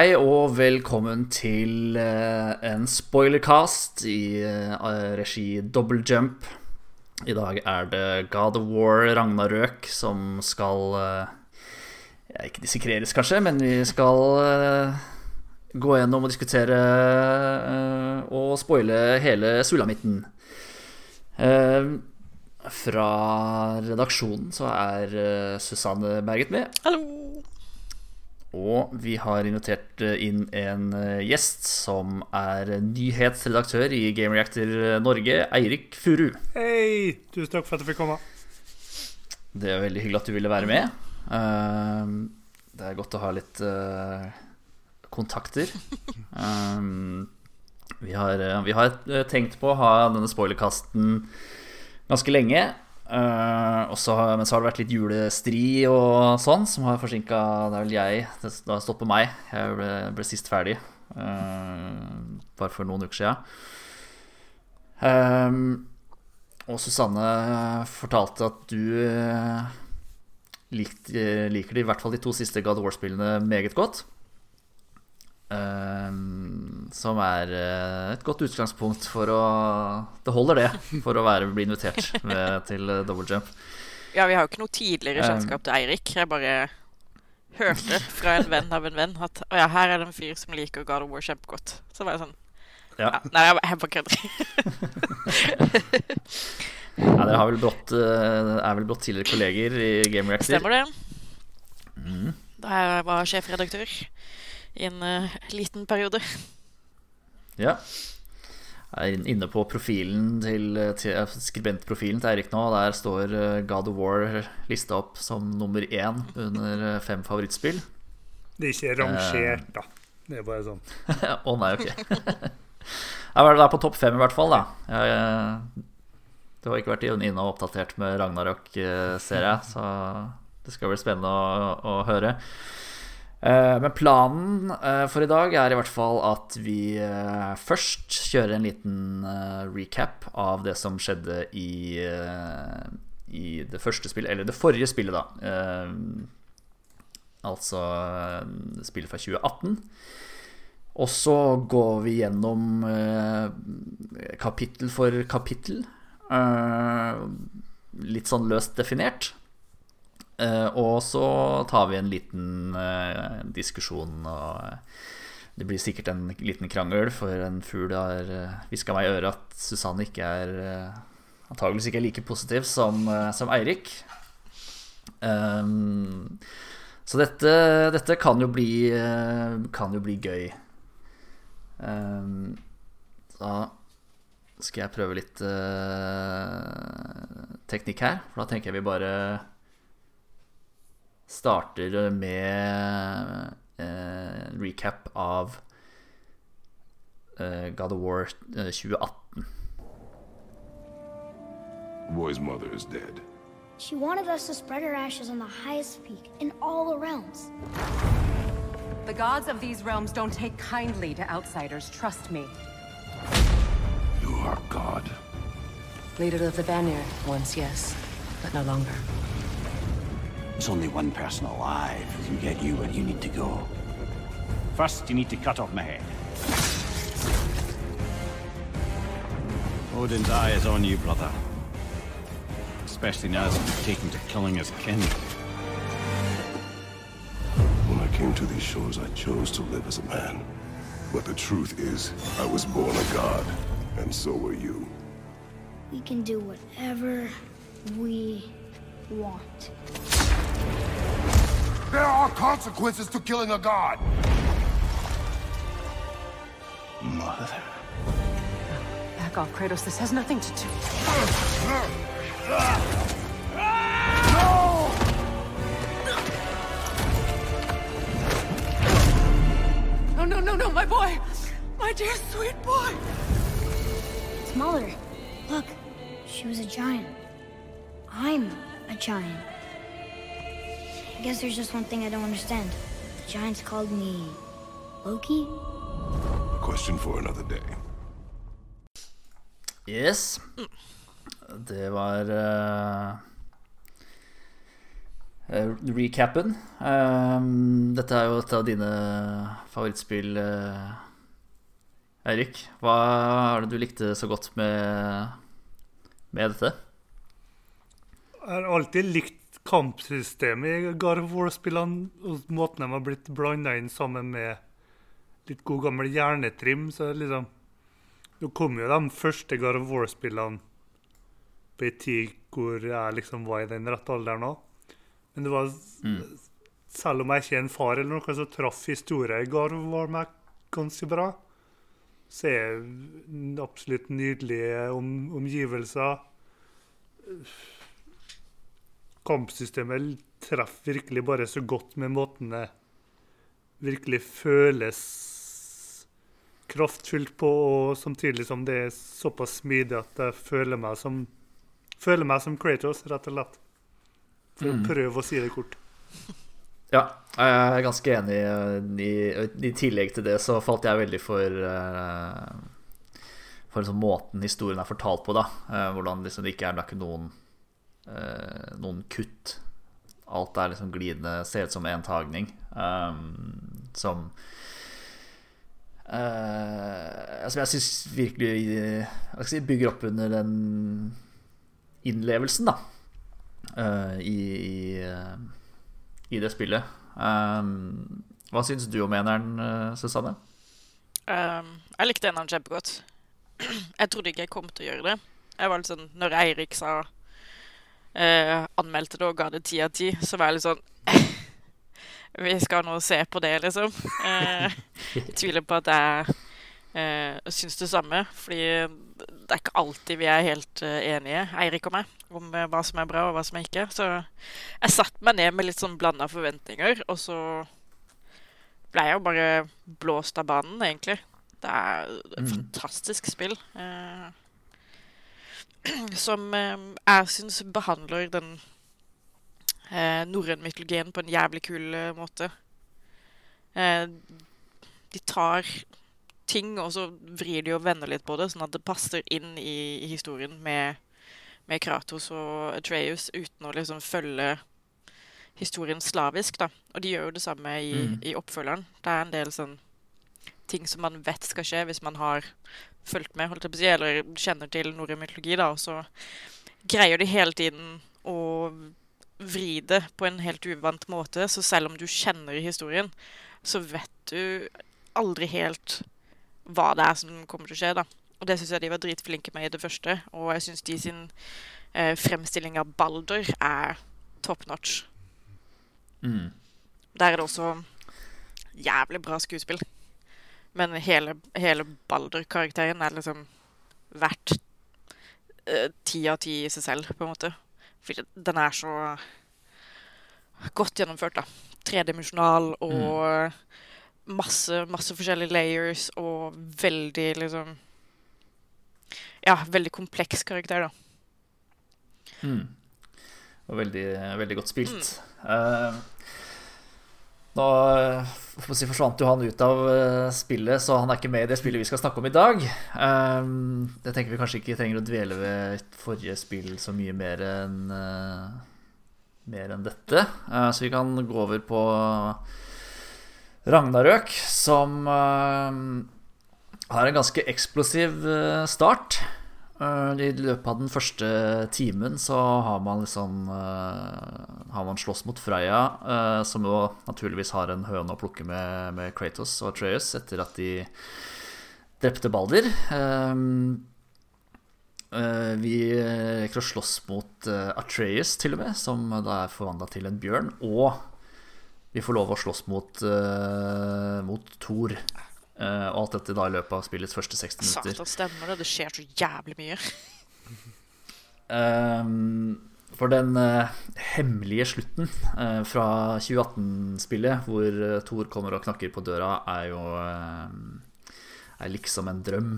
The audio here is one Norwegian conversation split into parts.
Hei og velkommen til eh, en spoilercast i eh, regi Double Jump. I dag er det God of War Ragnarøk som skal eh, ja, Ikke dissekreres, kanskje, men vi skal gå gjennom og diskutere og spoile hele sulamitten. Fra redaksjonen så er Susanne Berget med. Hallo! Og vi har invitert eh, inn en eh, gjest som er nyhetsredaktør i Game Reactor Norge, Eirik Furu. Hei! Tusen takk for at jeg fikk komme. Det er veldig hyggelig at du ville være med. Eh, Det er godt å ha litt eh, kontakter. Um, Vi har, eh, vi har eh, tenkt på å ha denne spoilerkasten ganske lenge. Eh, også, men så har det vært litt julestri og sånn, som har forsinka Det er vel jeg Det har på meg. Jeg ble, ble sist ferdig uh, bare for noen uker sia. og Susanne fortalte at du eh, likt, eh, liker de, i hvert fall de to siste God War-spillene meget godt. Ehm, som er eh, et godt utgangspunkt for å Det holder, det, for å være, bli invitert med, til eh, Double Jump. Ja, vi har jo ikke noe tidligere Um, kjennskap til Eirik. Jeg bare hørte fra en venn av en venn at å ja, her er det en fyr som liker God of War kjempegodt. Så var jeg sånn Ja. ja, Nei, jeg bare- kødder. Ja, dere har vel brått, eh, er vel blått tidligere kolleger i Game Reactor. Stemmer det? Mm. Da jeg var sjefredaktør i en eh, liten periode. Ja. Jeg er inne på profilen til, til skribentprofilen til Eirik nå. Der står eh, God of War lista opp som nummer én under eh, fem favorittspill. Det er ikke rangert, da. Det er bare sånn. Å nei, ok. Jeg var der på topp fem i hvert fall, da. Jeg, eh, du har ikke vært inne og oppdatert med Ragnarok, eh, ser jeg, så det skal bli spennende å, å høre. Eh, Men planen eh, for i dag er i hvert fall at vi eh, først kjører en liten recap av det som skjedde i, i det første spillet, eller det forrige spillet, da. Altså spillet fra 2018. Og så går vi gjennom kapittel for kapittel. litt sånn løst definert. Eh, og så tar vi en liten eh, diskusjon, og eh, det blir sikkert en liten krangel, for en fugl har hviska meg i øret at Susanne ikke er antageligvis ikke er like positiv som, som Eirik. Um, så dette, dette kan jo bli Kan jo bli gøy. Um, da skal jeg prøve litt uh, teknikk her. For da tenker jeg vi bare starter med eh, en recap av eh, God of War eh, 2018. The boy's mother is dead. She wanted us to spread her ashes on the highest peak in all the realms. The gods of these realms don't take kindly to outsiders, trust me. You are God. Leader of the Vanir, once yes, but no longer. There's only one person alive who can get you where you need to go. First, you need to cut off my head. Odin's eye is on you, brother. Especially now that you've taken to killing his kin. When I came to these shores, I chose to live as a man. But the truth is, I was born a god, and so were you. We can do whatever we want. There are consequences to killing a god! Mother. Back off, Kratos. This has nothing to do. No, no, no, no, my boy! My dear sweet boy! It's Mother. Look, she was a giant. I'm a giant. I guess there's just one thing I don't understand. The giants called me Loki? A question for another day. Yes. Det var uh, eh, recappen. Eh, dette er jo et av dine favorittspill, eh, Eirik. Hva er det du likte så godt med, med dette? Jeg har alltid likt kampsystemet i God of War-spillene, og måten de har blitt blanda inn sammen med litt god gammel hjernetrim. Så liksom Nå kom jo de første God of War-spillene på ei tid hvor jeg liksom var i den rette alderen òg. Men det var Selv om jeg ikke er en far eller noe, så traff historien i God of War meg ganske bra. Så er det absolutt nydelige om, omgivelser. Kampsystemet treffer virkelig bare så godt med måten det virkelig føles kraftfullt på, og samtidig som det er såpass smidig at jeg føler meg som føler meg som Kratos, rett og slett. For å prøve å si det kort. Ja, jeg er ganske enig. I, I tillegg til det så falt jeg veldig for eh, For liksom måten historien er fortalt på. da Eh, Hvordan liksom det ikke er, det er ikke noen Noen kutt. Alt er liksom glidende, ser ut som en tagning. Um, som eh, Som jeg syns virkelig eh, jeg si, bygger opp under den innlevelsen, da. eh, i, i, eh, i det spillet. Um, hva syns du om eneren, eh, Susanne? Um, jeg likte eneren kjempegodt. Jeg trodde ikke jeg kom til å gjøre det. Jeg var litt sånn, Når Eirik sa eh, anmeldte det og ga det ti av ti, så var jeg litt sånn Vi skal nå se på det, liksom. Eh, jeg tviler på at jeg eh, syns det samme. Fordi det er ikke alltid vi er helt eh, enige, Eirik og meg, om eh, hva som er bra og hva som er ikke. Så jeg satte meg ned med litt sånn blanda forventninger, og så ble jeg jo bare blåst av banen, egentlig. Det er et fantastisk spill. Eh, som eh, jeg syns behandler den eh, norrøne mytologien på en jævlig kul eh, måte. Eh, de tar ting, og så vrir de og vender litt på det, sånn at det passer inn i, i historien med, med Kratos og Atreus, uten å liksom følge historien slavisk, da. Og de gjør jo det samme i, i oppfølgeren. Det er en del sånn ting som man vet skal skje hvis man har fulgt med, holdt jeg på å si, eller kjenner til norrøn mytologi, da, og så greier de hele tiden å vri det på en helt uvant måte, så selv om du kjenner historien, så vet du aldri helt hva det er som kommer til å skje, da. Og det syns jeg de var dritflinke med i det første, og jeg syns de sin eh, fremstilling av Balder er top notch. Der er det også jævlig bra skuespill. Men hele, hele Balder-karakteren er liksom verdt eh, ti av ti i seg selv, på en måte. Fordi den er så godt gjennomført, da. Tredimensjonal og masse, masse forskjellige layers og veldig liksom Ja, veldig kompleks karakter, da. Og veldig, veldig godt spilt. Eh, nå eh, si, forsvant jo han ut av eh, spillet, så han er ikke med i det spillet vi skal snakke om i dag. Jeg tenker vi kanskje ikke trenger å dvele ved forrige spill så mye mer enn eh, mer enn dette. Så vi kan gå over på Ragnarøk, som har en ganske eksplosiv start. Eh, I løpet av den første timen så har man liksom eh, Har man slåss mot Freya, eh, som jo naturligvis har en høne å plukke med, med Kratos og Atreus etter at de drepte Balder. Eh, eh, vi rekker å slåss mot Atreus, til og med, som da er forvandla til en bjørn. Og vi får lov å slåss mot, mot Thor. Eh, og alt dette da i løpet av spillets første 60 minutter. Satan, stemmer det. Det skjer så jævlig mye. Ehm, for den eh, hemmelige slutten eh, fra 2018-spillet, hvor eh, Thor kommer og knakker på døra, er jo eh, er liksom en drøm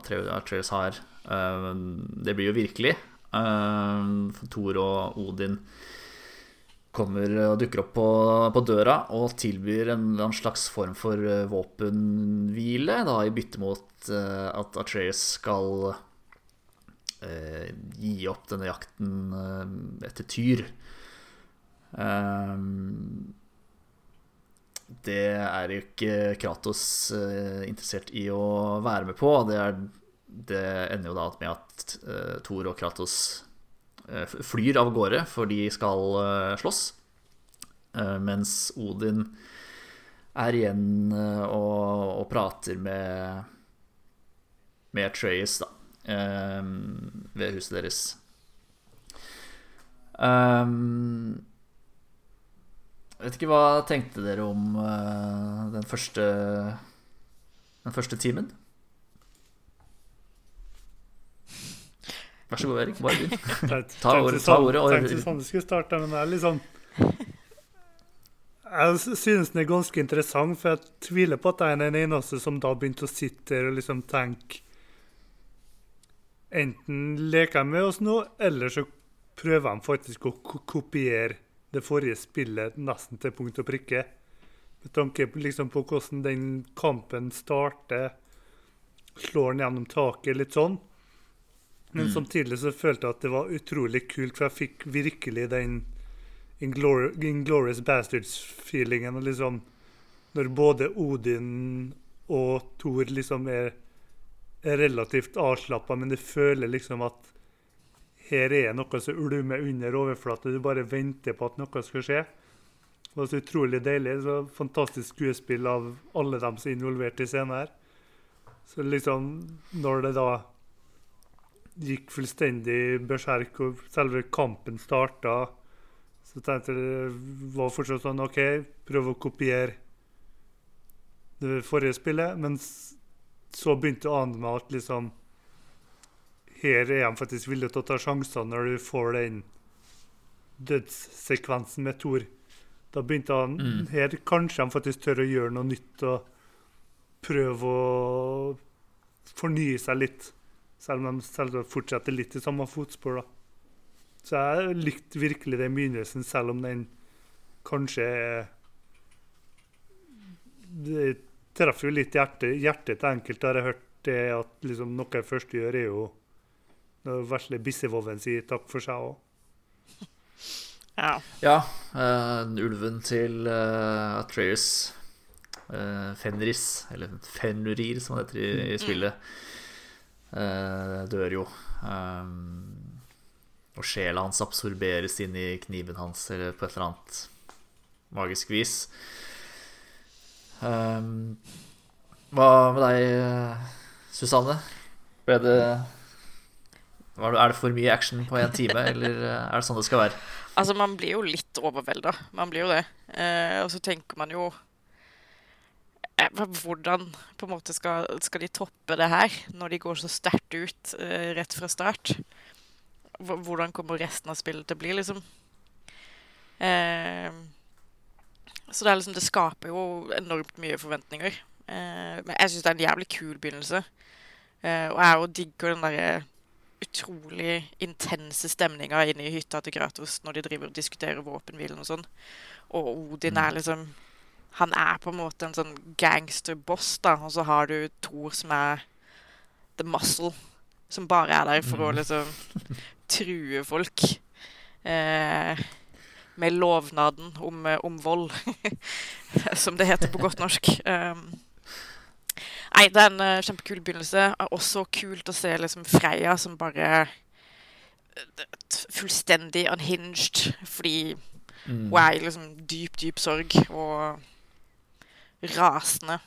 Atreus har. Eh, det blir jo virkelig. Eh, Thor og Odin kommer og dukker opp på, på døra og tilbyr en, en slags form for eh, våpenhvile, da, i bytte mot uh, at Atreas skal uh, gi opp denne jakten uh, etter Tyr. Um, det er jo ikke Kratos interessert i å være med på. Det, er, det ender jo da med at Thor og Kratos flyr av gårde, for de skal slåss. mens Odin er igjen og, og prater med med Atreas, da, ved huset deres. Jeg vet ikke hva tenkte dere om den første Den første timen? Vær så god, Erik. Bare begynn. Ta, ordet, ta ordet. Og... Tenkte sånn du skulle starte, men det er litt sånn Jeg synes den er ganske interessant, for jeg tviler på at jeg er den eneste som da begynte å sitte der og liksom tenke Enten leker jeg med oss nå, eller så prøver de faktisk å kopiere det forrige spillet nesten til punkt og prikke. Med tanke liksom på hvordan den kampen starter, slår den gjennom taket, litt sånn. Men mm. samtidig så følte jeg at det var utrolig kult, for jeg fikk virkelig den Inglorious Bastards-feelingen. liksom Når både Odin og Thor liksom er, er relativt avslappa, men du føler liksom at her er noe som ulmer under overflata. Du bare venter på at noe skal skje. Det var så utrolig deilig. så Fantastisk skuespill av alle dem som er involvert i scenen her. Så liksom, når det da gikk fullstendig berserk, og selve kampen starta, så tenkte jeg det var fortsatt sånn OK, prøv å kopiere det forrige spillet. Men så begynte det å ane meg at liksom her er de faktisk villige til å ta sjanser når du får den dødssekvensen med Thor. Da begynte han mm. Her kanskje de faktisk tør å gjøre noe nytt og prøve å fornye seg litt. Selv om de selv fortsetter litt i samme fotspor. da. Så jeg likte virkelig den begynnelsen, selv om den kanskje Det treffer jo litt hjertet, hjertet til enkelte, har jeg hørt. det At liksom noe jeg først gjør, er jo når vesle Bissevoven sier takk for seg òg. Ja. ja uh, ulven til uh, Atreus, uh, Fenris, eller Fenrir som det heter i, i mm. spillet, uh, dør jo. Um, og sjela hans absorberes inn i kniven hans eller på et eller annet magisk vis. Um, hva med deg, Susanne? Ble det er det for mye action på én time, eller eh, er det sånn det skal være? Altså, man blir jo litt overvelda. Man blir jo det. Eh, og så tenker man jo eh, Hvordan på en måte skal, skal, de toppe det her, når de går så sterkt ut eh, rett fra start? Hvordan kommer resten av spillet til å bli, liksom? Eh, så det er liksom Det skaper jo enormt mye forventninger. Eh, men jeg syns det er en jævlig kul begynnelse. og jeg jo digger den derre utrolig intense stemninga inne i hytta til Kratos når de driver og diskuterer våpenhvilen og sånn. Og Odin er mm. liksom Han er på en måte en sånn gangsterboss, da. Og så har du Thor som er the muscle. Som bare er der for å mm. liksom true folk. Eh, med lovnaden om, om vold, som det heter på godt norsk. Um, Nei, det er en uh, kjempekul begynnelse. Også kult å se liksom Freya som bare uh, Fullstendig unhinged fordi mm. hun er i liksom dyp, dyp sorg og rasende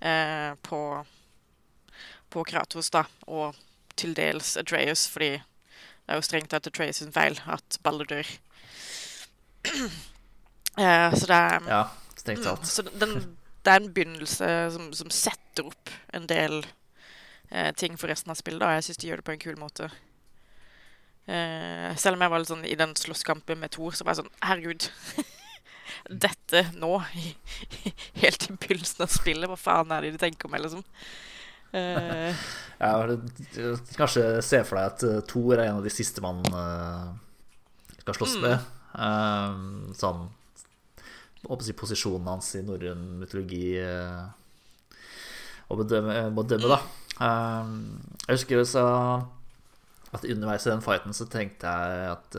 eh, på på Kratos, da, og til dels Atreus, fordi det er jo strengt tatt Atreus sin feil at Balder dør. så det er Ja, strengt tatt. Mm, så den det er en begynnelse som, som setter opp en del eh, ting for resten av spillet. og Jeg syns de gjør det på en kul måte. Eh, selv om jeg var litt sånn i den slåsskampen med Thor, så var jeg sånn Herregud. Dette nå, helt i begynnelsen av spillet. Hva faen er det de tenker meg, liksom? Uh, ja, kanskje se for deg at uh, Thor er en av de siste man uh, skal slåss mm. med. Uh, sånn si, posisjonen hans i norrøn mytologi eh, å bedømme, bedømme, da. Jeg husker også at underveis i den fighten så tenkte jeg at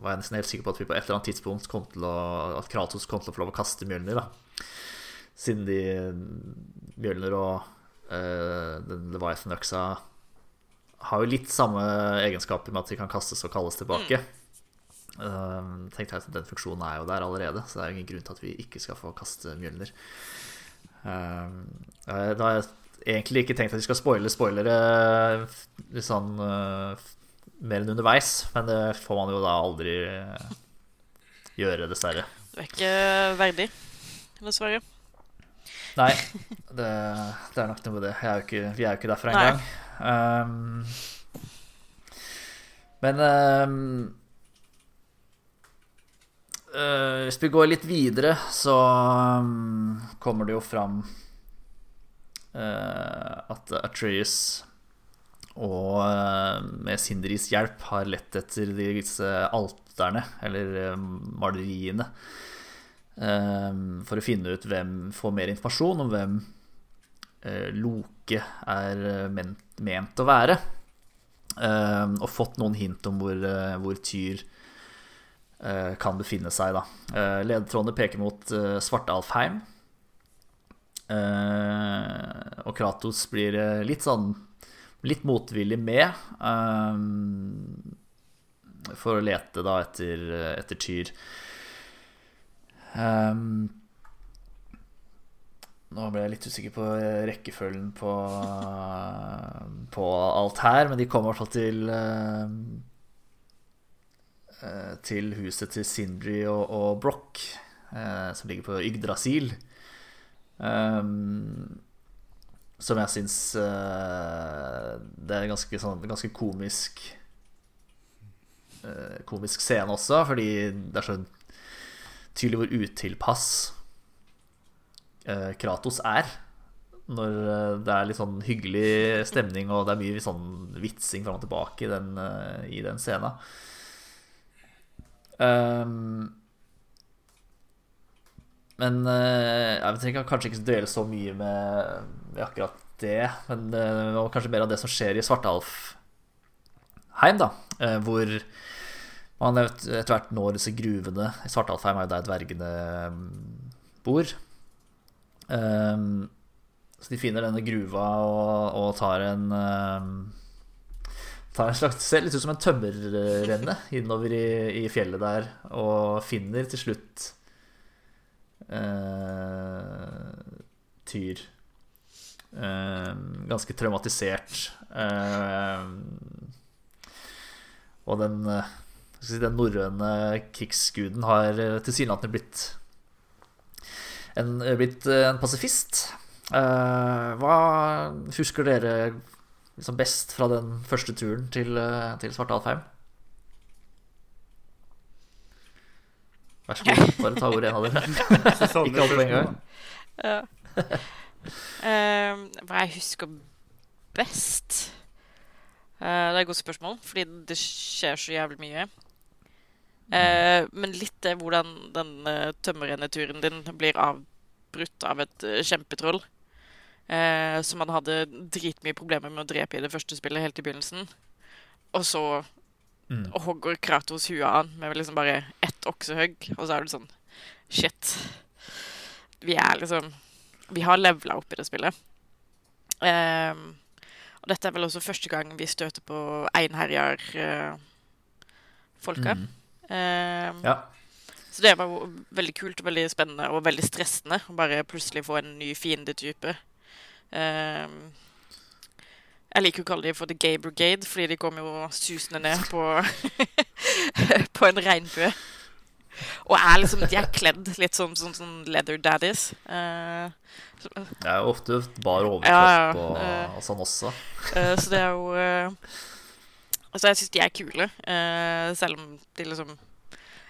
var jeg nesten helt sikker på at vi på et eller annet tidspunkt kom til å, at Kratos kom til å få lov å kaste Mjølner. da Siden de Mjølner og uh, den Leviathan-øksa har jo litt samme egenskaper med at de kan kastes og kalles tilbake. Uh, tenkte jeg at Den funksjonen er jo der allerede, så det er ingen grunn til at vi ikke skal få kaste Mjølner. Uh, da har jeg egentlig ikke tenkt at vi skal spoile spoilere sånn uh, mer enn underveis, men det får man jo da aldri gjøre, dessverre. Du er ikke verdig, dessverre. Nei, det, det er nok noe med det. Er ikke, vi er jo ikke derfra engang. Um, men um, uh, hvis vi går litt videre, så um, kommer det jo fram uh, at Atreus og uh, med Sindris hjelp har lett etter disse alterne, eller maleriene. Ehm, for å finne ut hvem får mer informasjon om hvem eh, Loke er eh, ment, ment å være. Og fått noen hint om hvor, eh, hvor Tyr kan befinne seg. Da. Ledetrådene peker mot Svartalfheim. Og Kratos blir litt sånn litt motvillig med ehm, for å lete da etter, etter Tyr. Um, nå ble jeg litt usikker på rekkefølgen på, på alt her, men de kom i hvert fall til uh, Til huset til Sindri og, og Broch, uh, som ligger på Yggdrasil. Um, som jeg syns uh, Det er ganske, sånn, ganske komisk Komisk scene også, fordi det er så tydelig hvor utilpass uh, Kratos er. Når det er litt sånn hyggelig stemning, og det er mye sånn vitsing fram og tilbake i den, i den scenen. Um, men jeg trenger kanskje ikke dvele så mye med, med akkurat det. Men det var kanskje mer av det som skjer i Svartalfheim, da. Hvor man etter hvert når disse gruvene. I Svartalfheim er jo der dvergene mm, bor. Um, så de finner denne gruva og, og tar en Tar en slags Ser litt ut som en tømmerrenne innover i, i, fjellet der, og finner til slutt eh, Tyr. Uh, ganske traumatisert. Uh, og den si, den norrøne krigsguden har eh, tilsynelatende blitt en, eh, blitt eh, en pasifist. hva husker dere liksom best fra den første turen til, til Svartalfheim? Vær så god, bare ta ordet, en av dere. Ikke alt på en gang. Ja. Uh, hva jeg husker best? Uh, det er et godt spørsmål, fordi det skjer så jævlig mye. Uh, men litt det hvordan den uh, tømmerrenneturen din blir avbrutt av et kjempetroll. Som han hadde dritmye problemer med å drepe i det første spillet helt i begynnelsen. Og så mm. hogger Kratos huet av han med liksom bare ett oksehugg, og så er det sånn Shit. Vi er liksom Vi har levela opp i det spillet. Um, og dette er vel også første gang vi støter på einherjar-folka. Mm. Um, ja. Så det var veldig kult og veldig spennende og veldig stressende å bare plutselig få en ny fiendetype. Um, jeg liker å kalle dem for The Gay Brigade, fordi de kom jo susende ned på, på en regnbue. Og er liksom, de er kledd litt som som, som leather daddies. Uh, det er jo ofte bare overkropp ja, ja, og, uh, og, sånn også. Uh, så det er jo Altså, jeg syns de er kule, uh, selv om de liksom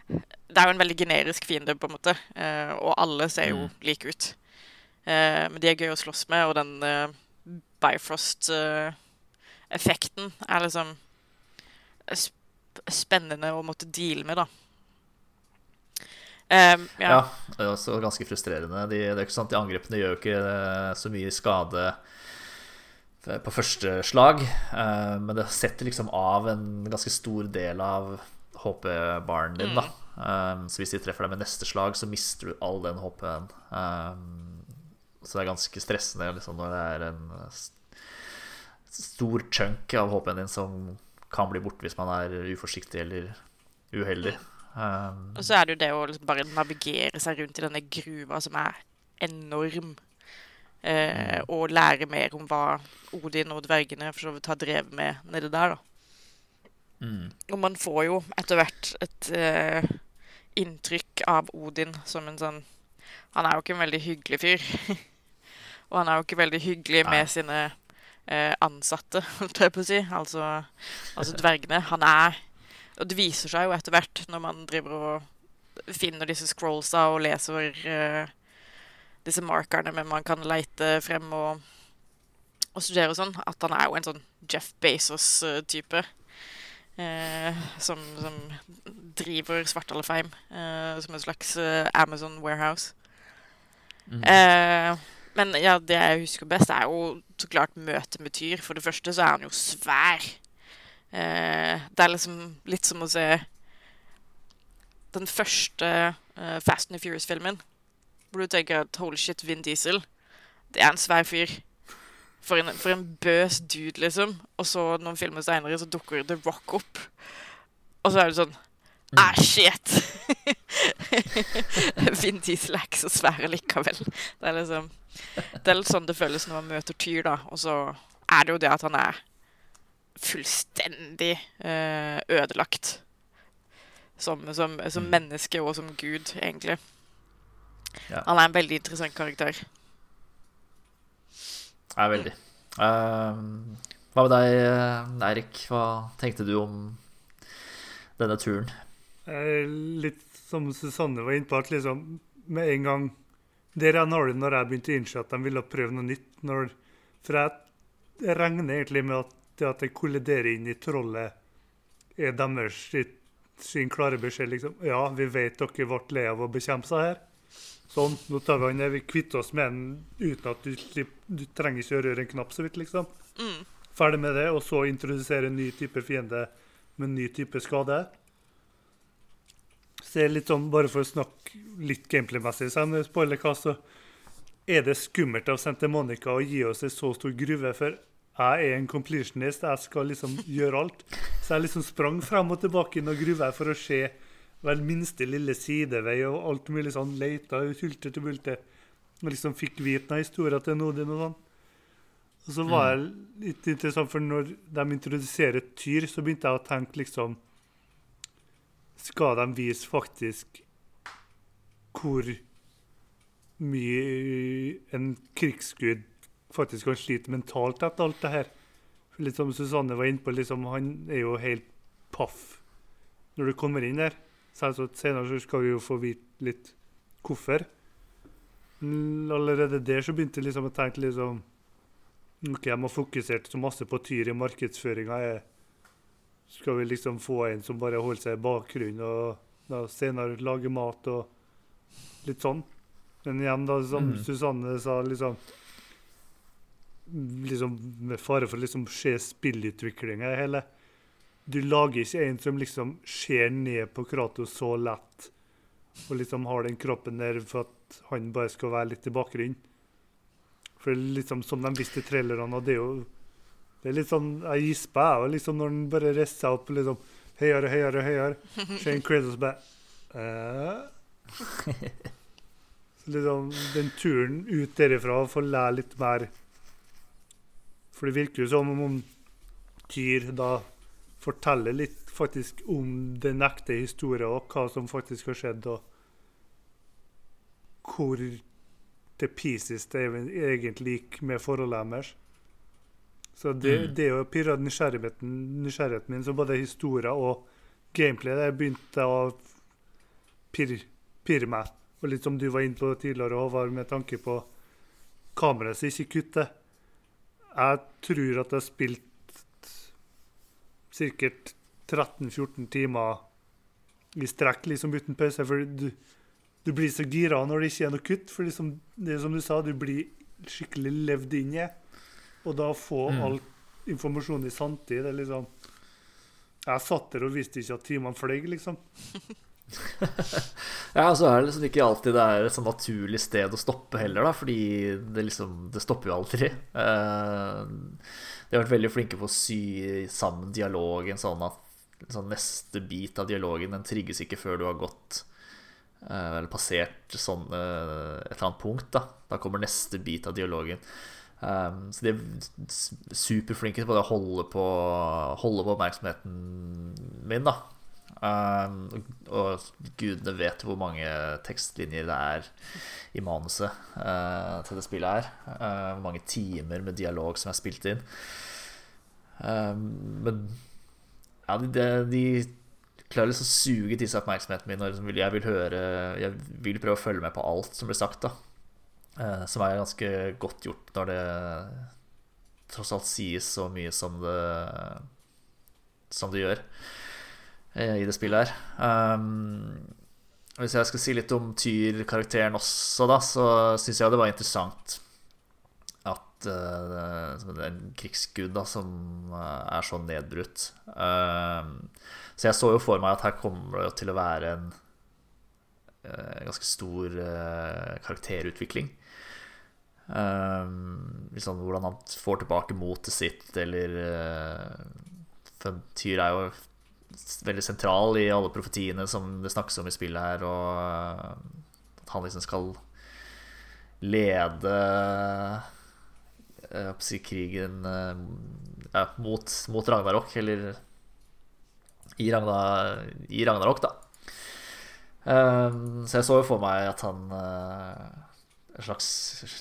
Det er jo en veldig generisk fiende, på en måte, uh, og alle ser jo mm. like ut. Uh, men de er gøy å slåss med, og den Bifrost-effekten er liksom sp spennende å måtte deale med, da. Um, ja. ja. det er også ganske frustrerende. De, det er ikke sant, de angrepene gjør jo ikke så mye skade på første slag. Eh, men det setter liksom av en ganske stor del av HP-baren din, da. Um, så hvis de treffer deg med neste slag, så mister du all den HP-en. Um, så det er ganske stressende liksom, når det er en stor chunk av HP-en din som kan bli borte hvis man er uforsiktig eller uheldig. Um, Og så er det jo det å liksom bare navigere seg rundt i denne gruva som er enorm. Eh, og lære mer om hva Odin og dvergene for så vidt har drevet med nedi der. da. mm, Og man får jo etter hvert et eh, inntrykk av Odin som en sånn Han er jo ikke en veldig hyggelig fyr. og han er jo ikke veldig hyggelig Nei. med sine eh, ansatte, holdt jeg på å si. Altså, altså dvergene. Han er Og det viser seg jo etter hvert når man driver og finner disse scrollsa og leser uh, disse markerne, men man kan leite frem og, og studere og sånn, at han er jo en sånn Jeff Bezos-type. Eh, som, som driver Svartalefheim eh, som en slags Amazon warehouse. mm. Eh, men ja, det jeg husker best, er jo så klart møtet med Tyr. For det første så er han jo svær. Eh, det er liksom litt som å se den første eh, Fast and Furious-filmen. Hvor du tenker at holy shit, Vin Diesel, det er en svær fyr. For en, for en bøs dude, liksom. Og så noen filmer seinere så dukker The Rock opp. Og så er det sånn Ah, shit! Vin Diesel er ikke så svær likevel. Det er liksom Det er litt sånn det føles når man møter Tyr, da. Og så er det jo det at han er fullstendig eh, ødelagt. Som, som, som Mm. menneske og som gud, egentlig. Ja. Han er en veldig interessant karakter. Ja, veldig. Uh, hva med deg, Eirik? Hva tenkte du om denne turen? Eh, Litt som Susanne var inne på, at liksom med en gang Der er har du når jeg begynte å innse at de ville prøve noe nytt. Når, for jeg, jeg regner egentlig med at det at det kolliderer inn i trollet, er deres sin klare beskjed. liksom, Ja, vi vet dere ble lei av å bekjempe seg her. Sånn, nå tar vi han ned. Vi kvitter oss med den uten at du, du trenger ikke å røre en knapp så vidt, liksom. Mm. Ferdig med det, og så introdusere en ny type fiende med en ny type skade. Så det er litt sånn, bare for å snakke litt gameplay-messig, så det spoiler hva, så er det skummelt av Santa Monica å gi oss en så stor gruve, for jeg er en completionist, jeg skal liksom gjøre alt. Så jeg liksom sprang frem og tilbake inn og gruva for å se vel minste lille sidevei og alt mulig sånn, leita ut hulte til bulte. Og liksom fikk vite noen historier til Nodin og sånn. Og så var jeg litt interessant, for når de introduserer Tyr, så begynte jeg å tenke liksom Skal de vise faktisk hvor mye en krigsgud faktisk kan slite mentalt etter alt det her? Litt som Susanne var inne på, liksom, han er jo helt paff når du kommer inn der. Selvsagt senere så skal vi jo få vite litt hvorfor. Allerede der så begynte jeg liksom å tenke liksom Ok, jeg må fokusert så masse på Tyr i markedsføringa. Skal vi liksom få en som bare holder seg i bakgrunnen og da senere lager mat og litt sånn? Men igjen, da, som Mm. Susanne sa, liksom liksom Med fare for liksom se spillutviklinga i hele Du lager ikke en som liksom ser ned på Kratos så lett og liksom har den kroppen der for at han bare skal være litt i bakgrunnen. For liksom som de visste i trailerne, og det er jo det er litt sånn, Jeg gisper, jeg liksom, når han bare reiser seg opp liksom høyere, høyere, høyere. Shane Kratos bare eh? Så liksom, Den turen ut derifra for å lære litt mer For det virker jo som om Tyr da forteller litt faktisk om den ekte historien og hva som faktisk har skjedd, og hvor til pieces det egentlig gikk med forholdet deres. Så det, Mm. det å pirra nysgjerrigheten, nysgjerrigheten min, så både historie og gameplay, det begynte å pirre, pir meg. Og litt som du var inne på tidligere, Håvard, med tanke på kameraet som ikke kutter. Jeg tror at jeg har spilt sikkert 13-14 timer i strekk liksom uten pause. For du, du blir så gira når det ikke er noe kutt. For liksom, det er som du sa, du blir skikkelig levd inn i. Og da få Mm. all informasjon i sanntid, det er liksom Jeg satt der og visste ikke at timene fløy, liksom. Ja, så er det liksom ikke alltid det er et sånn naturlig sted å stoppe heller, da, fordi det liksom Det stopper jo aldri. Eh, de har vært veldig flinke på å sy sammen dialogen sånn at sånn neste bit av dialogen den trigges ikke før du har gått eh, eller passert sånn eh, et eller annet punkt. Da Da kommer neste bit av dialogen. Så de er superflinke på det å holde på, holde på oppmerksomheten min, da. Um, og- gudene vet hvor mange tekstlinjer det er i manuset eh, til det spillet her. Eh, hvor mange timer med dialog som er spilt inn. Um, men ja, de, de, klarer liksom å suge til seg oppmerksomheten min. Og liksom jeg vil høre Jeg vil prøve å følge med på alt som blir sagt. da Eh, Som er ganske godt gjort når det tross alt sies så mye som det Som det gjør i det spillet her. Um, hvis jeg skal si litt om Tyr-karakteren også, da, så syns jeg det var interessant at uh, er en krigsgud da, som eh, er så nedbrutt. Um, så jeg så jo for meg at her kommer det til å være en uh, ganske stor uh, karakterutvikling. Um, liksom hvordan han får tilbake motet sitt, eller uh, Tyr er jo veldig sentral i alle profetiene som det snakkes om i spillet her, og at han liksom skal lede å si krigen uh, ja, mot, mot Ragnarok, eller i, Ragna, i Ragnarok, da. Um, så jeg så jo for meg at han uh, En slags,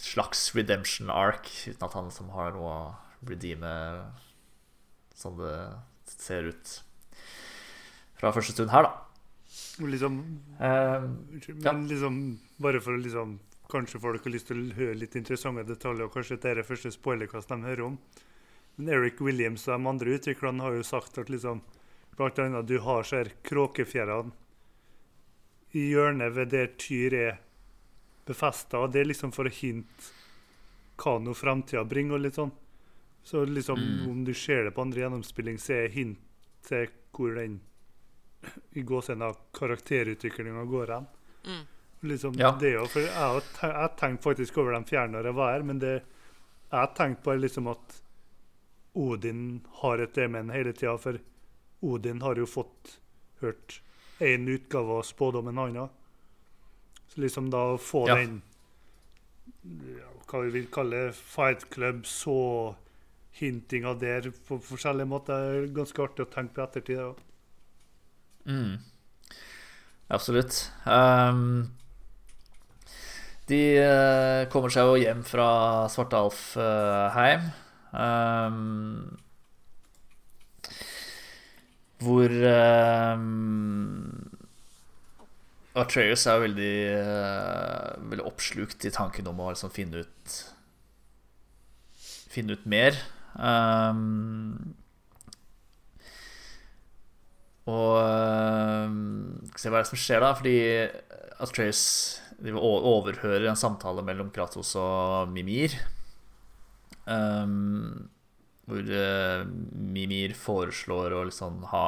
slags redemption ark, uten at han som har noe å redeeme, sånn det ser ut fra første stund her, da. Liksom, uh, men ja. liksom, bare for å liksom Kanskje folk har lyst til å høre litt interessante detaljer, og kanskje dette er det første spoilerkast de hører om. Men Eric Williams og de andre utviklerne har jo sagt at liksom Blant annet du har så her kråkefjærene i hjørnet ved der Tyr er befesta, det er liksom for å hinte hva nå framtida bringer, og litt sånn. Så liksom, Mm. om du ser det på andre gjennomspilling, så er hint til hvor den i gåsehudene karakterutviklinga går hen. Mm. Liksom, Ja. det jo, for jeg jeg tenkte faktisk over dem fjerne når jeg var her, men det jeg har tenkt på liksom at Odin har et emen hele tida, for Odin har jo fått hørt én utgave av spådommen annen. Så liksom da å få Ja. den ja, hva vi vil kalle Fight Club, så hintinga der på forskjellige måter, er ganske artig å tenke på i ettertid. Ja. Mm. Absolutt. Um, de uh, kommer seg jo hjem fra Svartalfheim. Um, hvor um, Atreus er jo veldig, uh, veldig oppslukt i tanken om å liksom finne ut Finne ut mer. Um, og Skal se hva er det som skjer da Fordi Atreus overhører en samtale mellom Kratos og Mimir. Um, Hvor uh, Mimir foreslår å liksom ha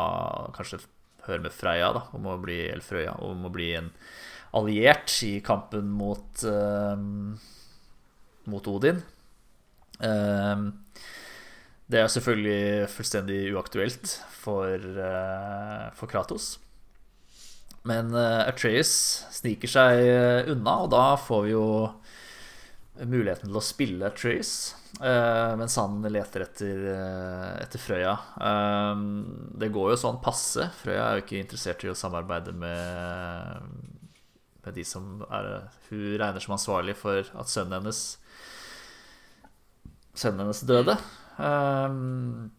Kanskje høre med Freya da Om å bli, eller Frøya Om å bli en alliert i kampen mot uh, Mot Odin. Øhm, det er selvfølgelig fullstendig uaktuelt for, eh, for Kratos. Men uh, Atreus sniker seg eh, unna, og da får vi jo muligheten til å spille Atreus eh, mens han leter etter, eh, etter Frøya. Eh, det går jo sånn passe. Frøya er jo ikke interessert i å samarbeide med, med de som er Hun regner som ansvarlig for at sønnen hennes Sønnen hennes døde. Um,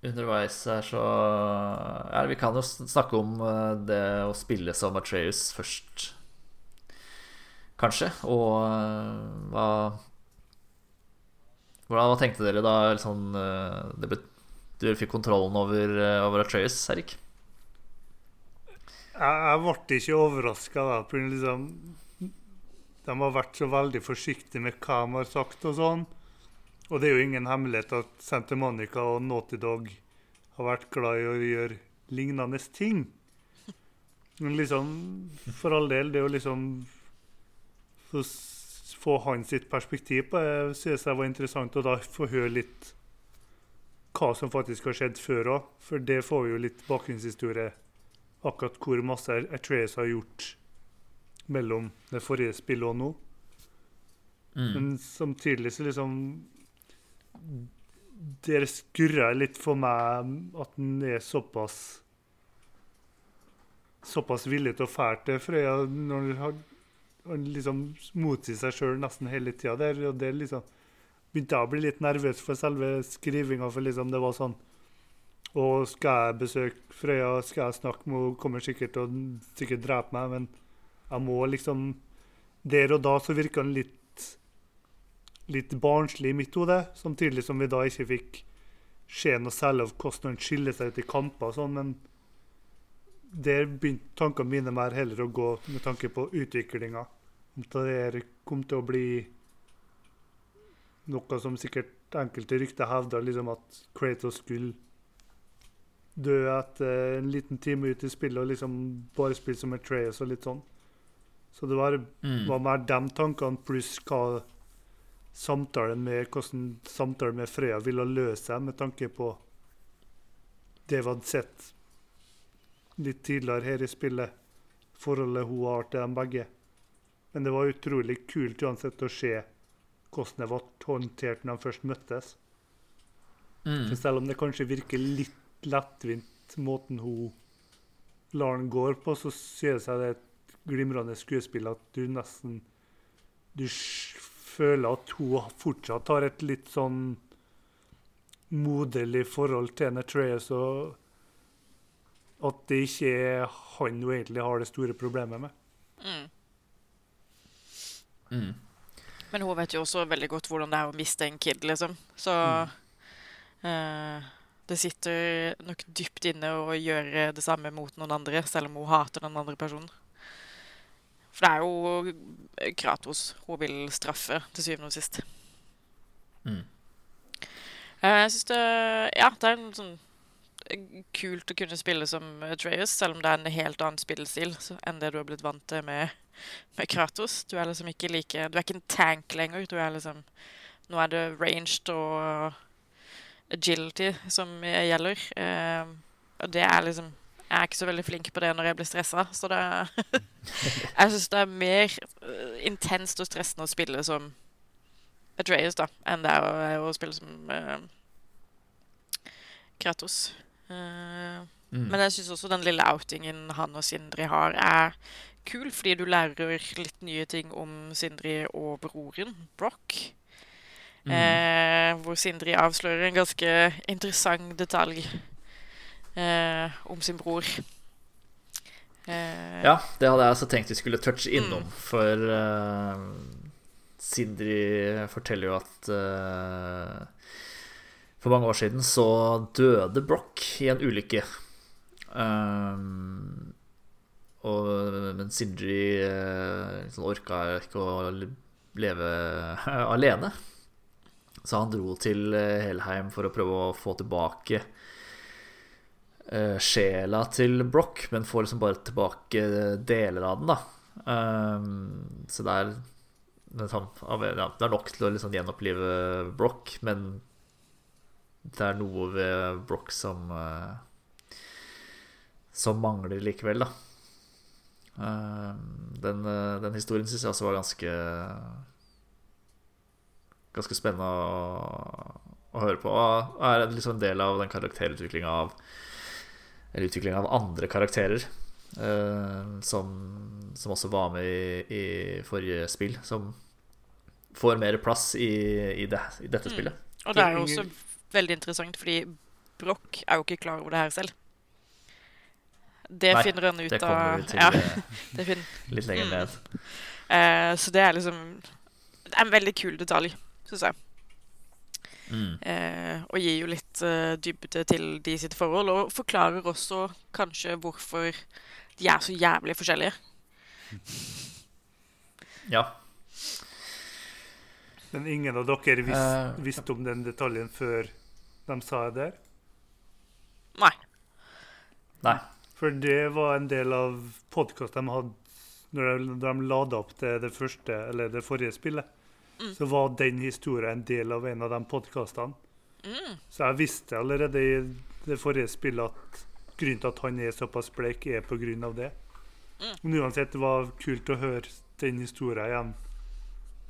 underveis her så Ja, vi kan jo snakke om eh, det å spille som Atreus først, kanskje. Og eh, hva hvordan, Hva tenkte dere da liksom, det ble, dere fikk kontrollen over, over Atreus, Erik? Jeg ble ikke overraska, da. Liksom, de har vært så veldig forsiktige med hva de har sagt og sånn. Og det er jo ingen hemmelighet at Santa Monica og Naughty Dog har vært glad i å gjøre lignende ting. Men liksom, for all del, det å liksom få, s- få han sitt perspektiv på det synes jeg var interessant, og da få høre litt hva som faktisk har skjedd før òg. For det får vi jo litt bakgrunnshistorie akkurat hvor masse Atreas har gjort mellom det forrige spillet og nå. Mm. Men samtidig så liksom Det skurrer litt for meg at han er såpass Såpass villig til å fære til Frøya når han liksom motsier seg sjøl nesten hele tida der. Og det liksom begynte jeg å bli litt nervøs for selve skrivinga, for liksom det var sånn Og skal jeg besøke Frøya, skal jeg snakke med henne, kommer sikkert til å sikkert drepe meg, men jeg må liksom Der og da så virka han litt litt barnslig i mitt hode, samtidig som vi da ikke fikk se noe særlig av hvordan han skiller seg ut i kamper og sånn, men der begynte tankene mine mer heller å gå med tanke på utviklinga. Om det kom til å bli noe som sikkert enkelte rykter hevda, liksom at Kratos skulle dø etter en liten time ut i spillet og liksom bare spille som Atreas og litt sånn. Så det var, Mm. var mer de tankene pluss hva samtalen med, hvordan samtalen med Frøya ville løse seg, med tanke på det vi hadde sett litt tidligere her i spillet, forholdet hun har til dem begge. Men det var utrolig kult uansett å se hvordan det ble håndtert når de først møttes. Mm. For selv om det kanskje virker litt lettvint måten hun lar den gå på, så synes jeg det er et glimrende skuespill at du nesten Du føler at hun fortsatt har et litt sånn moderlig forhold til Natreas, og at det ikke er han hun egentlig har det store problemet med. Mm. Mm. Men hun vet jo også veldig godt hvordan det er å miste en kid, liksom. Så eh, det sitter nok dypt inne å gjøre det samme mot noen andre, selv om hun hater den andre personen. For det er jo Kratos hun vil straffe, til syvende og sist. Mm. Eh, Jeg syns det Ja, det er en sånn eh, kult å kunne spille som Atreas, selv om det er en helt annen spillestil enn det du har blitt vant til med, med Kratos. Du er liksom ikke like Du er ikke en tank lenger. Du er liksom Nå er det ranged og agility som gjelder. Eh, og det er liksom Jeg er ikke så veldig flink på det når jeg blir stressa, så det Jeg syns det er mer eh, intenst og stressende å spille som Atreus, da, enn det er å, å spille som uh, Kratos. Uh, Mm. Men jeg syns også den lille outingen han og Sindri har, er kul, fordi du lærer litt nye ting om Sindri og broren, Brock. Mm. Eh, hvor Sindri avslører en ganske interessant detalj eh, om sin bror. Eh, Ja, det hadde jeg også tenkt vi skulle touche innom, Mm. for eh, Sindri forteller jo at eh, for mange år siden så døde Broch i en ulykke. Um, og, men Sindri uh, liksom orka ikke å leve alene. Så han dro til eh, Helheim for å prøve å få tilbake eh, sjela til Brock, men får liksom bare tilbake deler av den, da. Um, så det er sånn- det er nok til å liksom gjenopplive Brock, men det er noe ved Brock som eh, Som mangler likevel, da. Um, den, eh, den historien syns jeg også var ganske Ganske spennende å, å høre på. Og er liksom en del av den karakterutviklinga av Eller utvikling av andre karakterer. eh, som, som også var med i, i forrige spill. Som får mer plass i, i, det, i dette Mm. spillet. Og det er jo også veldig interessant, fordi Broch er jo ikke klar over det her selv. Det Nei, finner han ut det av vi til ja, eh, det finner. litt lenger Mm. ned. Eh, så det er liksom Det er en veldig kul detalj, syns jeg. Mm. Eh, og gir jo litt eh, dybde til de sitt forhold, og forklarer også kanskje hvorfor de er så jævlig forskjellige. Ja. Men ingen av dere visste uh, visste om den detaljen før de sa det der? Nei. Nei. For det var en del av podkasten de hadde når de, de lada opp til det første, eller det forrige spillet. Mm. Så var den historien en del av en av de podkastene. Mm. Så jeg visste allerede i det forrige spillet at grunnen til at han er såpass bleik, er av det. Mm. Men uansett, det var kult å høre den historien igjen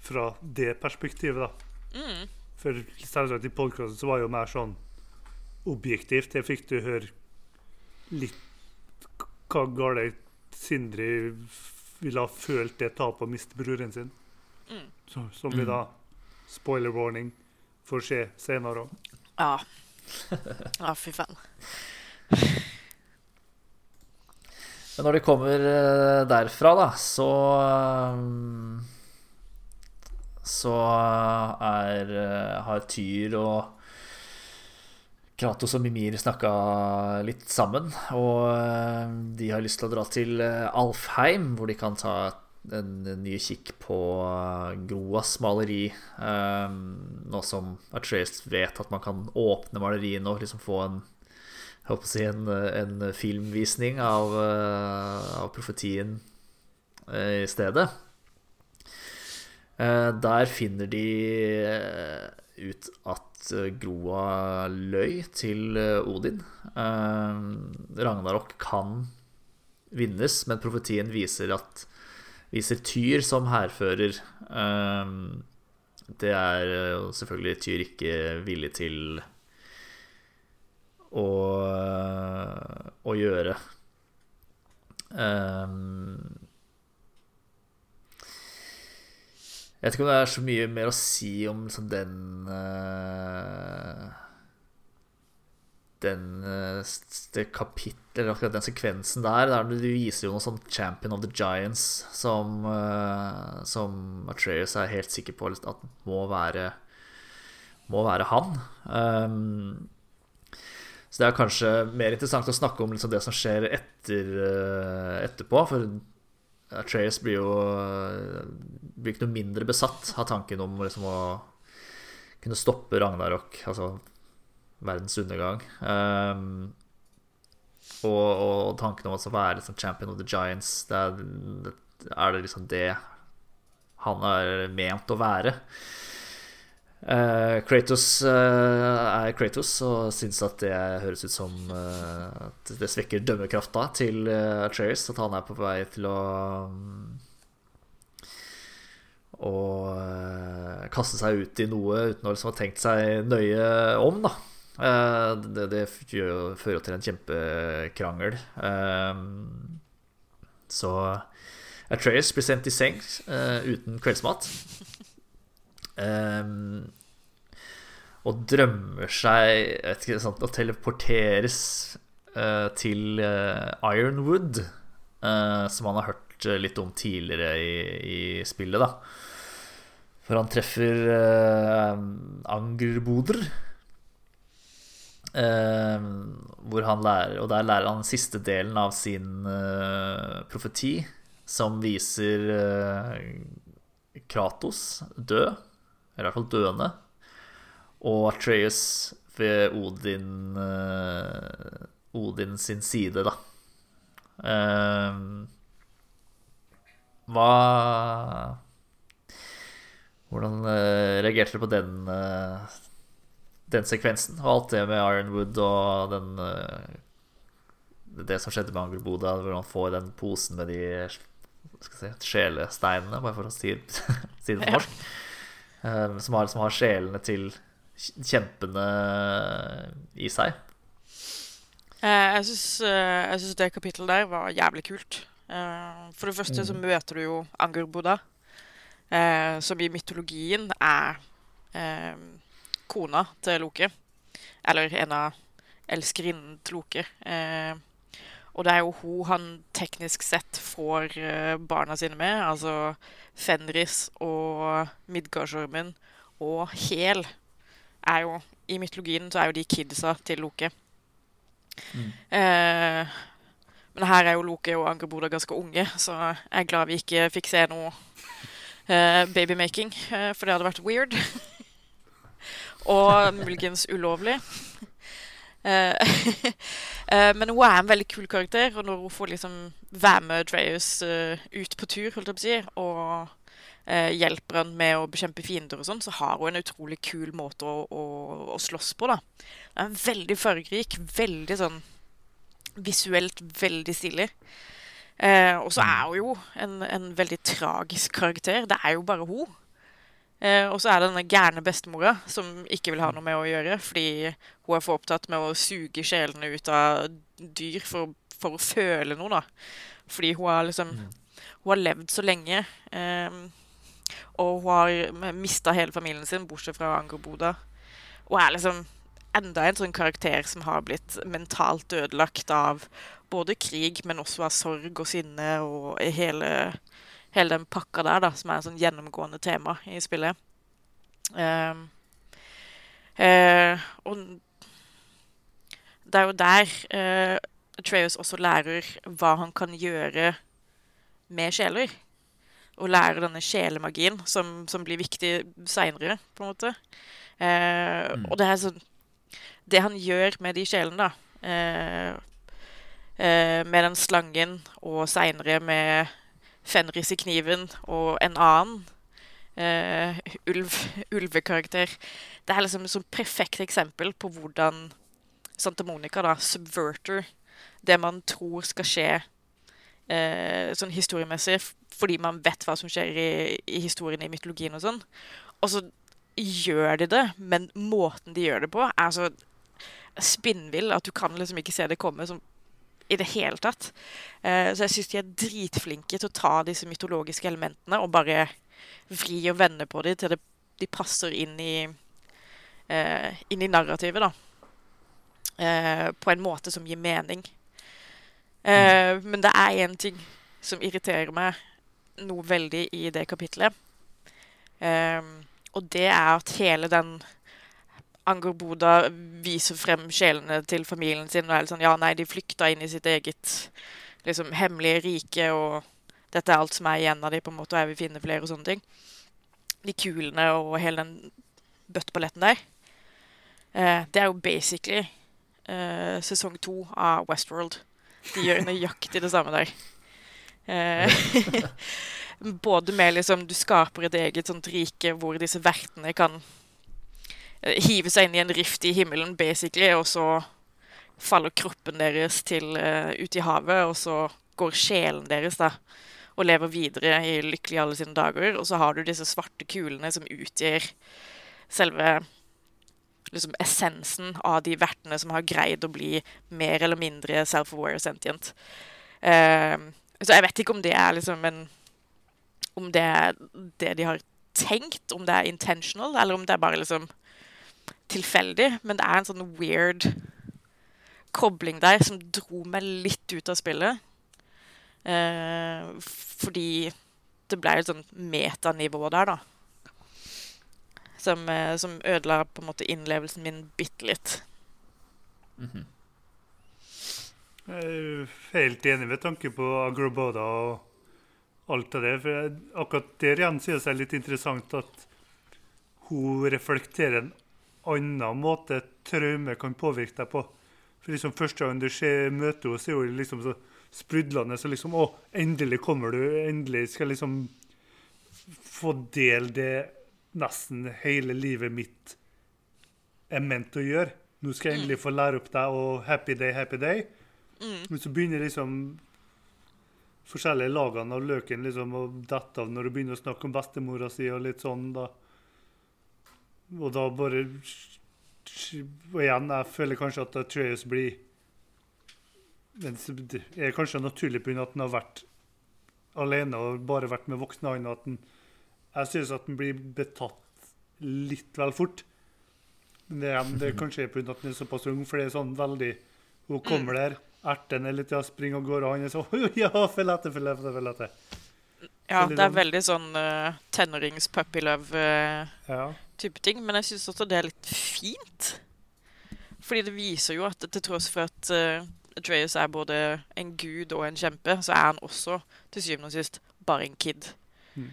fra det perspektivet, da. Mm. For selvsagt i podkasten så var det jo mer sånn objektivt. Det fikk du høre litt hva gale Sindri ville ha følt det tapet å miste broren sin. Mm. Så, som vi da, spoiler warning, får se senere òg. Ja. Ja, fy faen. Men når de kommer eh, derfra, da, så eh, Så er, eh, har Tyr og Kratos og Mimir snakka litt sammen. Og de har lyst til å dra til Alfheim, hvor de kan ta en ny kikk på eh, Groas maleri. eh, Nå som Atreus vet at man kan åpne maleriene og liksom få en jeg håper å si en, en filmvisning av, eh, av profetien i stedet. Der finner de ut at Groa løy til Odin. Ragnarok kan vinnes, men profetien viser at viser Tyr som hærfører. Eh, Det er eh, selvfølgelig Tyr ikke villig til å, å gjøre. Um, jeg vet ikke om det er så mye mer å si om liksom, den eh, Den eh, det kapittel, eller akkurat den sekvensen der. Der du viser jo noe sånn Champion of the Giants som, uh, som Atreus er helt sikker på at må være Må være han. Um, så det er kanskje mer interessant å snakke om liksom det som skjer etter, uh, etterpå. For Atreus blir jo blir ikke noe mindre besatt av tanken om liksom å kunne stoppe Ragnarok, altså verdens undergang. Um, og, og tanken om å være liksom champion of the giants, det er, er det liksom det han er ment å være. Uh, Kratos uh, er Kratos og syns at det høres ut som uh, At det svekker dømmekrafta til uh, Atreus. At han er på vei til å um, Å kaste seg ut i noe uten å liksom ha tenkt seg nøye om, da. Eh, det, det fører til en kjempekrangel. Eh, så Atreus blir sendt i seng eh, uten kveldsmat. Og drømmer seg ikke, sånn, å teleporteres eh, til eh, Ironwood, eh, som han har hørt eh, litt om tidligere i, i spillet. da For han treffer uh, Angerboder. Eh, hvor han lærer Og der lærer han siste delen av sin eh, profeti, som viser eh, Kratos død, eller i hvert fall døende, og Atreus ved Odin eh, Odin sin side, da. Eh, hva Hvordan reagerte du på den eh, den sekvensen og alt det med Ironwood og den eh, Det som skjedde med Angerboda, hvor han får den posen med de skal si, sjelesteinene, bare for å si, si det på Ja. norsk. eh, som, har, som har sjelene til kjempene i seg. Eh, jeg syns det kapittelet der var jævlig kult. For det første så Mm. møter du jo Angerboda, som i mytologien er kona til Loke. Eller en av elskerinnen til Loke. Eh, og det er jo hun han teknisk sett får eh, barna sine med. Altså Fenris og Midgardsormen og Hel er jo I mytologien så er jo de kidsa til Loke. Eh, men her er jo Loke og Angerboda ganske unge, så jeg er glad vi ikke fikk se noe eh, babymaking, eh, for det hadde vært weird. og muligens ulovlig. Eh, eh, men hun er en veldig kul karakter, og når hun får liksom være med Dreyus eh, ut på tur, holdt jeg på å si, og hjelper han med å bekjempe fiender og sånn, så har hun en utrolig kul måte å, å, å slåss på, da. Den er veldig fargerik, veldig sånn visuelt veldig stilig. Eh, og så er hun jo en, en veldig tragisk karakter. Det er jo bare hun. Eh, og så er det denne gærne bestemora som ikke vil ha noe med å gjøre, fordi hun er for opptatt med å suge sjelene ut av dyr for, for å føle noe, da. Fordi hun har liksom Hun har levd så lenge. Eh, og hun har mista hele familien sin, bortsett fra Angoboda. Og er liksom enda en sånn karakter som har blitt mentalt ødelagt av både krig, men også av sorg og sinne og hele, hele den pakka der, da, som er et sånn gjennomgående tema i spillet. Um, uh, og det er jo der uh, Atreus også lærer hva han kan gjøre med sjeler. Og lærer denne sjelemagien, som, som blir viktig seinere, på en måte. Uh, mm. Og det er sånn det han gjør med de sjelene, da eh, eh, Med den slangen, og seinere med Fenris i kniven og en annen uh, ulv, ulvekarakter. Det er liksom et perfekt eksempel på hvordan Santa Monica da, subverter det man tror skal skje uh, sånn historiemessig, fordi man vet hva som skjer i, i historien i mytologien og sånn. Og så gjør de det, men måten de gjør det på, er så spinnvill at du kan liksom ikke se det komme som, i det hele tatt. Uh, så jeg syns de er dritflinke til å ta disse mytologiske elementene og bare vri og vende på dem til det, de passer inn i, uh, inn i narrativet, da. Uh, på en måte som gir mening. Mm. Men det er én ting som irriterer meg noe veldig i det kapitlet. og det er at hele den Angor Boda viser frem sjelene til familien sin. Og er sånn, ja, nei, de flykta inn i sitt eget liksom, hemmelige rike, og dette er alt som er igjen av dem, på en måte, og jeg vil finne flere og sånne ting. De kulene og hele den bøtteballetten der. Eh, det er jo basically eh, sesong to av Westworld. De gjør nøyaktig det samme der. Eh, både med liksom Du skaper et eget sånt rike hvor disse vertene kan hive seg inn i en rift i himmelen, basically, og så faller kroppen deres til uh, ut i havet, og så går sjelen deres da, og lever videre i lykkelig alle sine dager. Og så har du disse svarte kulene som utgjør selve liksom, essensen av de vertene som har greid å bli mer eller mindre self-aware sentient. Uh, så jeg vet ikke om det er liksom en Om det er det de har tenkt, om det er intentional, eller om det er bare liksom tilfeldig, men det er en sånn weird kobling der som dro meg litt ut av spillet. Eh, fordi det ble et sånt metanivå der, da. Som, eh, som, ødela på en måte innlevelsen min bitte litt. Mm -hmm. Jeg er helt enig med tanke på Agroboda og alt av det. For jeg, akkurat der igjen synes jeg er litt interessant at hun reflekterer en annen måte traume kan påvirke deg på. For liksom Første gang du ser, møter henne, er hun liksom så sprudlende. Så liksom Å, endelig kommer du. Endelig skal jeg liksom få dele det nesten hele livet mitt er ment å gjøre. Nå skal jeg endelig få lære opp deg og happy day, happy day. Mm. Men så begynner liksom forskjellige lagene av løken liksom å dette av når du begynner å snakke om bestemora si og litt sånn. da og da bare Og igjen, jeg føler kanskje at Atreus blir Det er kanskje naturlig pga. at han har vært alene og bare vært med voksne han, at han, Jeg synes at han blir betatt litt vel fort. Men det, det er kanskje pga. at han er såpass ung, for det er sånn veldig Hun kommer der, erter ned litt, ja, springer av gårde, og han er sånn Ja, følg etter, følg etter, følg etter. Ja, det er veldig sånn uh, tenårings-puppy love-type uh, ja. Ting. Men jeg syns også det er litt fint. Fordi det viser jo at til tross for at uh, Atreus er både en gud og en kjempe, så er han også til syvende og sist bare en kid. Mm.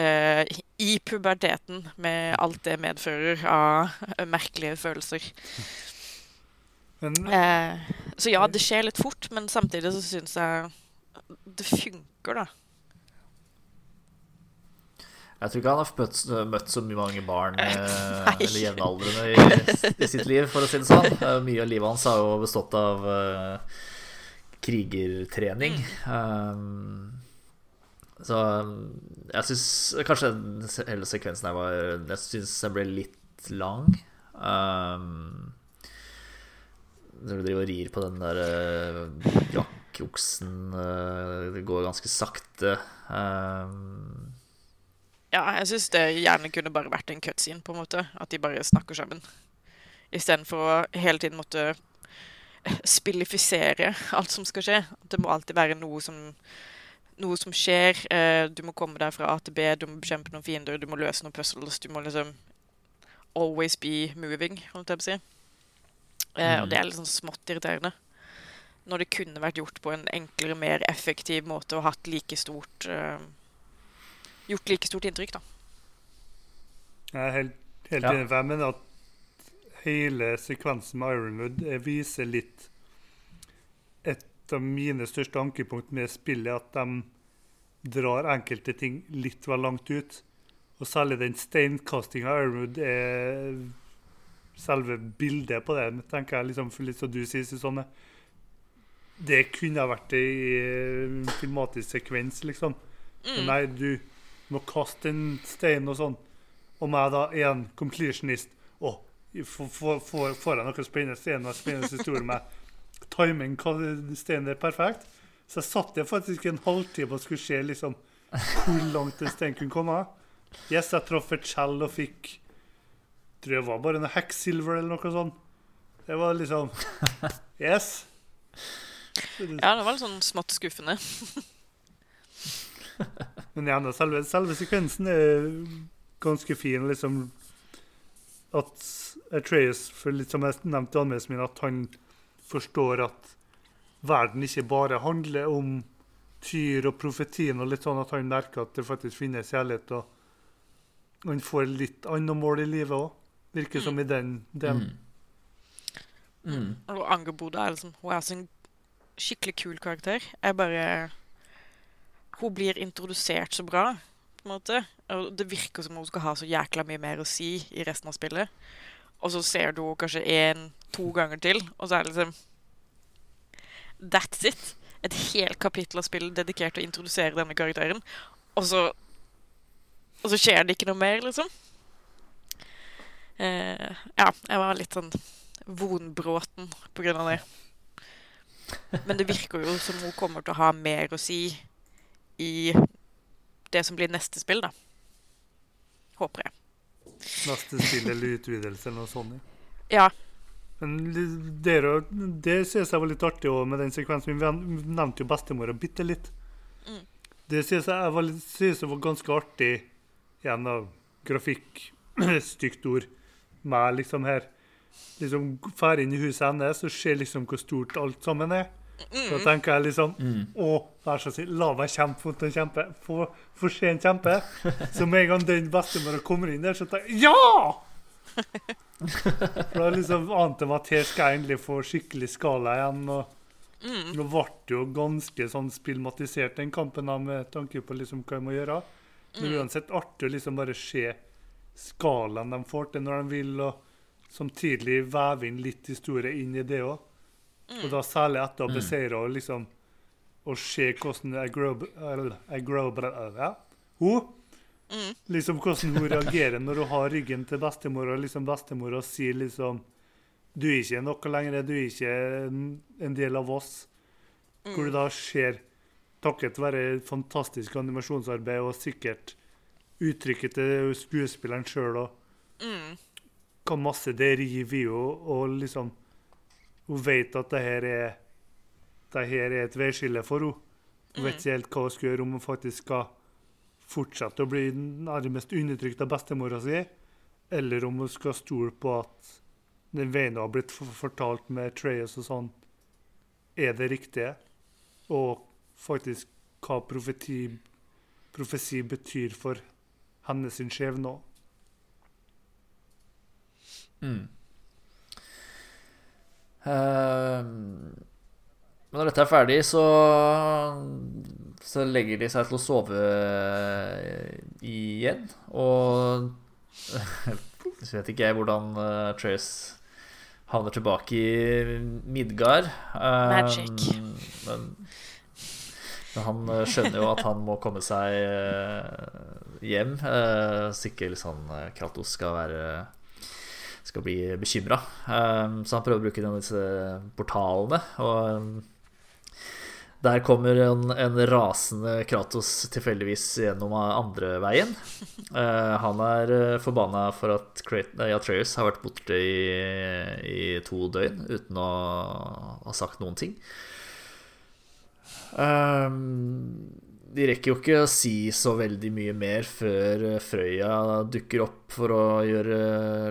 Uh, I puberteten, med alt det medfører av merkelige følelser. Men uh, så ja, det skjer litt fort, men samtidig så syns jeg det funker, da. Jeg tror ikke han har møtt, møtt så mange barn eh, eller jevnaldrende i, i sitt liv, for å si det sånn. Eh, Mye av livet hans har jo bestått av eh, krigertrening. Um, så jeg syns kanskje hele sekvensen her var Jeg syns den ble litt lang. Um, når du driver og rir på den der uh, jakkoksen, det går ganske sakte. Um, Ja, jeg syns det gjerne kunne bare vært en cutscene, på en måte. At de bare snakker sammen. Istedenfor å hele tiden måtte spillifisere alt som skal skje. Det må alltid være noe som, noe som skjer. Eh, du må komme deg fra A til B, du må bekjempe noen fiender, du må løse noen puzzles. Du må liksom always be moving, holdt jeg på å si. Mm. og det er litt sånn smått irriterende. Når det kunne vært gjort på en enklere, mer effektiv måte og hatt like stort eh, Gjort like stort inntrykk, da. Jeg er helt, helt Ja. enig, for jeg mener at hele sekvensen med Ironwood eh, viser litt Et av mine største ankepunkt med spillet, at de drar enkelte ting litt vel langt ut. Og særlig den steinkastinga av Ironwood er selve bildet på det. tenker jeg liksom, for Litt som du sier, Susanne. Det kunne ha vært ei eh, filmatisk sekvens, liksom. Men Nei, du må kaste en stein og sånn. Og meg da er en completionist. Å, får- jeg noe spennende scener, spennende historie med timing, steinen er perfekt. Så jeg satt der faktisk en halvtime og skulle se liksom hvor langt en stein kunne komme. Yes, jeg traff et skjell og fikk Tror jeg var bare noe hacksilver eller noe sånt. Det var liksom Yes. Ja, det var litt sånn smått skuffende. Men igjen, selve, selve sekvensen er ganske fin. Liksom at Atreas, for litt som jeg nevnte i anmeldelsen min, at han forstår at verden ikke bare handler om tyr og profetien, og litt sånn at han merker at det faktisk finnes kjærlighet. Og han får litt annet mål i livet òg, virker som i den delen. mm. Og Angerboda er liksom Hun er så en skikkelig kul karakter. Jeg bare Hun blir introdusert så bra, på en måte. Og det virker som hun skal ha så jækla mye mer å si i resten av spillet. Og så ser du henne kanskje én-to ganger til, og så er det liksom That's it. Et helt kapittel av spillet dedikert til å introdusere denne karakteren. Og så Og så skjer det ikke noe mer, liksom. Eh, ja, jeg var litt sånn vonbråten på grunn av det. Men det virker jo som hun kommer til å ha mer å si i det som blir neste spill, da. Håper jeg. Neste spill eller utvidelse eller noe sånt. Ja. Men dere, det synes jeg var litt artig også med den sekvensen. Vi nevnte jo bestemora bitte litt. Mm. Det synes jeg, var, synes jeg var ganske artig igjen av grafikk, stygt ord, med liksom her. Liksom Fer inn i huset hennes og ser liksom hvor stort alt sammen er. Så tenker jeg liksom Å, vær så snill, la meg kjempe mot en kjempe. Få få se en kjempe. Så med en gang den bestemora kommer inn der, så tenker jeg Ja! For da liksom ante jeg meg at her skal jeg endelig få skikkelig skala igjen. Og Nå ble det jo ganske sånn spillmatisert, den kampen, da, med tanke på liksom hva jeg må gjøre. Men uansett artig å liksom bare se skalaen de får til når de vil, og samtidig veve inn litt historie inn i det òg. Og da særlig etter å beseire og liksom og se hvordan Agrob... Agrob ja, hun Liksom hvordan hun reagerer når hun har ryggen til bestemor, og liksom bestemor og sier liksom Du er ikke noe lenger, du er ikke en del av oss. Hvor du da ser, takket være fantastisk animasjonsarbeid og sikkert uttrykket til skuespilleren sjøl og hva masse det river i henne, og liksom Hun vet at det her er det her er et veiskille for henne. Hun vet ikke helt hva hun skal gjøre, om hun faktisk skal fortsette å bli nærmest undertrykt av bestemora si, eller om hun skal stole på at den veien hun har blitt fortalt med Treyas og sånn, er det riktige, og faktisk hva profeti, profesi betyr for hennes sin skjebne òg. Mm. Eh, men når dette er ferdig, så, så legger de seg til å sove igjen. Og jeg vet ikke jeg hvordan uh, Trace havner tilbake i Midgard. Eh, Magic. Men, men han eh, skjønner jo at han må komme seg eh, hjem, eh, så ikke liksom eh, Kratos skal være skal bli bekymra. så han prøver å bruke disse portalene. Og um, der kommer en, en rasende Kratos tilfeldigvis gjennom andre veien. Eh, han er eh, forbanna for at Atreus har vært borte i, i to døgn uten å ha sagt noen ting. Um, de rekker jo ikke å si så veldig mye mer før eh, Frøya dukker opp for å gjøre,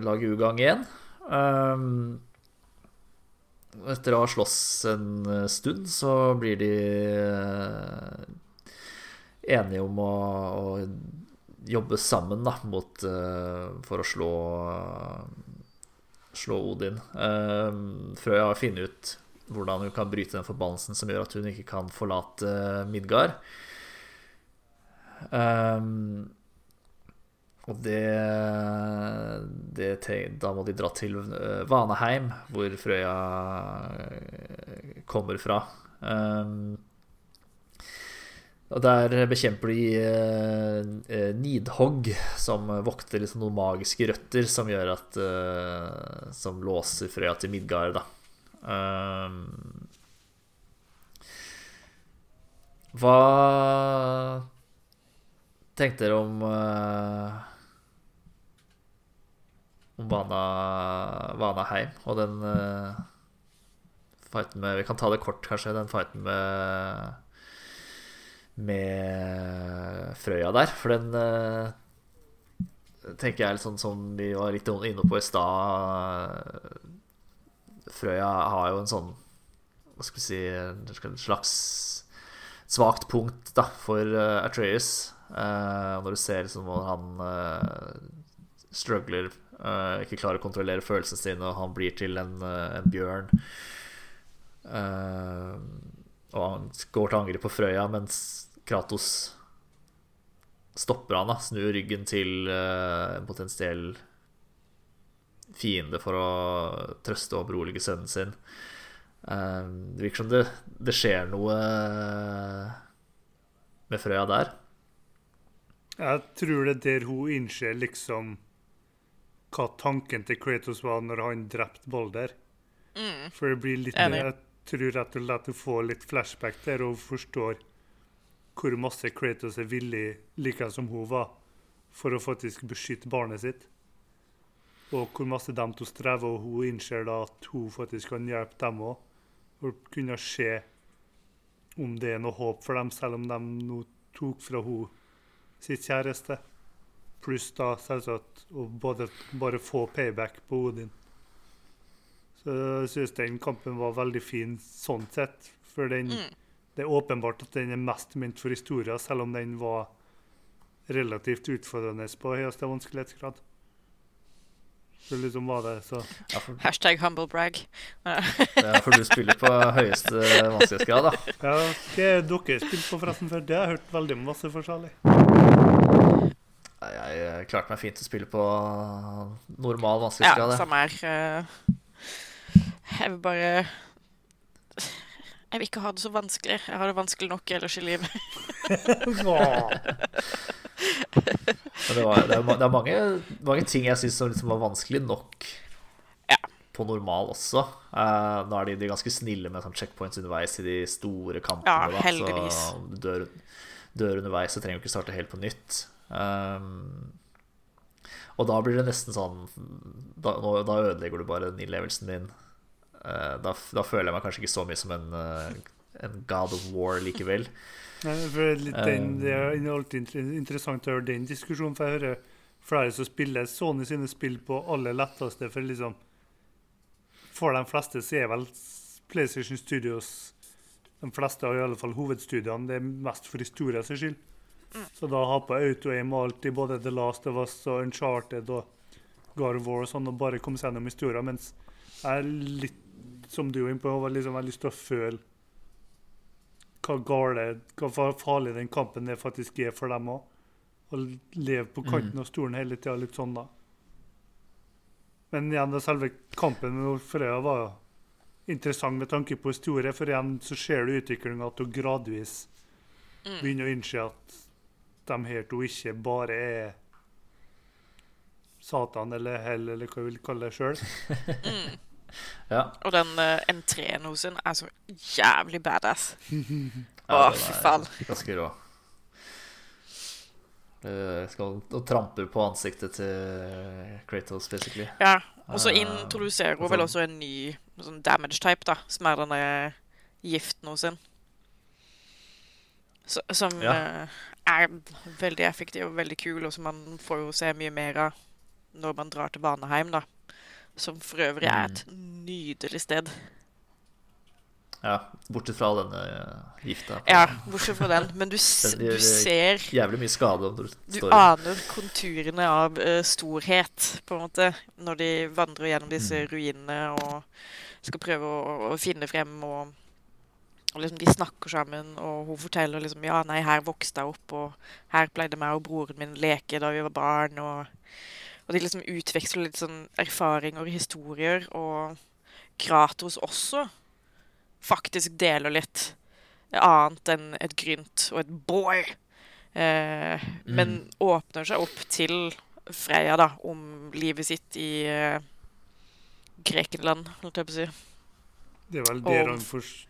lage ugagn igjen. Um, etter å ha slåss en eh, stund, så blir de eh, enige om å, å jobbe sammen da, mot, eh, for å slå, slå Odin. Um, Frøya har funnet ut hvordan hun kan bryte den forbannelsen som gjør at hun ikke kan forlate Midgard. Um, og det, det Da må de dra til Vaneheim, hvor Frøya eh, kommer fra. Um, og der bekjemper de eh, eh, Nidhogg, som vokter liksom noen magiske røtter som gjør at eh, Som låser Frøya til Midgard, da. Um, hva tenkte dere om uh, Om Vana, Vanaheim og den uh, fighten med Vi kan ta det kort, kanskje. Den fighten med med Frøya der. For den uh, tenker jeg er litt sånn som vi var litt inne på i stad. Frøya har jo en sånn Hva skal vi si En slags svakt punkt da, for uh, Atreus. Eh, når du ser liksom hvordan han eh, struggler, eh, ikke klarer å kontrollere følelsene sine, og han blir til en, en bjørn. Og han går til angrep på Frøya, mens Kratos stopper han, da, snur ryggen til en potensiell fiende for å trøste og berolige sønnen sin. Det virker som det, det skjer noe med Frøya der. Jeg tror det er der hun innser liksom hva tanken til Kratos var når han drepte Balder. Mm. For det blir litt Enig. Jeg tror rett og slett hun får litt flashback der, og forstår hvor masse Kratos er villig, like som hun var, for å faktisk beskytte barnet sitt. Og hvor masse de to strever, og hun innser da at hun faktisk kan hjelpe dem òg. Og kunne se om det er noe håp for dem, selv om de nå tok fra hun sitt kjæreste. Pluss da selvsagt å både, bare få payback på Odin. Så jeg syns den kampen var veldig fin sånn sett. For den, Mm. det er åpenbart at den er mest ment for historia, selv om den var relativt utfordrende på høyeste vanskelighetsgrad. Så liksom var det så Ja, for, Hashtag humble brag. ja, for du spiller på høyeste vanskelighetsgrad, da. Ja, hva har dere spilt på forresten før? Det har jeg hørt veldig masse forskjellig. Jeg klarte meg fint å spille på normal vanskelighetsgrad. Ja, samme her. eh, Jeg vil bare Jeg vil ikke ha det så vanskelig. Jeg har det vanskelig nok ellers i livet. Det, var, det, er, det er mange, mange ting jeg syns liksom var vanskelig nok Ja. på normal også. Uh, nå er de, de ganske snille med sånn checkpoints underveis i de store kampene. Ja, da, heldigvis. Så du dør, dør underveis, så trenger du ikke starte helt på nytt. Um, og da blir det nesten sånn Da, da ødelegger du bare den innlevelsen din. Uh, da, da føler jeg meg kanskje ikke så mye som en, uh, en God of War likevel. Nei, den, Um, det er alltid interessant å høre den diskusjonen, for jeg hører flere som spiller Sony sine spill på aller letteste. For liksom For de fleste så er vel PlayStation Studios De fleste i alle fall hovedstudiene. Det er mest for historiens skyld. Så da har på auto-aim og alt i både The Last of Us og Uncharted og God of War og sånn, og bare komme seg gjennom historien. Mens jeg er litt som du er inne på, var liksom, jeg har lyst til å føle hva gale, hva farlig den kampen det faktisk er for dem òg. Å leve på kanten av stolen hele tida, litt sånn, da. Men igjen, det selve kampen med Frøya var jo interessant med tanke på historie, for igjen så ser du utviklinga at hun gradvis begynner å innse at de her to ikke bare er Satan eller hell, eller hva vi vil kalle det sjøl. Ja. Og den uh, entreen hos henne er så jævlig badass. Å, fy faen. Ganske rå. Eh, skal og tramper på ansiktet til Kratos, basically. Ja, og så Eh, introduserer hun uh, vel også en ny sånn damage type, da, som er denne giften hos henne. Som Ja. Er veldig effektiv og veldig kul, og som man får jo se mye mer av når man drar til Baneheim, da. Som for øvrig er et Mm. nydelig sted. Ja, bortsett fra denne eh, gifta. Ja, bortsett fra den. Men du, s Den du gjør, ser Jævlig mye skade om du, Du aner konturene av uh, storhet, på en måte, når de vandrer gjennom disse Mm. ruinene og skal prøve å, å finne frem. Og, og liksom de snakker sammen, og hun forteller liksom Ja, nei, her vokste jeg opp, og her pleide meg og broren min leke da vi var barn, og, og de liksom utveksler litt sånn erfaringer og historier, og Kratos også faktisk deler litt annet enn et grynt og et boy. Eh, Men åpner seg opp til Freya da, om livet sitt i eh, Grekenland, holdt jeg på å si. Det er vel det Og- han fors-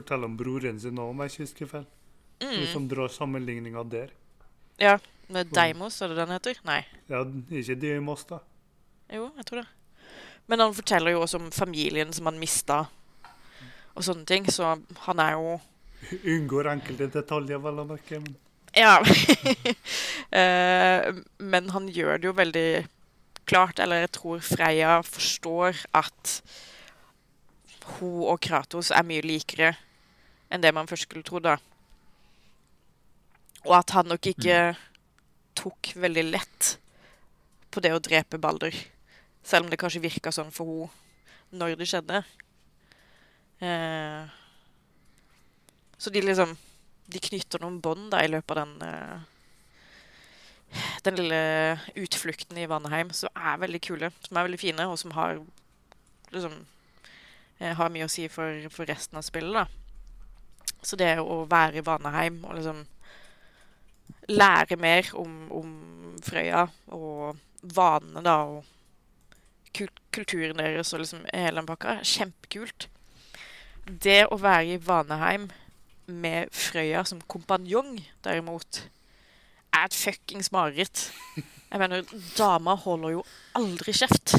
forteller om broren sin òg, om jeg ikke husker feil. Mm. Liksom drar sammenligninga der. Ja, med Deimos, er det den heter? Nei. Ja, ikke Deimos, da. Jo, jeg tror det. Men han forteller jo også om familien som han mista, og sånne ting, så han er jo Unngår enkelte detaljer, vel å merke. Men Ja. Eh, men han gjør det jo veldig klart, eller jeg tror Freya forstår at hun og Kratos er mye likere enn det man først skulle tro, da. Og at han nok ikke tok veldig lett på det å drepe Balder. Selv om det kanskje virka sånn for henne når det skjedde. Eh, så de liksom De knytter noen bånd i løpet av den eh, Den lille utflukten i Vanheim, som er veldig kule, som er veldig fine, og som har liksom eh, Har mye å si for, for resten av spillet, da. Så det å være i Vanaheim og liksom lære mer om, om Frøya og vanene, da, og kul kulturen deres og liksom hele den pakka, kjempekult. Det å være i Vaneheim med Frøya som kompanjong, derimot, er et fuckings mareritt. Jeg mener, dama holder jo aldri kjeft.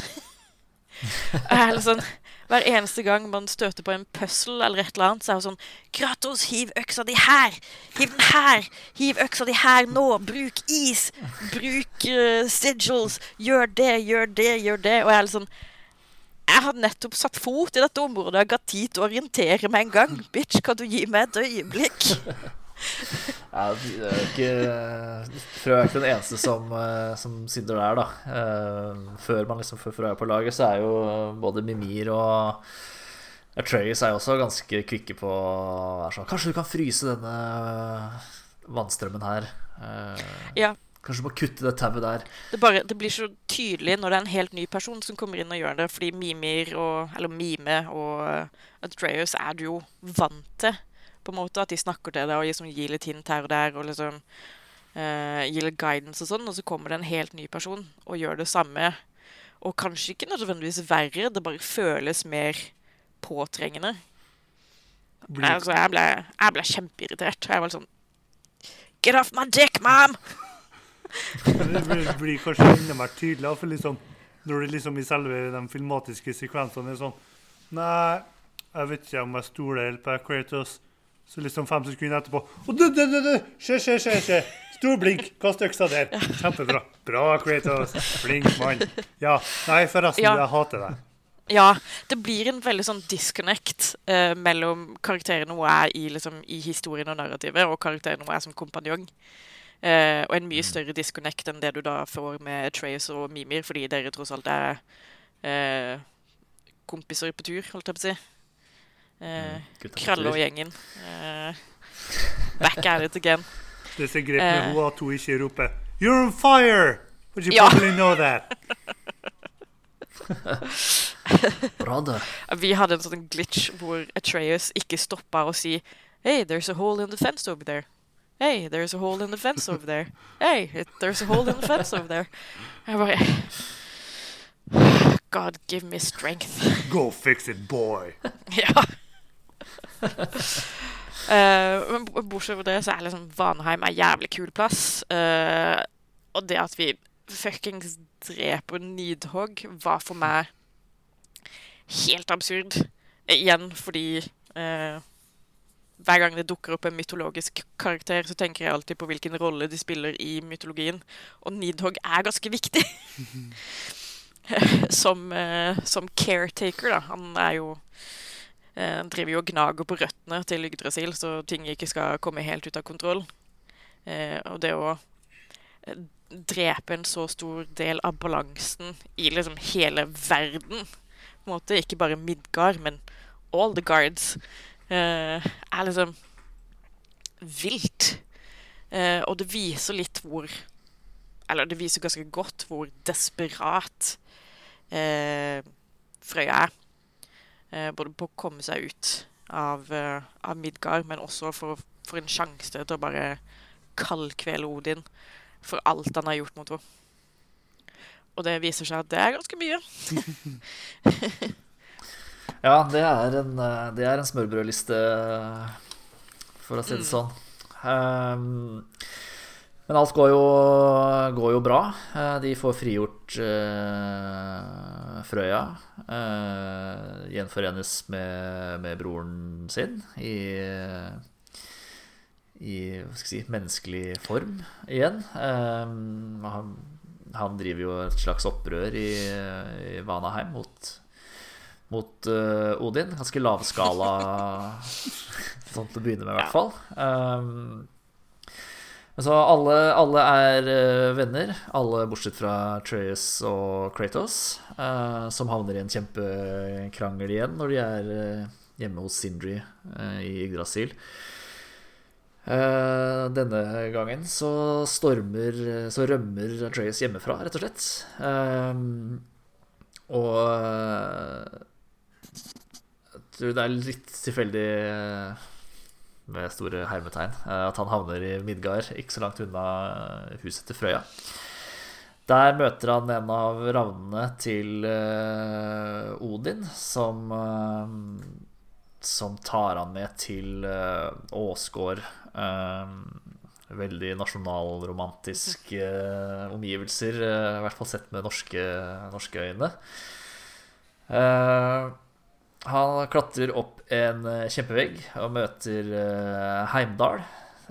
Jeg er litt sånn, Hver eneste gang man støter på en puzzle eller et eller annet, så er det sånn Kratos, hiv øksa di her! Hiv den her! Hiv øksa di her nå! Bruk is! Bruk uh, sigils! Gjør det, gjør det, gjør det! Og jeg er litt sånn Jeg har nettopp satt fot i dette området. Jeg ga tid til å orientere meg en gang. Bitch, kan du gi meg et øyeblikk? Ja, det er ikke Frø er ikke den eneste som, eh, som synder der, da. Eh, Før man liksom får Frø på laget, så er jo både Mimir og Atreus er jo også ganske kvikke på å være sånn Kanskje du kan fryse denne vannstrømmen her? Eh, Ja. Kanskje du må kutte det tauet der? Det, bare, det blir så tydelig når det er en helt ny person som kommer inn og gjør det, fordi Mimir og, eller Mime og Atreas er du jo vant til, på en måte, at de snakker til deg og liksom gir litt hint her og der, og liksom uh, gir litt guidance og sånn, og så kommer det en helt ny person og gjør det samme. Og kanskje ikke nødvendigvis verre, det bare føles mer påtrengende. blir, Altså, jeg ble, jeg ble kjempeirritert. Jeg var sånn Get off my dick, mom! det blir, blir kanskje enda mer tydelig. For liksom, når det liksom i selve de filmatiske sekvensene er sånn Nei, jeg vet ikke om jeg stoler helt på Kratos. Så liksom fem sekunder etterpå og du, du, du, du! Skje, skje, skje, skje. Stor blink. Kast øksa der. Kjempebra. Bra, Kratos. Blink, mann. Ja. Nei, forresten, Ja. jeg hater deg. Ja, det blir en veldig sånn disconnect eh, mellom karakteren hun er i, liksom, i historien og narrativet, og karakteren hun er som kompanjong. Eh, og en mye større disconnect enn det du da får med Trace og Mimir, fordi dere tross alt er eh, kompiser på tur, holdt jeg på å si. Eh, gutta på Kralle tur. og gjengen. Eh, back at it again. Det som er greit med Eh. henne, er at hun ikke roper You're on fire! But you Ja. probably know that. Bra, det. Vi hadde en sånn glitch hvor Atreus ikke stoppa å si Hey, there's a hole in the fence over there. Hey, there's a hole in the fence over there. Hey, it, there's a hole in the fence over there. Jeg bare God, give me strength. Go fix it, boy. ja. Eh, men bortsett fra det, så er liksom Vanheim en jævlig kul plass. Eh, og det at vi fuckings dreper Nidhogg, var for meg helt absurd. Igjen fordi eh, hver gang det dukker opp en mytologisk karakter, så tenker jeg alltid på hvilken rolle de spiller i mytologien. Og Nidhogg er ganske viktig. som, eh, som caretaker, da. Han er jo eh, driver jo og gnager på røttene til Yggdrasil, så ting ikke skal komme helt ut av kontroll. Eh, og det å eh, drepe en så stor del av balansen i liksom hele verden på en måte, Ikke bare Midgard, men all the guards. eh, er liksom vilt. Eh, og det viser litt hvor Eller det viser ganske godt hvor desperat eh, Frøya er. Eh, både på å komme seg ut av, eh, av Midgard, men også for, for en sjanse til å bare kaldkvele Odin for alt han har gjort mot henne. Og det viser seg at det er ganske mye. Ja, det er en, eh, det er en smørbrødliste, for å si det sånn. Um, men alt går jo, går jo bra. Eh, De får frigjort eh, Frøya. eh, gjenforenes med, med broren sin i, i hva skal jeg si, menneskelig form igjen. Um, han, han driver jo et slags opprør i, i Vanaheim mot mot Odin. Ganske lavskala sånn til å begynne med, i hvert fall. Um, så alle, alle er eh, venner, alle bortsett fra Atreus og Kratos, uh, som havner i en kjempekrangel igjen når de er eh, hjemme hos Sindri i Yggdrasil. Denne gangen så stormer Så rømmer Atreus hjemmefra, rett og slett. Og jeg tror det er litt tilfeldig med store hermetegn eh, at han havner i Midgard, ikke så langt unna eh, huset til Frøya. Der møter han en av ravnene til eh, Odin, som som tar han med til Åsgård. Veldig nasjonalromantiske omgivelser, i hvert fall sett med norske, norske øyne. Eh, han klatrer opp en eh, kjempevegg og møter eh, Heimdal.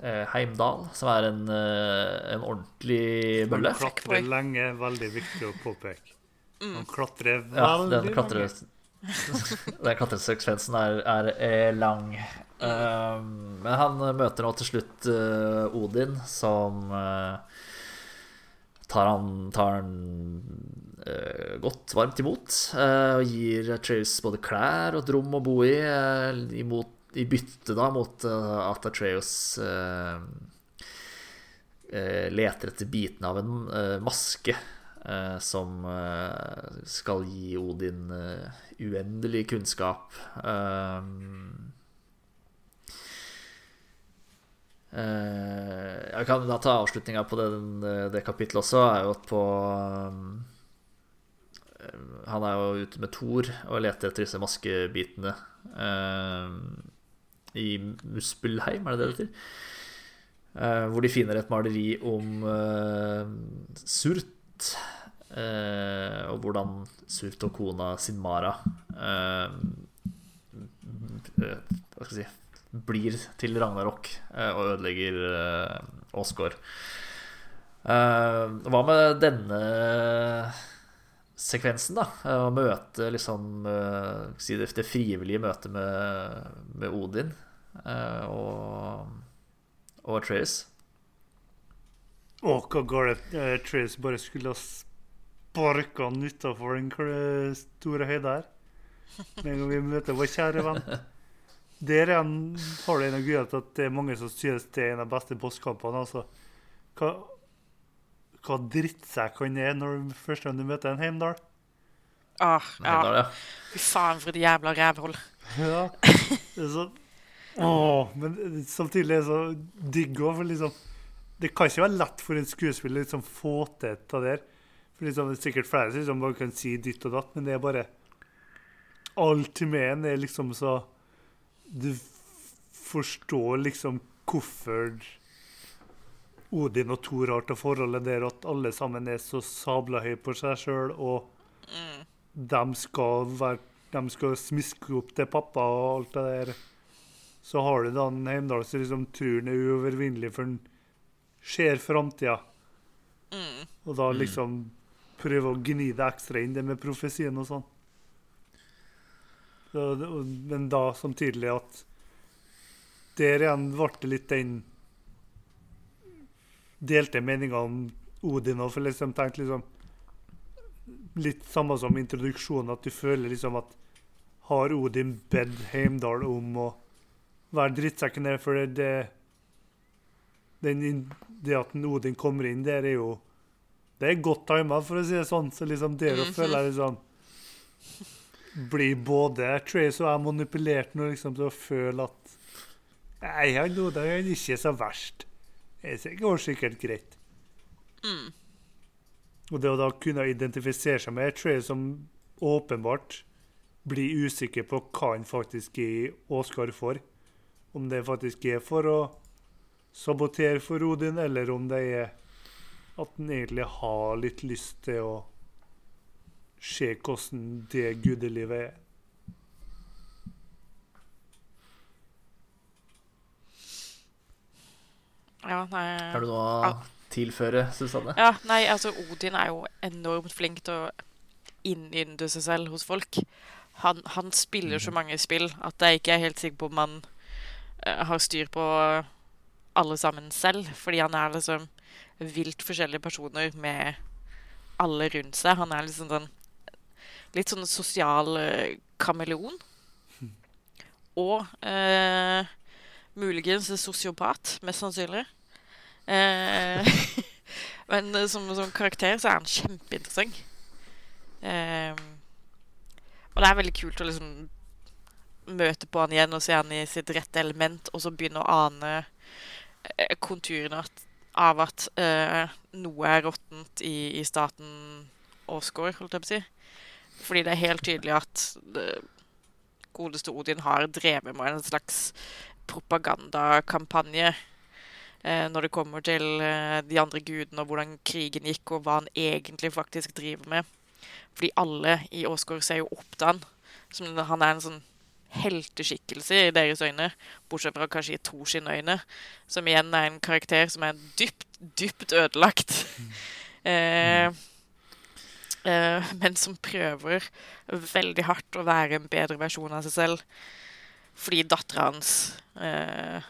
eh, Heimdal, som er en, en ordentlig bølle. Han klatrer lenge, veldig viktig å påpeke. Han klatrer Ja, veldig den klatre, lenge. den klatresekvensen er, er er, lang. Um, men han møter nå til slutt uh, Odin, som eh, tar han, tar han uh, godt varmt imot. Uh, og gir Atreus både klær og et rom å bo i, uh, imot, i bytte da mot at Atreus leter etter bitene av en maske som skal gi Odin uendelig kunnskap. Um, eh, jeg kan da ta avslutninga på den, eh, det kapittelet også, er jo at på um, Han er jo ute med Thor og leter etter disse maskebitene. I Muspelheim, er det det det heter? Eh, hvor de finner et maleri om eh, Surt. eh, og hvordan Surt og kona Sinmara eh, eh, Hva skal jeg si blir til Ragnarok eh, og ødelegger uh, Åsgård. Eh, hva med denne sekvensen, da? Eh, Å møte liksom eh, si det, det frivillige møtet med, med Odin eh, og, og Atreus. Å, hva galt uh, Trace bare skulle ha sparka han utafor den store høyda her. med en gang vi møter vår kjære venn. Der igjen har det grunnene til at det er mange som synes det er en av de beste bosskampene. Altså. Hva, hva drittsekk han er når første gang du møter en Heimdal. Ah, Heimdall, ja. ja. Fy faen, for et jævla rævhold. Ja. Det er så, åh, men samtidig er det så digg òg, for liksom Det kan ikke være lett for en skuespiller å liksom få til det der. For liksom, det er sikkert flere som liksom bare kan si ditt og datt, men det er bare Alt med en er liksom så Du forstår liksom hvorfor Odin og Thor har til forholdet der at alle sammen er så sabla høy på seg sjøl, og de skal være De skal smiske opp til pappa og alt det der. Så har du da en Heimdall som liksom tror han er uovervinnelig, for han ser framtida. Og da liksom prøver å gni det ekstra inn, det med profesien og sånn. Men da samtidig at der igjen ble det litt den delte meninga om Odin òg, for liksom tenkte liksom Litt samme som introduksjonen, at du føler liksom at Har Odin bedt Heimdal om å være drittsekken der, for det, det den, det at Odin kommer inn der, er jo Det er godt tima, for å si det sånn. Så liksom der å føle jeg liksom Blir både Trace og jeg manipulert nå, liksom, til å føle at Nei, han Oda er ikke så verst. Det går sikkert greit. Og det å da kunne identifisere seg med Trace, som åpenbart blir usikker på hva han faktisk er Oscar for. Om det faktisk er for å sabotere for Odin, eller om det er at han egentlig har litt lyst til å se hvordan det gudelivet er. Ja, nei Har du noe å tilføre, Susanne? Ja, nei, altså Odin er jo enormt flink til å innynde seg selv hos folk. Han, han spiller så mange spill at jeg ikke er helt sikker på om han uh, har styr på alle sammen selv. Fordi han er liksom vilt forskjellige personer med alle rundt seg. Han er liksom sånn litt sånn sosial eh, kameleon. Og eh, muligens sosiopat, mest sannsynlig. Eh, men eh, som, som karakter så er han kjempeinteressant. Eh, og det er veldig kult å liksom møte på han igjen og se han i sitt rette element, og så begynne å ane eh, konturene av at noe er råttent i, i staten Åsgård, holdt jeg på å si. Fordi det er helt tydelig at godeste Odin har drevet med en slags propagandakampanje eh, når det kommer til eh, de andre gudene og hvordan krigen gikk, og hva han egentlig faktisk driver med. Fordi alle i Åsgård ser jo opp til han. Som han er en sånn helteskikkelse i deres øyne, bortsett fra kanskje i Thor sine øyne, som igjen er en karakter som er dypt, dypt ødelagt. Eh, eh, men som prøver veldig hardt å være en bedre versjon av seg selv. Fordi dattera hans eh,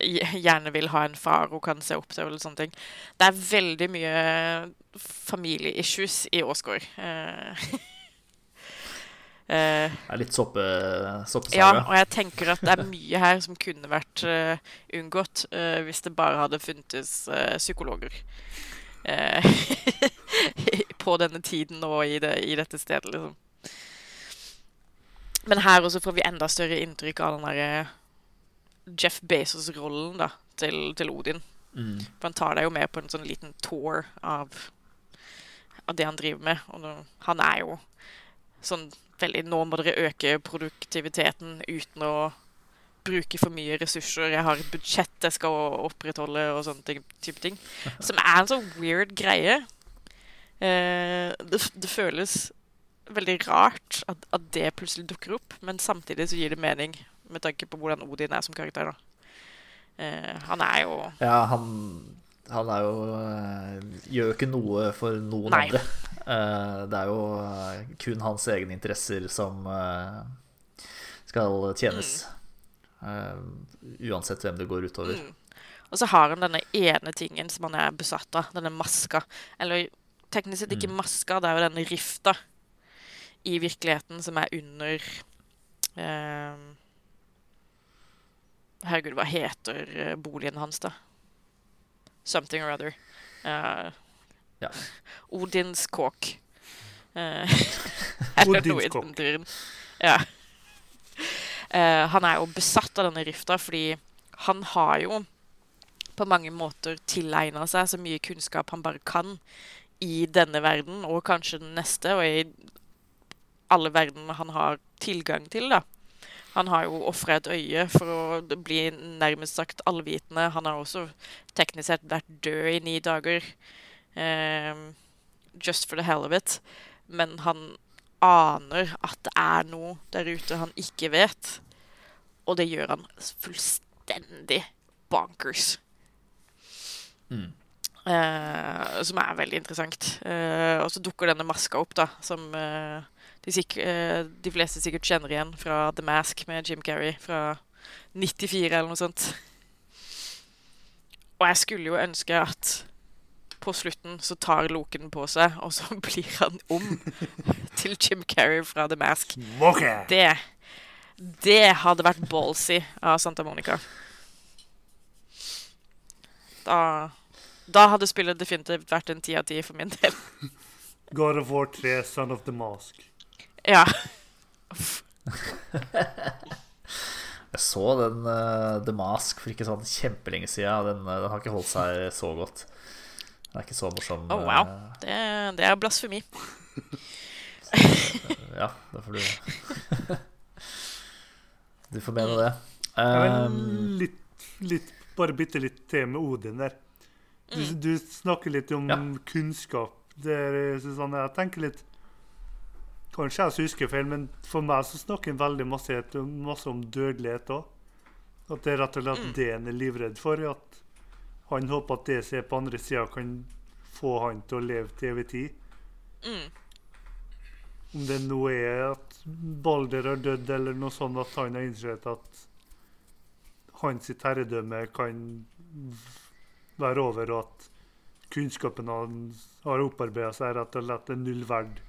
gjerne vil ha en far hun kan se opp til. eller sånne ting. Det er veldig mye familieissues i Åsgård. Eh, eh, Det er litt soppe, ja, og jeg tenker at det er mye her som kunne vært uh, unngått uh, hvis det bare hadde funtes uh, psykologer. på denne tiden og i, det, i dette stedet, liksom. Men her også får vi enda større inntrykk av den derre Jeff Bezos-rollen da, til, til Odin. Mm. For han tar deg jo med på en sånn liten tour av, av det han driver med. Og nå, han er jo sånn veldig Nå må dere øke produktiviteten uten å bruke for mye ressurser. Jeg har et budsjett jeg skal opprettholde, og sånne type ting. Som er en sånn weird greie. Eh, det, det føles veldig rart at, at det plutselig dukker opp, men samtidig så gir det mening med tanke på hvordan Odin er som karakter. Eh, han er jo Ja, han, han er jo eh, Gjør jo ikke noe for noen Nei. andre. Eh, det er jo kun hans egne interesser som eh, skal tjenes. Eh, uansett hvem det går utover. Og så har han denne ene tingen som han er besatt av, denne maska. Eller teknisk sett ikke maska, det er jo denne rifta i virkeligheten som er under eh, Herregud, hva heter eh, boligen hans, da? Something or other. Eh, Ja. Odins kåk. Eh, eller noe i Odins kåk. den duren. Ja. Eh, han er jo besatt av denne rifta fordi han har jo på mange måter tilegna seg så mye kunnskap han bare kan i denne verden, og kanskje den neste, og i alle verdenene han har tilgang til. da. Han har jo ofra et øye for å bli nærmest sagt allvitende. Han har også teknisk sett vært død i ni dager. Um, just for the hell of it. Men han aner at det er noe der ute han ikke vet. Og det gjør han fullstendig bonkers. Mm. Eh, som er veldig interessant. Eh, og så dukker denne maska opp, da, som eh, de, de fleste sikkert kjenner igjen fra The Mask med Jim Carrey fra 94 eller noe sånt. Og jeg skulle jo ønske at på slutten så tar Loken på seg, og så blir han om til Jim Carrey fra The Mask. Det Det hadde vært ballsy av Santa Monica. Da Da hadde spillet definitivt vært en ti av ti for min del. God of War 3, Son of the Mask. Ja. Jeg så den uh, The Mask for ikke sånn kjempelenge siden. Den, uh, den har ikke holdt seg så godt. Den er ikke så morsom. Oh, wow. Uh, Det, det er blasfemi. Ja, da får du Du får mene det. Ja, Um, litt, litt, bare bitte litt til med Odin der. Du, Mm. du snakker litt om Ja. kunnskap. Der, Susanne, jeg tenker litt Kanskje jeg husker feil, men for meg så snakker han veldig masse, masse om dødelighet òg. At det er rett og slett Mm. det han er livredd for. At han håper at det som er på andre sida, kan få han til å leve til evig tid. Mm. Om det nå er at Balder har dødd, eller noe sånt, at han har innsett at hans herredømme kan være over, og at kunnskapen han har opparbeida seg, rett og slett er null verd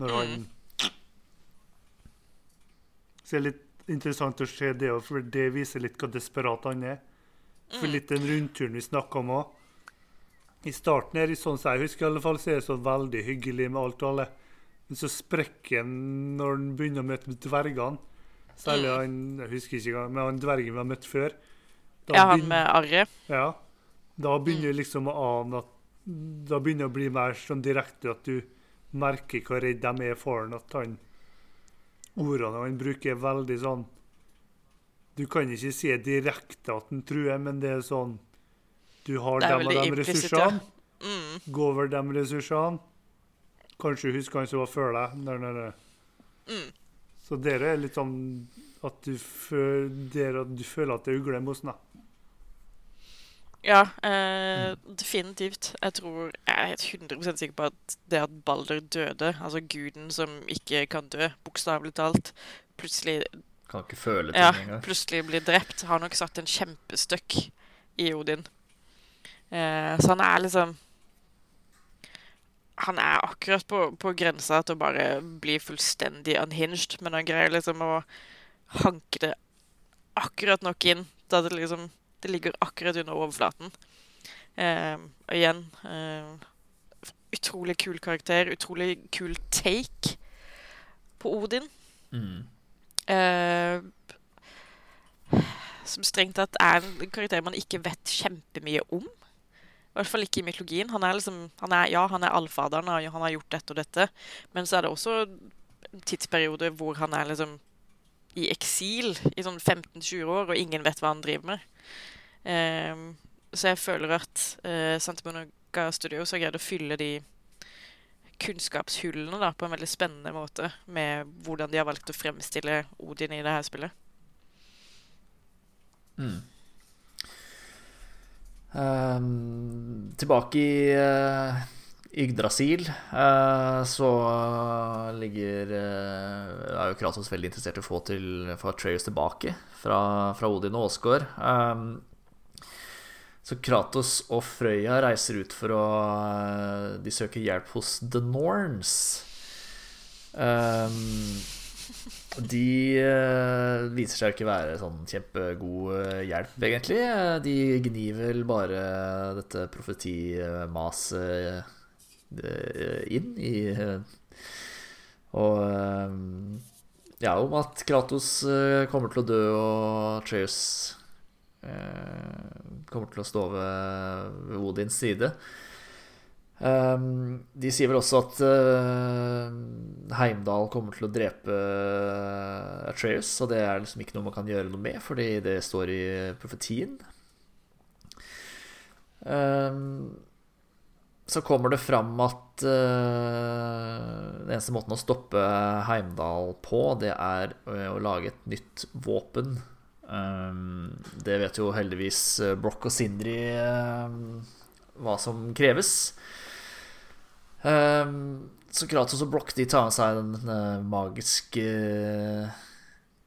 når han Så det er litt interessant å se det òg, for det viser litt hvor desperat han er. For litt den rundturen vi snakka om òg. I starten er det sånn som jeg husker, i alle fall, så er det så veldig hyggelig med alt og alle. Men så sprekker han når han begynner å møte dvergene. Særlig han jeg husker ikke engang, men han dvergen vi har møtt før. Da Ja, han begynner- med arret. ja. Da begynner det liksom å ane at Da begynner det å bli mer sånn direkte at du merker hvor redd de er for han. At han Ordene han bruker, er veldig sånn Du kan ikke si direkte at han truer, men det er sånn Du har er dem og dem ressursene. ja. Mm. Gå over de ressursene. Kanskje husk han som var før deg. Nei, nei, nei. Mm. Så det er litt sånn at du, føler, at du føler at det ugler mot den. da. Ja, eh, definitivt. Jeg tror Jeg er helt 100 sikker på at det at Balder døde, altså guden som ikke kan dø, bokstavelig talt, plutselig kan ikke føle ting ja, engang. plutselig blir drept, har nok satt en kjempestøkk i Odin. Eh, så han er liksom Han er akkurat på, på grensa til å bare bli fullstendig unhinged, men han greier liksom å hanke det akkurat nok inn da det liksom Det ligger akkurat under overflaten. Eh, og igjen eh, Utrolig kul karakter, utrolig kul take på Odin. Mm. Eh, som strengt tatt er en karakter man ikke vet kjempemye om. I hvert fall ikke i mytologien. Han er liksom, han er, ja, han er allfaderen, han har gjort dette og dette. Men så er det også en tidsperiode hvor han er liksom i eksil i sånn 15-20 år, og ingen vet hva han driver med. Eh, så jeg føler at eh, Santa Monica Studios har greid å fylle de kunnskapshullene da, på en veldig spennende måte med hvordan de har valgt å fremstille Odin i det her spillet. Mm. Um, tilbake i uh, Yggdrasil eh, så ligger eh, er jo Kratos veldig interessert i å få, til, få Atreus tilbake fra, fra Odin og Åsgård. Så Kratos og Frøya reiser ut for å eh, De søker hjelp hos The Norns. De viser seg ikke være sånn kjempegod hjelp, egentlig. De gnir vel bare dette profetimaset inn i Og ja, om at Kratos kommer til å dø, og Treus kommer til å stå ved, Odins side. De sier vel også at Heimdal kommer til å drepe Atreus, og det er liksom ikke noe man kan gjøre noe med, fordi det står i profetien. Um, så kommer det fram at uh, den eneste måten å stoppe Heimdal på, det er å lage et nytt våpen. Um, det vet jo heldigvis Broch og Sindri hva som kreves. Um, så Kratos og Broch de tar med seg den magiske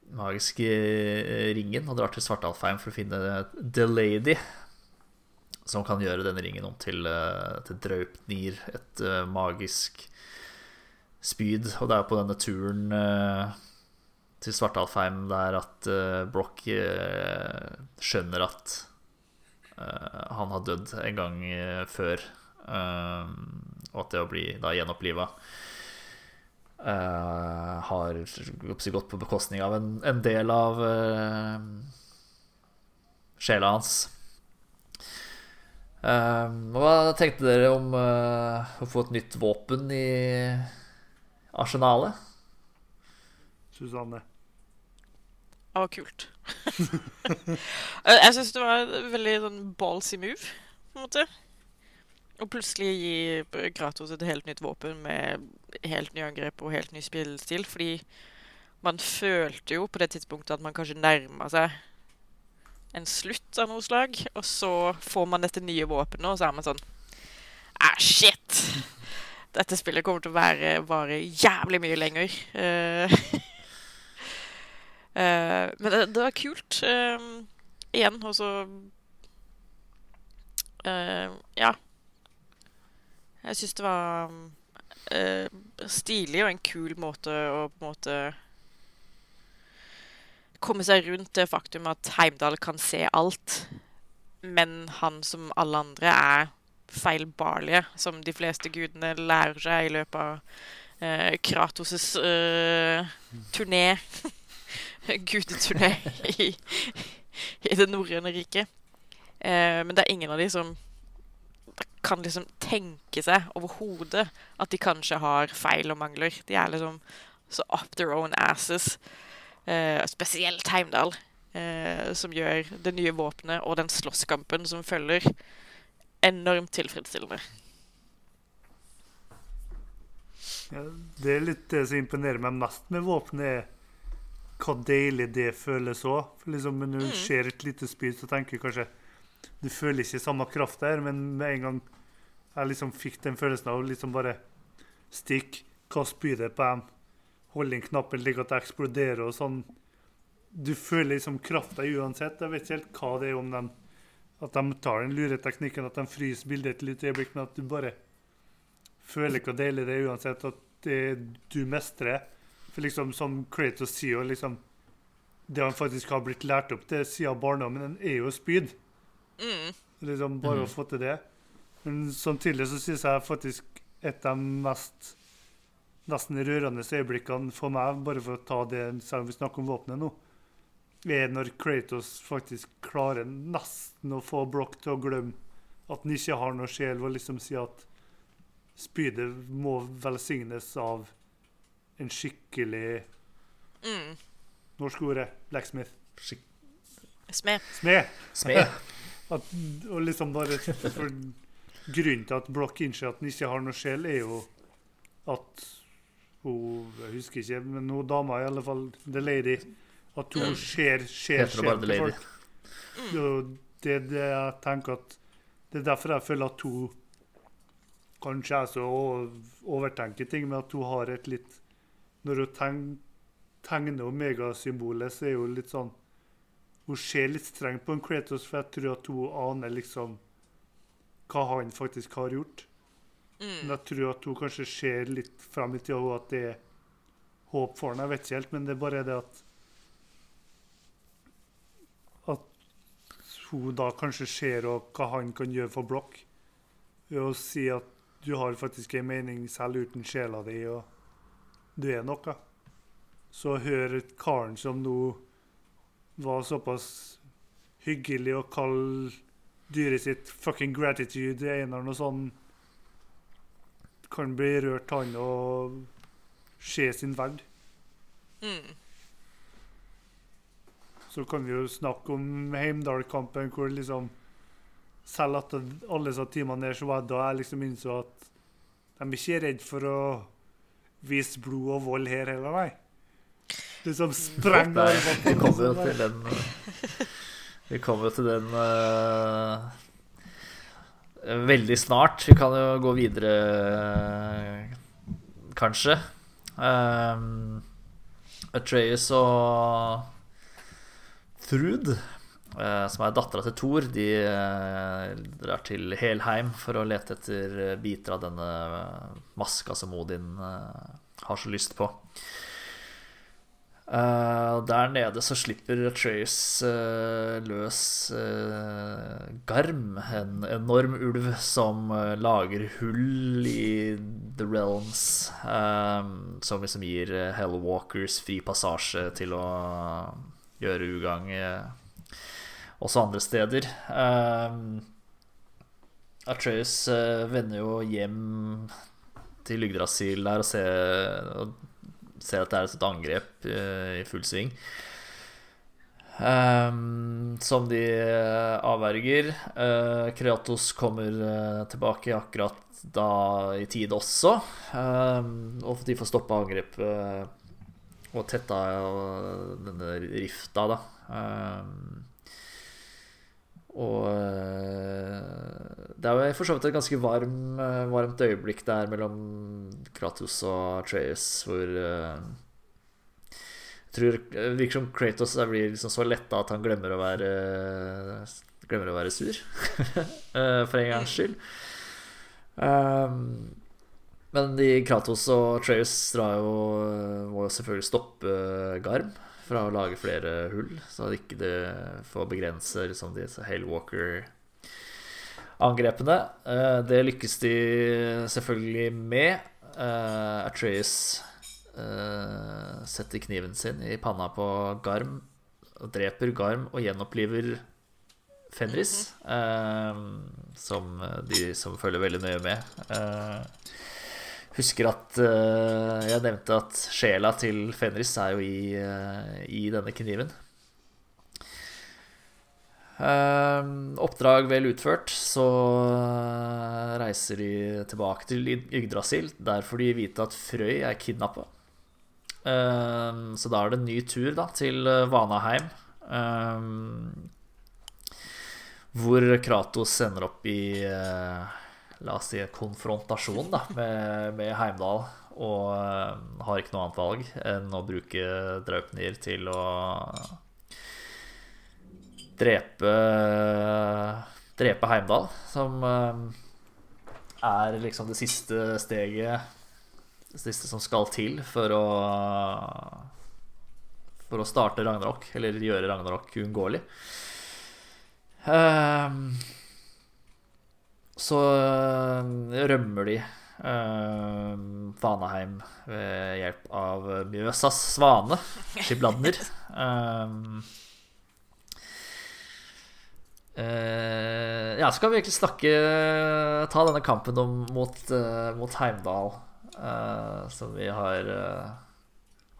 Magiske ringen og drar til Svartalfheim for å finne The Lady. Som kan gjøre denne ringen om til, uh, til Draupnir, et uh, magisk spyd. Og det er på denne turen til Svartalfheim der at Broch skjønner at han har dødd en gang før. Og at det å bli da gjenoppliva har gått på bekostning av en, del av sjela hans. Uh, hva tenkte dere om uh, å få et nytt våpen i arsenalet? Susanne. Det var kult. jeg syns det var en veldig sånn ballsy move, på en måte. Og plutselig gi Gratos et helt nytt våpen med helt nye angrep og helt ny spillestil. Fordi man følte jo på det tidspunktet at man kanskje nærma seg en slutt av noe slag. Og så får man dette nye våpenet, og så er man sånn Ah, shit! Dette spillet kommer til å være, vare jævlig mye lenger. Uh, uh, men det, det, var kult. Uh, igjen, og så Ja. Jeg syns det var stilig og en kul måte å på en måte komme seg rundt det faktum at Heimdal kan se alt, men han som alle andre er feilbarlige, som de fleste gudene lærer seg i løpet av uh, Kratos' uh, turné Gudeturné i, i det norrøne riket. Uh, men det er ingen av de som kan liksom tenke seg overhodet at de kanskje har feil og mangler. De er liksom så up their own asses. Eh, spesielt Heimdal, eh, som gjør det nye våpenet og den slåsskampen som følger, enormt tilfredsstillende. Ja, det er litt det som imponerer meg mest med våpenet, er hva deilig det føles òg. Liksom, når du mm. ser et lite spyd, så tenker du kanskje Du føler ikke samme kraft der, men med en gang jeg liksom fikk den følelsen av liksom bare stikk, kast spydet på dem, hold inn knappen slik at det eksploderer og sånn. Du føler liksom krafta uansett. Jeg vet ikke helt hva det er om den at de tar den lureteknikken, at de fryser bildet et lite øyeblikk, men at du bare føler hvor deilig det er uansett at det, du mestrer. For liksom som Kratos sier, liksom det han faktisk har blitt lært opp til siden barndommen, er jo spyd. Mm. Liksom Bare mm. å få til det. Men samtidig så syns jeg faktisk et av de mest nesten rørende øyeblikkene for meg, bare for å ta det selv om vi snakker om våpenet nå, er når Kratos faktisk klarer nesten å få Broch til å glemme at han ikke har noe sjel, og liksom si at spydet må velsignes av en skikkelig mm. Norsk ordet blacksmith. Skik Smed. Smed. Smed. at, og liksom bare for grunnen til at Broch innser at han ikke har noe sjel, er jo at hun Jeg husker ikke, men hun dama, i alle fall, The Lady, at hun ser, skjer til folk. Det er det jeg tenker at Det er derfor jeg føler at hun kanskje er så overtenker ting, men at hun har et litt Når hun tegner, omega-symbolet, så er hun litt sånn Hun ser litt strengt på en Kratos, for jeg tror at hun aner liksom hva han faktisk har gjort. Mm. Men jeg tror at hun kanskje ser litt frem i tida at det er håp for henne. Jeg vet ikke helt, men det er bare det at At hun da kanskje ser hva han kan gjøre for blokk, Ved å si at du har faktisk en mening selv uten sjela di, og du er noe. Så hør karen som nå var såpass hyggelig å kalle dyret sitt fucking gratitude, Einar, noe sånn Kan bli rørt, han, og se sin verd. Mm. Så kan vi jo snakke om Heimdal-kampen, hvor liksom Selv etter alle disse timene der, så var det da jeg liksom innså at de er ikke redd for å vise blod og vold her heller, nei. Liksom spreng Nei, armene vi kommer jo til den Vi kommer jo til den eh, veldig snart. Vi kan jo gå videre, kanskje. Um, Atreus og Thrud, eh, som er dattera til Thor, de eh, drar til Helheim for å lete etter biter av denne maska som Odin eh, har så lyst på. Eh, der nede så slipper Atreus eh, løs eh, Garm, en enorm ulv som lager hull i The Realms. som liksom gir Hellwalkers fri passasje til å gjøre ugagn også andre steder. Atreus vender jo hjem til Yggdrasil der og ser, ser at det er et angrep eh, i full sving. Um, som de eh, avverger. Uh, Kreatos kommer uh, tilbake akkurat da i tid også. Um, og de får stoppa angrepet og tetta denne rifta, da. Um, og eh, det er jo for så vidt et ganske varm, eh, varmt øyeblikk der mellom Kratos og Atreus, hvor eh, Jeg tror det virker som Kratos blir liksom så letta at han glemmer å være Glemmer å være sur, for en gangs skyld. Men de Kratos og jo, må jo selvfølgelig stoppe Garm fra å lage flere hull, så at ikke det får begrense liksom, disse Halewalker-angrepene. Eh, Det lykkes de selvfølgelig med. Eh, Atreus eh, setter kniven sin i panna på Garm, og dreper Garm og gjenoppliver Fenris, eh, som de som følger veldig nøye med. Husker at uh, jeg nevnte at sjela til Fenris er jo i, uh, i denne kniven. Uh, oppdrag vel utført, så eh, reiser de tilbake til Yggdrasil. Der får de vite at Frøy er kidnappa. så da er det en ny tur da, til Vanaheim. eh, hvor Kratos ender opp i eh, La oss si konfrontasjon da, med, med Heimdal. Og eh, har ikke noe annet valg enn å bruke Draupnir til å drepe Drepe Heimdal, som eh, er liksom det siste steget Det siste som skal til for å For å starte Ragnarok, eller gjøre Ragnarok uunngåelig. Ehm, så eh, rømmer de Uh, Vanaheim ved hjelp av Mjøsas svane, Skibladner. Uh, eh, ja, kan vi egentlig snakke Ta denne kampen om, mot, eh, mot Heimdal, eh, som vi har eh,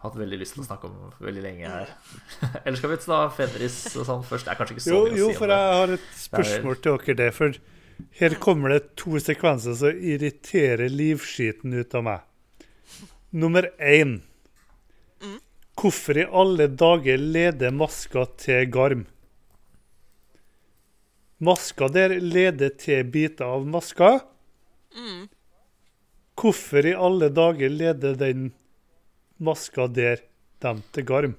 hatt veldig lyst til å snakke om veldig lenge her. Eller skal vi ta Fenris og sånn først? Det er kanskje ikke så Jo, mye å si om det. Jo, for jeg har et spørsmål til dere Det, For her kommer det to sekvenser som irriterer livskiten ut av meg. Nummer én. Hvorfor i alle dager leder maska til Garm? Maska der leder til biter av maska. Hvorfor i alle dager leder den maska der dem til Garm?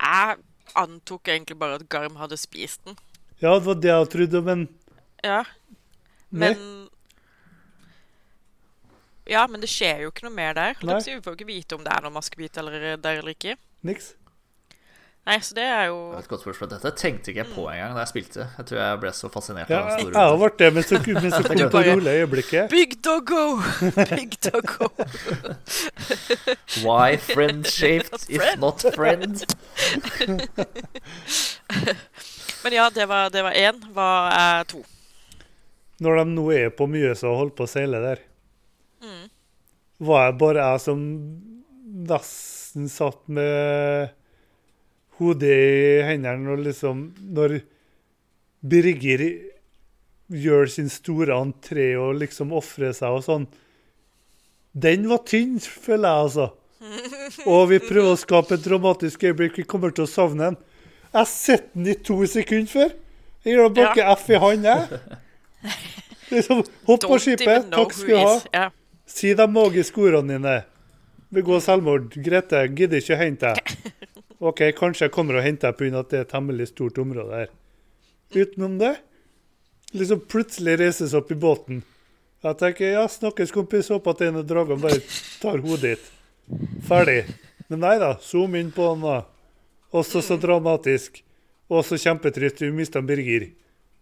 Jeg antok egentlig bare at Garm hadde spist den. Ja, det var det jeg trodde, men Ja. Men Ja, men det skjer jo ikke noe mer der. Nei. Vi får jo ikke vite om det er noen maskebit eller, der eller ikke. Niks. Nei, så det er jo Det er et godt spørsmål. Dette tenkte ikke jeg på engang da jeg spilte. Jeg tror jeg ble så fascinert Ja, av den jeg har vært det, men så, kom Du det på bare- rolig øyeblikket. Big doggo! Big doggo. Why friend shaped if not friend? Men ja, det var, det var én. Hva er to? Når de nå er på Mjøsa og holder på å seile der, Mm. var jeg bare jeg som nesten satt med hodet i hendene og liksom Når Birger gjør sin store entré og liksom ofrer seg og sånn Den var tynn, føler jeg, altså. Og vi prøver å skape et dramatisk øyeblikk. Vi kommer til å savne den. Jeg har sett den i to sekunder før. Jeg gir bare Ja. F i hånd, jeg. Liksom, hopp på skipet. Takk skal du ha. Ja. Si de magiske ordene dine. Begå selvmord. Grete, gidder ikke å hente deg. OK, kanskje jeg kommer og henter deg pga. at det er et hemmelig stort område her. Utenom det liksom plutselig reises opp i båten. Jeg tenker ja, snakkes, kompis. Håper at en av dragene bare tar hodet ditt. Ferdig. Men nei da. Zoom inn på han, da. Også så dramatisk. Også kjempetrist. Vi mista Birger.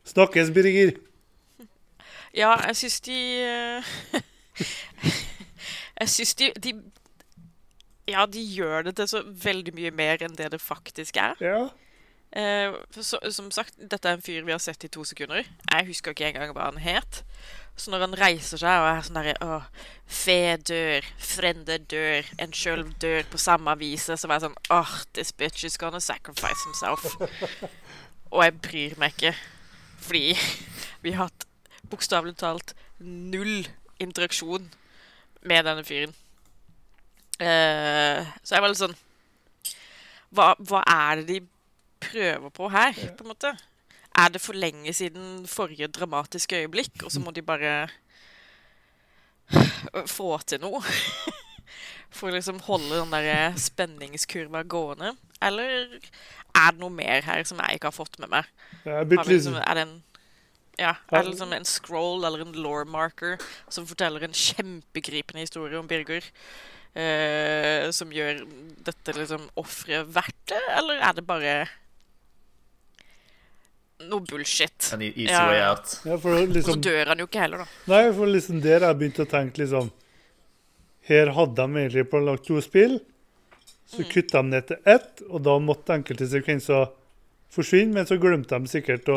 Snakkes, Birger. Ja, jeg syns de eh, Jeg syns de, de Ja, de gjør det til så veldig mye mer enn det det faktisk er. Ja. Eh, så, som sagt, dette er en fyr vi har sett i to sekunder. Jeg husker ikke engang hva han het. Så når han reiser seg og er sånn derre Å, fe dør, frende dør, en sjøl dør på samme viset, så var jeg sånn Åh, this bitch is gonna sacrifice himself. og jeg bryr meg ikke. Fordi vi har hatt bokstavelig talt null interaksjon med denne fyren. Uh, så jeg var litt sånn hva, hva er det de prøver på her, på en måte? Er det for lenge siden forrige dramatiske øyeblikk, og så må de bare få til noe? For å liksom holde den der spenningskurva gående? Eller er det noe mer her som jeg ikke har fått med meg? Det er liksom, er det en ja, er det liksom en scroll eller en law marker som forteller en kjempegripende historie om Birger? eh, som gjør dette liksom offeret verdt det, eller er det bare noe bullshit? En easy Ja, way out. ja, for Og så liksom, dør han jo ikke heller, da. Nei, for liksom der jeg begynte å tenke liksom Her hadde de egentlig planlagt to spill. Så kutta de ned til ett, og da måtte enkelte sekvenser forsvinne. Men så glemte de sikkert å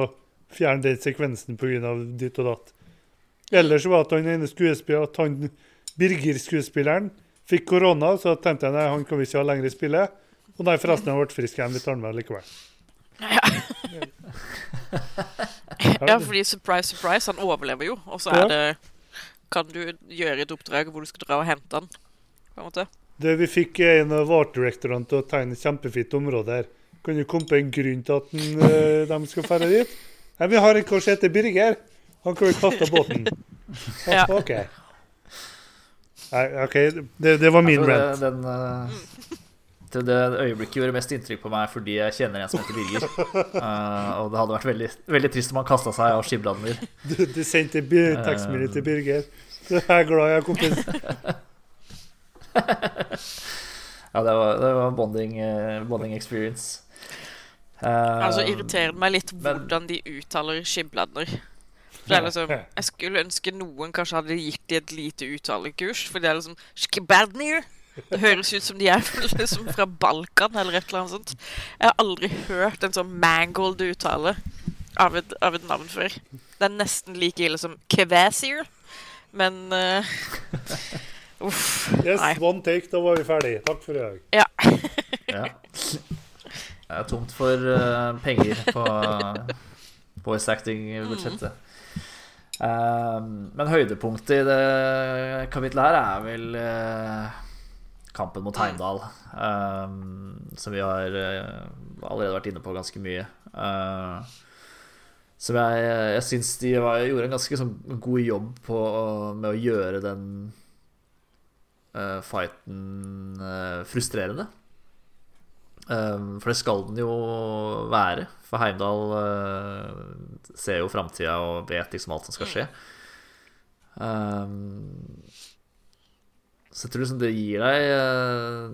fjerne den sekvensen pga. ditt og datt. Ellers var det han ene skuespilleren, at han Birger-skuespilleren fikk korona, så tenkte jeg nei, han kan vi ikke ha lenger i spillet. Og nei, forresten, han ble frisk igjen. Vi tar han med likevel. Ja, fordi surprise, surprise, han overlever jo. Og så er det Kan du gjøre et oppdrag hvor du skal dra og hente han? På en måte. Det vi fikk en av art directorene til å tegne et kjempefint område her. Kan du komme på en grunn til at den, eh, de skal ferde dit? Nei, vi har en kar som heter Birger. Han kan vi kaste båten. Ja. OK. Nei, OK, det, det var min tror rant. det, den, eh, det, det øyeblikket gjorde mest inntrykk på meg fordi jeg kjenner en som heter Birger. Uh, og det hadde vært veldig, veldig trist om han kasta seg av skibladner. Du, du sendte bi- tekstmelding til Birger. Du er glad jeg er kompis. Ja, det var, det var bonding, eh, bonding experience. Eh, Altså irriterer det meg litt men- hvordan de uttaler skibladner. For det er liksom, Jeg skulle ønske noen kanskje hadde gitt de et lite uttalekurs. For det er liksom Skibadnir. Det høres ut som de er liksom fra Balkan eller et eller annet sånt. Jeg har aldri hørt en sånn mangled uttale av et, av et navn før. Det er nesten like ille som Kvesir. Men uh, Uff. Yes, Nei. one take, da var vi ferdig. Takk for i dag. Ja. Ja. Det er tomt for uh, penger på voice acting-budsjettet. Eh, men høydepunktet i det kapitlet her er vel uh, kampen mot Heimdal. Um, som vi har uh, allerede vært inne på ganske mye. Uh, som jeg, jeg syns de var, gjorde en ganske sånn god jobb på, med å gjøre den fighten frustrerende. Um, for det skal den jo være. For Heimdal eh, ser jo framtida og vet liksom alt som skal skje. Um, Så jeg tror liksom det gir deg eh,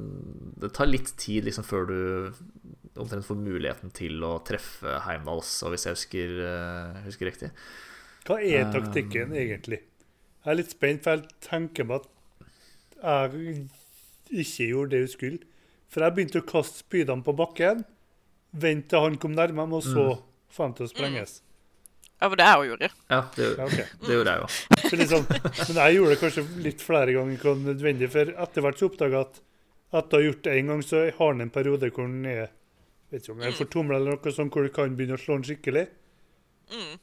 Det tar litt tid liksom før du omtrent får muligheten til å treffe Heimdall også, hvis jeg husker, eh, husker riktig. Hva er taktikken egentlig? Jeg er litt spent, for jeg tenker meg at jeg ikke gjorde det hun skulle. For jeg begynte å kaste spydene på bakken, vente til han kom nærmere, og så mm. dem til å sprenges. Ja, for det jeg jo gjorde. Ja, det, Ja, okay. det gjorde jeg jo. Liksom, men jeg gjorde det kanskje litt flere ganger enn nødvendig, for etter hvert så oppdaga jeg at etter å ha gjort det en gang, så har han en periode hvor han er vet ikke om jeg er fortumla eller noe sånt, hvor du kan begynne å slå han skikkelig.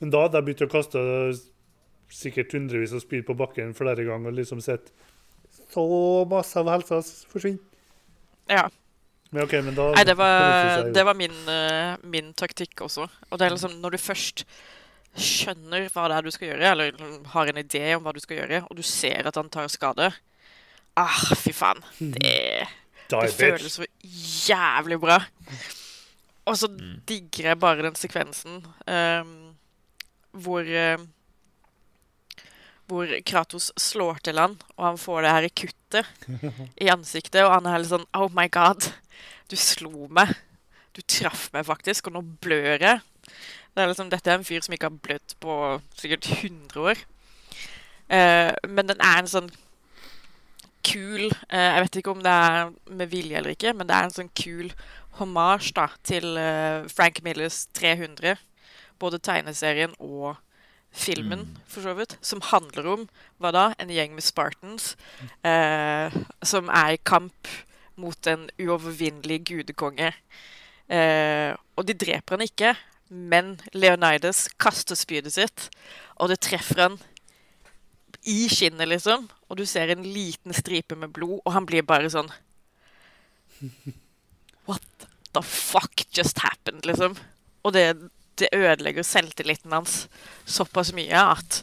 Men da hadde jeg begynt å kaste sikkert hundrevis av spyd på bakken flere ganger og liksom sett så masse av helsa forsvinne. Ja. Men okay, men da Nei, det var, det var min, eh, min taktikk også. Og det er liksom når du først skjønner hva det er du skal gjøre, eller har en idé om hva du skal gjøre, og du ser at han tar skade Ah, fy faen. Det, det føles så jævlig bra. Og så digger jeg bare den sekvensen um, hvor uh, Hvor Kratos slår til han, og han får det her kuttet i ansiktet, og han er litt sånn Oh my god, du slo meg. Du traff meg faktisk, og nå blør jeg. Det er liksom, dette er en fyr som ikke har blødd på sikkert 100 år. Eh, men den er en sånn kul eh, Jeg vet ikke om det er med vilje eller ikke, men det er en sånn kul hommage da, til eh, Frank Millers 300. Både tegneserien og filmen, for så vidt. Som handler om hva da? En gjeng med Spartans eh, som er i kamp mot en uovervinnelig gudekonge. Eh, og de dreper han ikke, men Leonidas kaster spydet sitt, og det treffer han i skinnet, liksom. Og du ser en liten stripe med blod, og han blir bare sånn What the fuck just happened, liksom? Og det, det ødelegger selvtilliten hans såpass mye at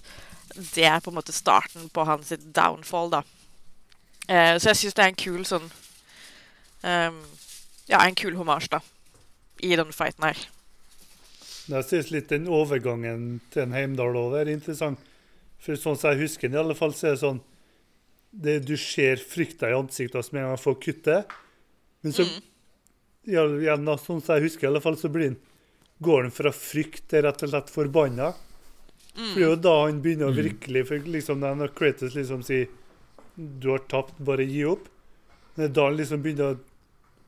det er på en måte starten på hans downfall, da. Eh, så jeg syns det er en kul sånn ehm, Ja, en kul hommage, da. I den fighten her. Jeg synes litt den overgangen til en Heimdal òg er interessant. For sånn som jeg husker den, i alle fall, så er det sånn det, Du ser frykta i ansiktet hans med en gang han får kuttet. Men så ja, igjen, da, sånn som jeg husker, i alle fall, så blir den, går han fra frykt til rett og slett forbanna. For det er jo da han begynner å virkelig for liksom Når Kratos liksom sier 'Du har tapt, bare gi opp', da han liksom begynner å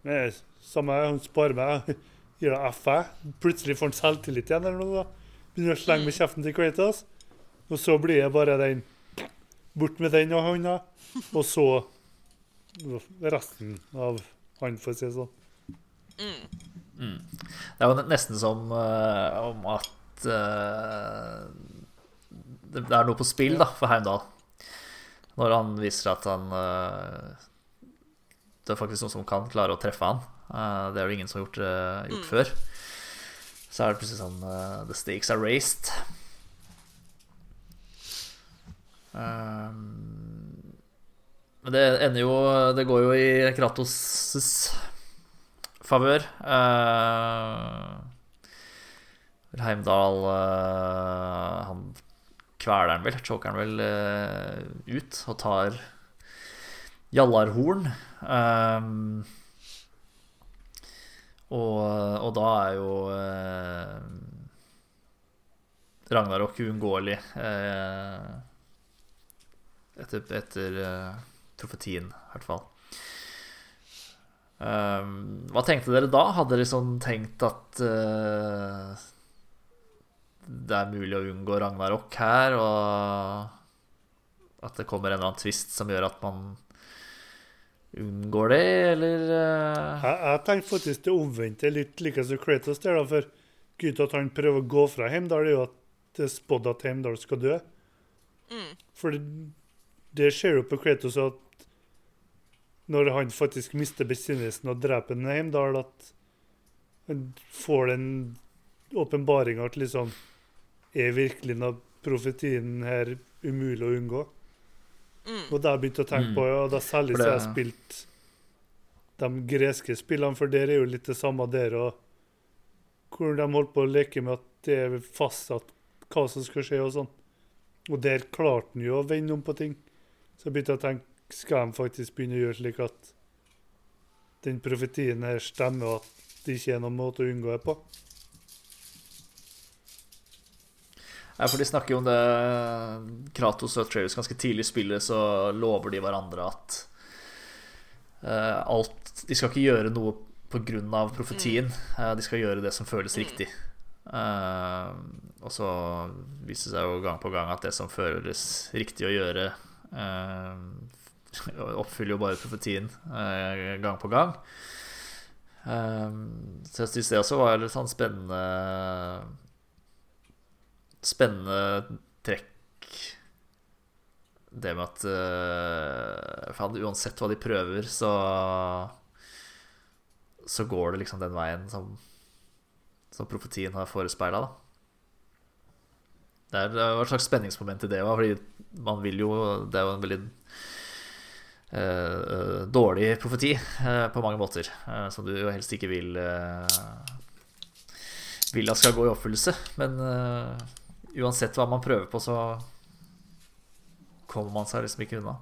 Nei, Samme han sparer meg, gir deg F, jeg. Plutselig får han selvtillit igjen, eller noe. da. Begynner å slenge med kjeften til Kratos. Og så blir det bare den Bort med den og hånda. Og så resten av han, for å si det sånn. Det er jo nesten som uh, om at uh, det er noe på spill da, for Heimdal. Når han viser at han eh, Det er faktisk noen som kan klare å treffe han. Eh, det er jo ingen som har gjort, eh, gjort før. Så er det plutselig sånn eh, The stakes are raised. Men det ender jo Det går jo i Kratos' favør. Heimdal Han kveler han vel, choker han vel ut og tar Jallarhorn. Um, og, og da er jo eh, Ragnarok uunngåelig eh, etter, etter eh, profetien, i hvert fall. Um, hva tenkte dere da? Hadde dere sånn tenkt at uh, det er mulig å unngå Ragnarok her, og at det kommer en eller annen tvist som gjør at man unngår det, eller uh... Jeg, jeg tenker faktisk det omvendte litt like som Kratos der, da, for grunnen til at han prøver å gå fra Heimdal, er jo at det er spådd at Heimdal skal dø. For det, det skjer jo på Kratos at når han faktisk mister besinnelsen og dreper Heimdal, at han får den åpenbaringa at liksom Er virkelig profetien her umulig å unngå? Og det har jeg begynt å tenke på, og da særlig så har jeg spilt de greske spillene, for der er jo litt det samme der. og Hvor de holdt på å leke med at det er fastsatt hva som skal skje og sånn. Og der klarte han jo å vende om på ting. Så jeg begynte å tenke skal de faktisk begynne å gjøre slik at den profetien her stemmer, og at det ikke er noen måte å unngå det på. Ja, for de snakker jo om det Kratos og Travis ganske tidlig i spillet, så lover de hverandre at uh, alt De skal ikke gjøre noe pga. profetien. Uh, de skal gjøre det som føles riktig. Uh, og så viser det seg jo gang på gang at det som føles riktig å gjøre, eh, oppfyller jo bare profetien eh, gang på gang. Eh, så jeg syns det også var litt sånn spennende Spennende trekk. Det med at uh, faen, uansett hva de prøver, så Så går det liksom den veien som, som profetien har forespeila, da. Det er et slags spenningsmoment i det òg, fordi man vil jo Det er jo en veldig uh, dårlig profeti uh, på mange måter, uh, som du jo helst ikke vil Vil at skal gå i oppfyllelse. Men eh, uansett hva man prøver på, så kommer man seg liksom ikke unna.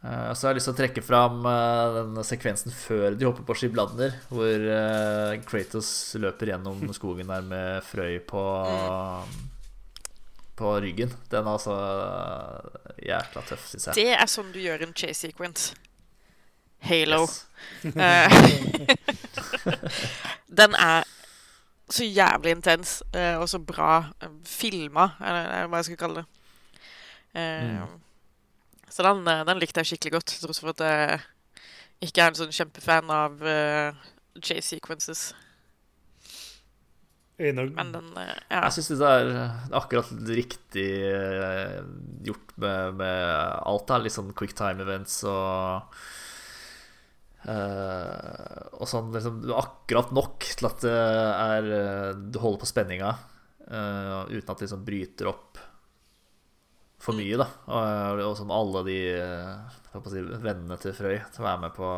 Uh, Så har jeg lyst til å trekke fram uh, den sekvensen før de hopper på Skibladner, hvor uh, Kratos løper gjennom skogen der med Frøy på På ryggen. Den er altså jækla tøff, syns jeg. Det er sånn du gjør en chase sequence. Halo. Yes. Den er så jævlig intens eh, og så bra eh, filma, eller eller hva jeg skal kalle det. Eh, Så den, den likte jeg skikkelig godt, til tross for at jeg ikke er en sånn kjempefan av eh, chase sequences. En Men den Ja. Jeg syns det er akkurat riktig gjort med, med alt. da Litt sånn quick time events og eh, Og sånn liksom akkurat nok til at det er eh, Du holder på spenninga uh, uten at det liksom bryter opp for mye, da. Og, og som alle de si, vennene til Frøy som er med på,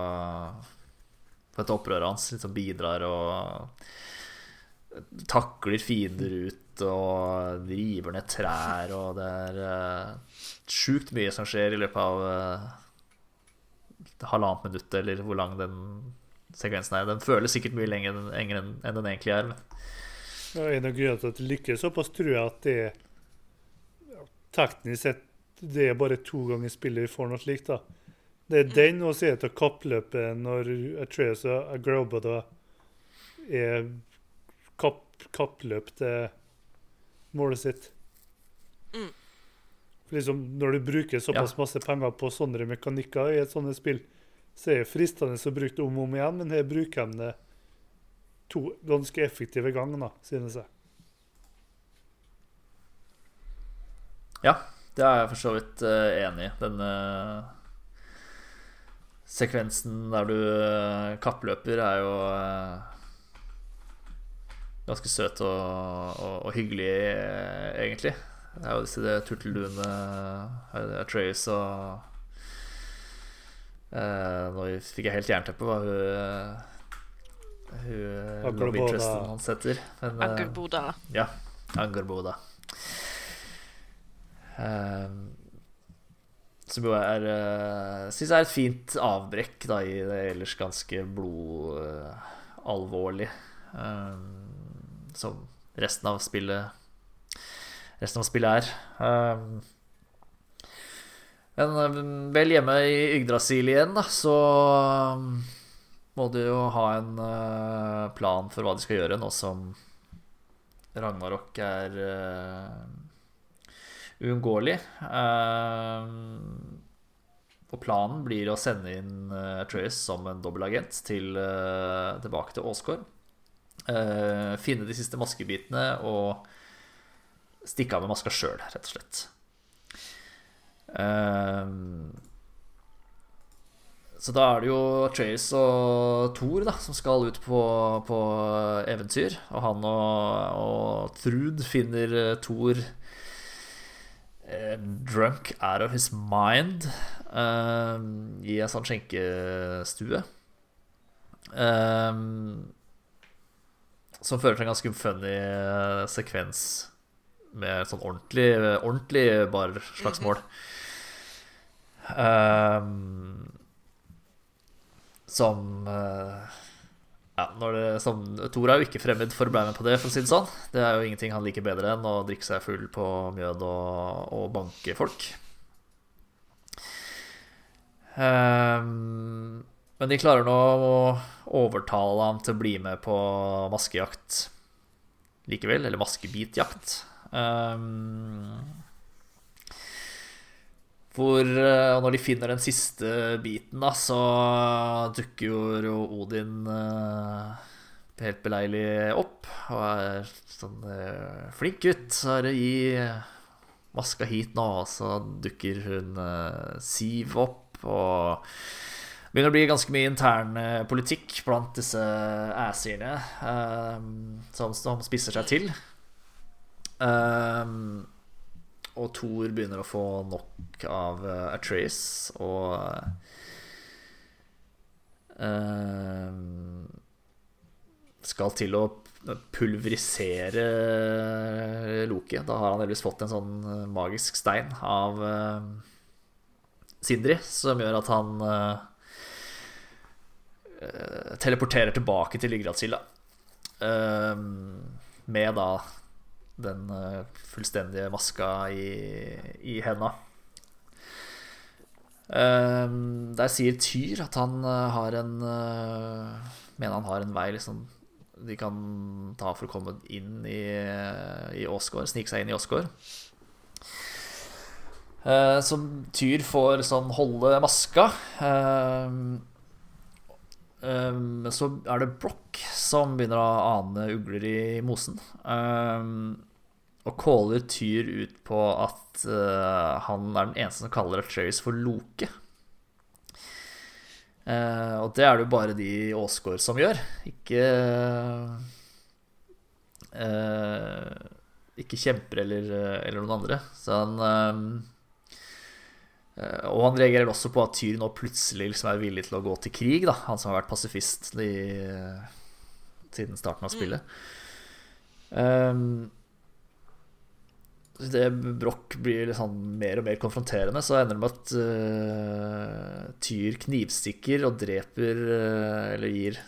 på dette opprøret hans, liksom bidrar og takler fiender ut og river ned trær, og det er uh, sjukt mye som skjer i løpet av uh, halvannet minutt, eller hvor lang den sekvensen er. Den føles sikkert mye lenger enn enn den, egentlig er. Men ja, en av grunnene til at det lykkes såpass, tror jeg at det er teknisk sett det er bare to ganger spillet vi får noe slikt. da. Det er den, og så er det kappløpet når Atreus og Agrobada er kapp, kappløp til målet sitt. Liksom, når du bruker såpass masse penger på sånne mekanikker i et sånt spill, så er det fristende å bruke det om og om igjen, men her bruker de det to ganske effektive ganger, synes jeg. ja, det er jeg for så vidt eh, enig i. Den eh, sekvensen der du eh, kappløper, er jo ganske søt og, og, og hyggelig, egentlig. Det er jo disse turtelduene uh, og eh, Nå fikk jeg helt jernteppe hva hun uh, Hun love Angerboda. interesten hans heter. Eh, Angerboda. ja, Angerboda. Eh, som jo er uh, Syns jeg er et fint avbrekk da, i det ellers ganske blodalvorlig som resten av spillet Resten av spillet er. Um, men eh, vel hjemme i Yggdrasil igjen, da, så um, må du jo ha en eh, plan for hva de skal gjøre, nå som Ragnarok er uh, uunngåelig. Um, og planen blir å sende inn Atreus som en dobbeltagent til, tilbake til Åsgård. Finne de siste maskebitene og stikke av med maska sjøl, rett og slett. Um, så da er det jo Trace og Thor da, som skal ut på, på eventyr. Og han og, og Trud finner eh, Thor eh, drunk out of his mind eh, i en sånn skjenkestue. Eh, som fører til en ganske funny eh, sekvens med sånn ordentlig, ordentlig barslagsmål. Um, som uh, ja, det, som, Thor er jo ikke fremmed for å bli med på det, for å si det sånn. Det er jo ingenting han liker bedre enn å drikke seg full på mjød og, og banke folk. Um, men de klarer nå å overtale ham til å bli med på maskejakt likevel, eller maskebitjakt. Um, hvor uh, når de finner den siste biten, da, så dukker jo Odin uh, helt beleilig opp og er sånn uh, Flink gutt, det gi maska hit nå. Og så dukker hun Siv opp og begynner å bli ganske mye intern politikk blant disse æserne som, som spisser seg til. Um, og Thor begynner å få nok av uh, Atreus og uh, skal til å pulverisere Loki. Da har han heldigvis fått en sånn magisk stein av uh, Sindri, som gjør at han teleporterer tilbake til Yggdrasil, uh, med da den uh, fullstendige maska i, i henda. Um, der sier Tyr at han uh, har en uh, Mener han har en vei liksom, de kan ta for å komme inn i, i Åsgård, snike seg inn i Åsgård. Så Tyr får sånn holde maska. Uh, um, så er det Broch som begynner å ane ugler i mosen. Og caller Tyr ut på at uh, han er den eneste som kaller Atreus for Loke. Uh, og det er det jo bare de Åsgård som gjør, ikke uh, Ikke kjemper eller, eller, noen andre. Så han Og han reagerer også på at Tyr nå plutselig liksom er villig til å gå til krig, da. Han som har vært pasifist i, siden starten av spillet. Um, det Broch blir liksom mer og mer konfronterende, så ender det med at uh, Tyr knivstikker og dreper uh, Eller gir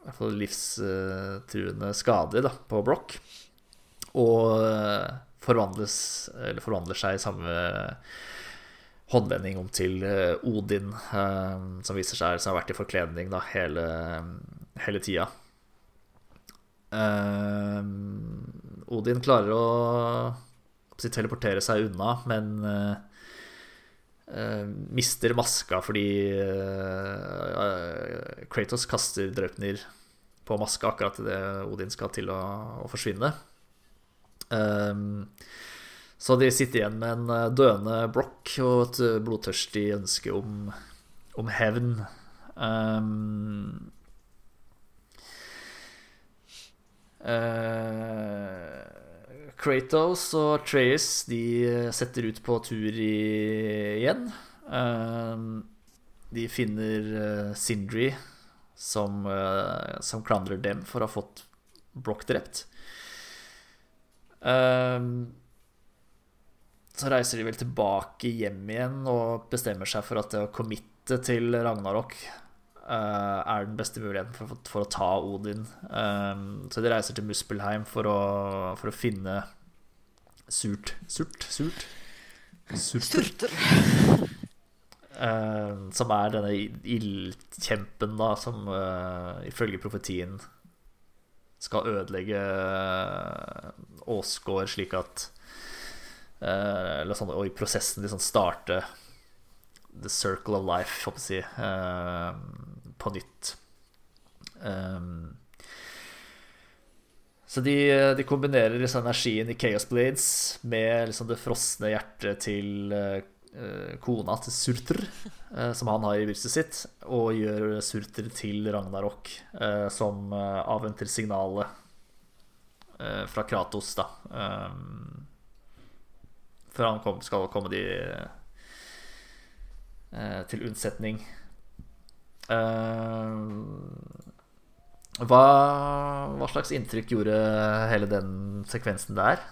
hvert fall livstruende skader da, på Broch. Og uh, forvandles, eller forvandler seg i samme håndvending om til Odin, som viser seg som har vært i forkledning da, hele, hele tida. Odin klarer å teleportere seg unna, men uh, mister maska fordi uh, Kratos kaster Draupnir på maska akkurat idet Odin skal til å, å forsvinne. Um, så de sitter igjen med en døende Broch og et blodtørstig ønske om, om hevn. Um, uh, Kratos og Trace, de setter ut på tur i, igjen. Uh, de finner uh, Sindri, som, uh, som, klandrer dem for å ha fått Broch drept. Ehm, så reiser de vel tilbake hjem igjen og bestemmer seg for at det å committe til Ragnarok er den beste muligheten for, for, å ta Odin. Um, så de reiser til Muspelheim for å, for å finne surt Surt? Surt? Surter. Uh, som er denne ildkjempen, da, som uh, ifølge profetien skal ødelegge Åsgård, slik at Eller sånn, og i prosessen liksom starte The Circle of Life, håper jeg å si på nytt. Um, så de, de, kombinerer liksom energien i Chaos Blades med liksom det frosne hjertet til uh, kona til Surter, uh, som han har i brystet sitt, og gjør Surter til Ragnarok, uh, som avventer signalet fra Kratos, da. Um, før han kom, skal komme de til unnsetning. Eh, hva, hva, slags inntrykk gjorde hele den sekvensen der?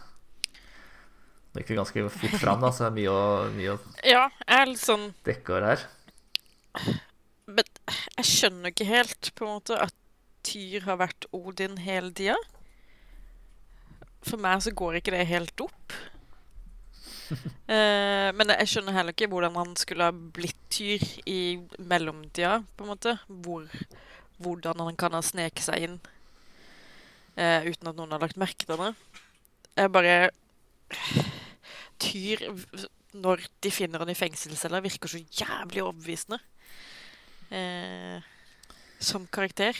Det gikk jo ganske fort fram, da, så det er mye å, mye å Ja, sånn dekke over her. Men jeg skjønner ikke helt på en måte at Tyr har vært Odin hele tida. For meg så går ikke det helt opp. Eh, men jeg skjønner heller ikke hvordan han skulle ha blitt Tyr i mellomtida, på en måte. Hvor, hvordan han kan ha sneket seg inn eh, uten at noen har lagt merke til det. Jeg bare Tyr, når de finner han i fengselscella, virker så jævlig overbevisende. Eh, som karakter.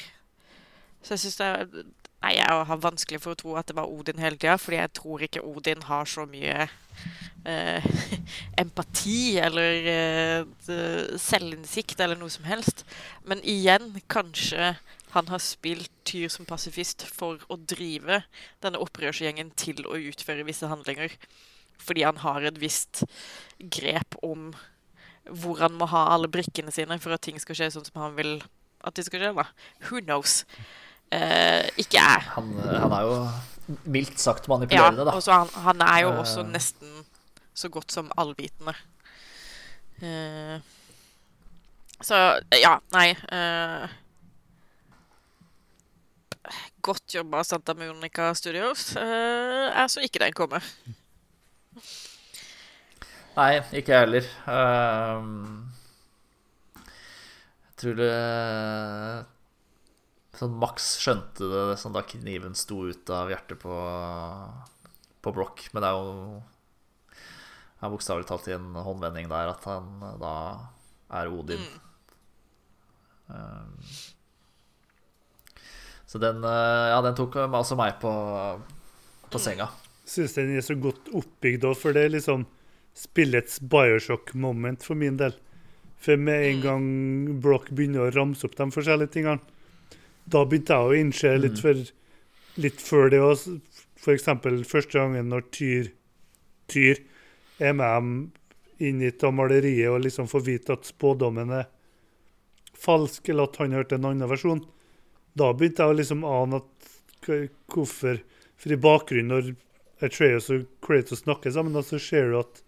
Så jeg syns det er Nei, jeg har vanskelig for å tro at det var Odin hele tida, fordi jeg tror ikke Odin har så mye eh, empati eller eh, selvinnsikt eller noe som helst. Men igjen, kanskje han har spilt Tyr som pasifist for å drive denne opprørsgjengen til å utføre visse handlinger. Fordi han har et visst grep om hvor han må ha alle brikkene sine for at ting skal skje sånn som han vil at de skal skje. da. Who knows? Eh, ikke jeg. Han, han er jo mildt sagt manipulerende, da. Ja, også, han, han er jo Eh. også nesten så godt som allvitende. Eh, så ja, nei eh, Godt jobba, Santa Monica Studios. Eh, jeg så ikke den komme. Nei, ikke jeg heller. Ehm, jeg tror det Sånn Max skjønte det sånn da kniven sto ut av hjertet på, på Broch. Men det er jo er bokstavelig talt i en håndvending der at han da er Odin. Ehm, så den, eh, ja, den tok altså meg på, på senga. Syns den er så godt oppbygd òg, for det er liksom spillets Bioshock-moment for min del. For med en gang Broch begynner å ramse opp de forskjellige tingene, da begynte jeg å innse litt, for, litt før det òg. F.eks. første gangen når Tyr, tyr er med dem inn i et av maleriet og liksom får vite at spådommen er falsk, eller at han hørte en annen versjon. Da begynte jeg å liksom ane at hvorfor For i bakgrunnen, når Atreus og Kratos snakker sammen, da, så ser du at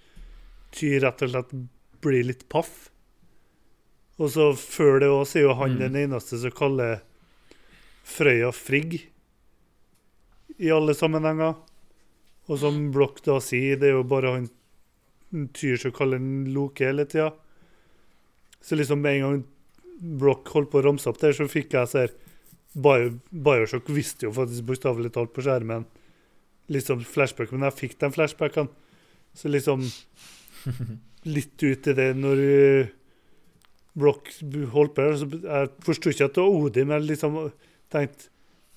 Tyr rett og slett blir litt paff. Og så før det òg, er jo han den eneste som kaller Frøya Frigg i alle sammenhenger. Og som Blokk da sier, det er jo bare han Tyr som kaller den Loke hele tida. Så liksom med en gang Blokk holdt på å ramse opp der, så fikk jeg så her Bio, Bioshock visste jo faktisk bokstavelig talt på skjermen liksom flashback, men jeg fikk de flashbackene. Så liksom litt ut i det når Blokk holdt på. Så jeg forsto ikke at det var Odin, men liksom tenkte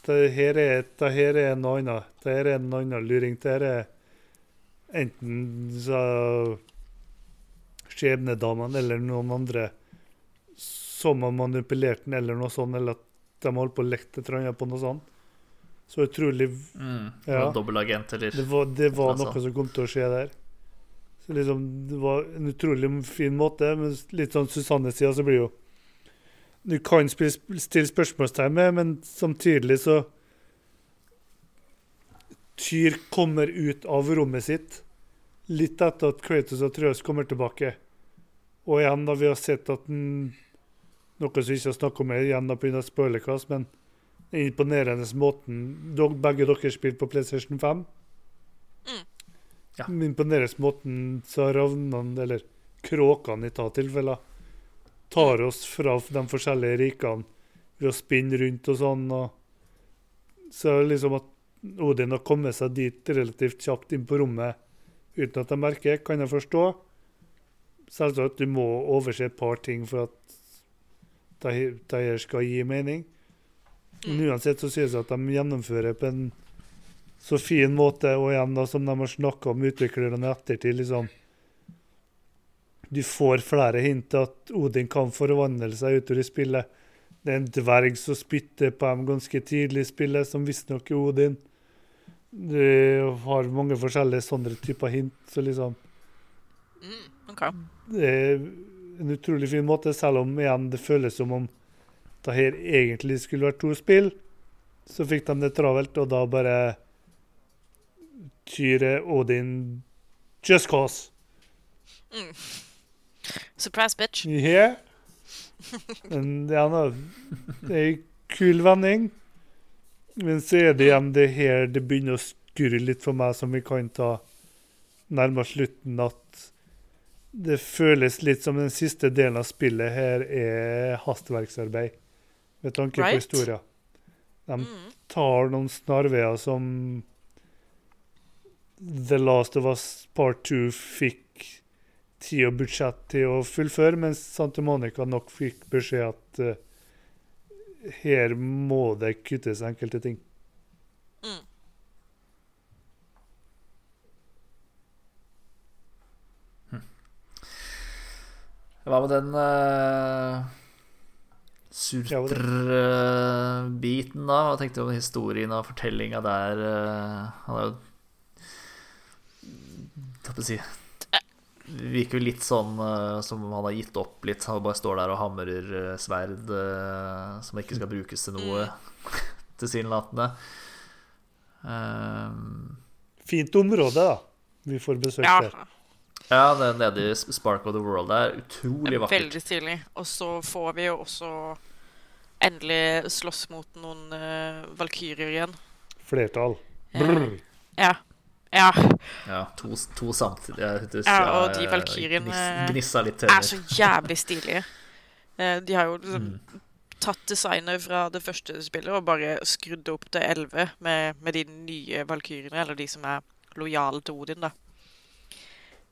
det her er, det her er noe annet. Det her er en annen luring. Det her er enten så skjebnedamene eller noen andre som har manipulert den, eller noe sånt, eller at de holdt på å leke et eller på noe sånt. Så utrolig Mm. Ja. Dobbeltagent, eller Det var, det var noe som kom til å skje der. Så liksom, Det var en utrolig fin måte, men litt sånn Susanne-sida, så blir jo Du kan stille spørsmålstegn med, men samtidig så Tyr kommer ut av rommet sitt litt etter at Kratos og Trøs kommer tilbake. Og igjen, da vi har sett at den, Noe som vi ikke har snakket om igjen da pga. spoilerkast, men den imponerende måten Begge dere spilte på PlayStation 5. Ja. Den imponerende måten så ravnene, eller kråkene i ta tilfeller, tar oss fra de forskjellige rikene ved å spinne rundt og sånn. Og så liksom at Odin har kommet seg dit relativt kjapt inn på rommet uten at de merker, kan jeg forstå. Selvsagt du må overse et par ting for at det her- det her skal gi mening. Men uansett så synes jeg at de gjennomfører på en så fin måte, og igjen da, som de har snakka om utviklerne i ettertid, liksom Du får flere hint at Odin kan forvandle seg utover i spillet. Det er en dverg som spytter på dem ganske tidlig i spillet, som visstnok er Odin. Du har mange forskjellige sånne typer hint, så liksom OK. det er en utrolig fin måte, selv om igjen det føles som om det her egentlig skulle vært to spill. Så fikk de det travelt, og da bare Tyre Odin Just cause. Surprise, bitch. Yeah. Men er en kul vending. Men så er det igjen det her det begynner å skurre litt for meg, som vi kan ta nærmere slutten, at det føles litt som den siste delen av spillet her er hastverksarbeid, med tanke på historia. De tar noen snarveier som The Last of Us Part 2 fikk tid og budsjett til å fullføre, mens Santa Monica nok fikk beskjed at uh, her må det kuttes enkelte ting. Hva med den uh, det- surtr-biten, da? Hva tenkte du om historien og fortellinga der? Uh, han er jo Hva skal jeg si Virker jo litt sånn uh, som om han har gitt opp litt. Han bare står der og hamrer uh, sverd uh, som ikke skal brukes til noe, tilsynelatende. Um, Fint område, da. Vi får besøk Ja, der. ja, det nede i Spark of the World er utrolig vakkert. veldig stilig. Og så får vi jo også endelig slåss mot noen uh, valkyrier igjen. Flertall. Brr. Ja. Ja. Ja, to, to samtidig. Ja, og de valkyriene gniss- er så jævlig stilige. Eh, De har jo liksom Mm. tatt designet fra det første spillet og bare skrudd det opp til 11 med, med de nye valkyriene, eller de som er lojale til Odin, da.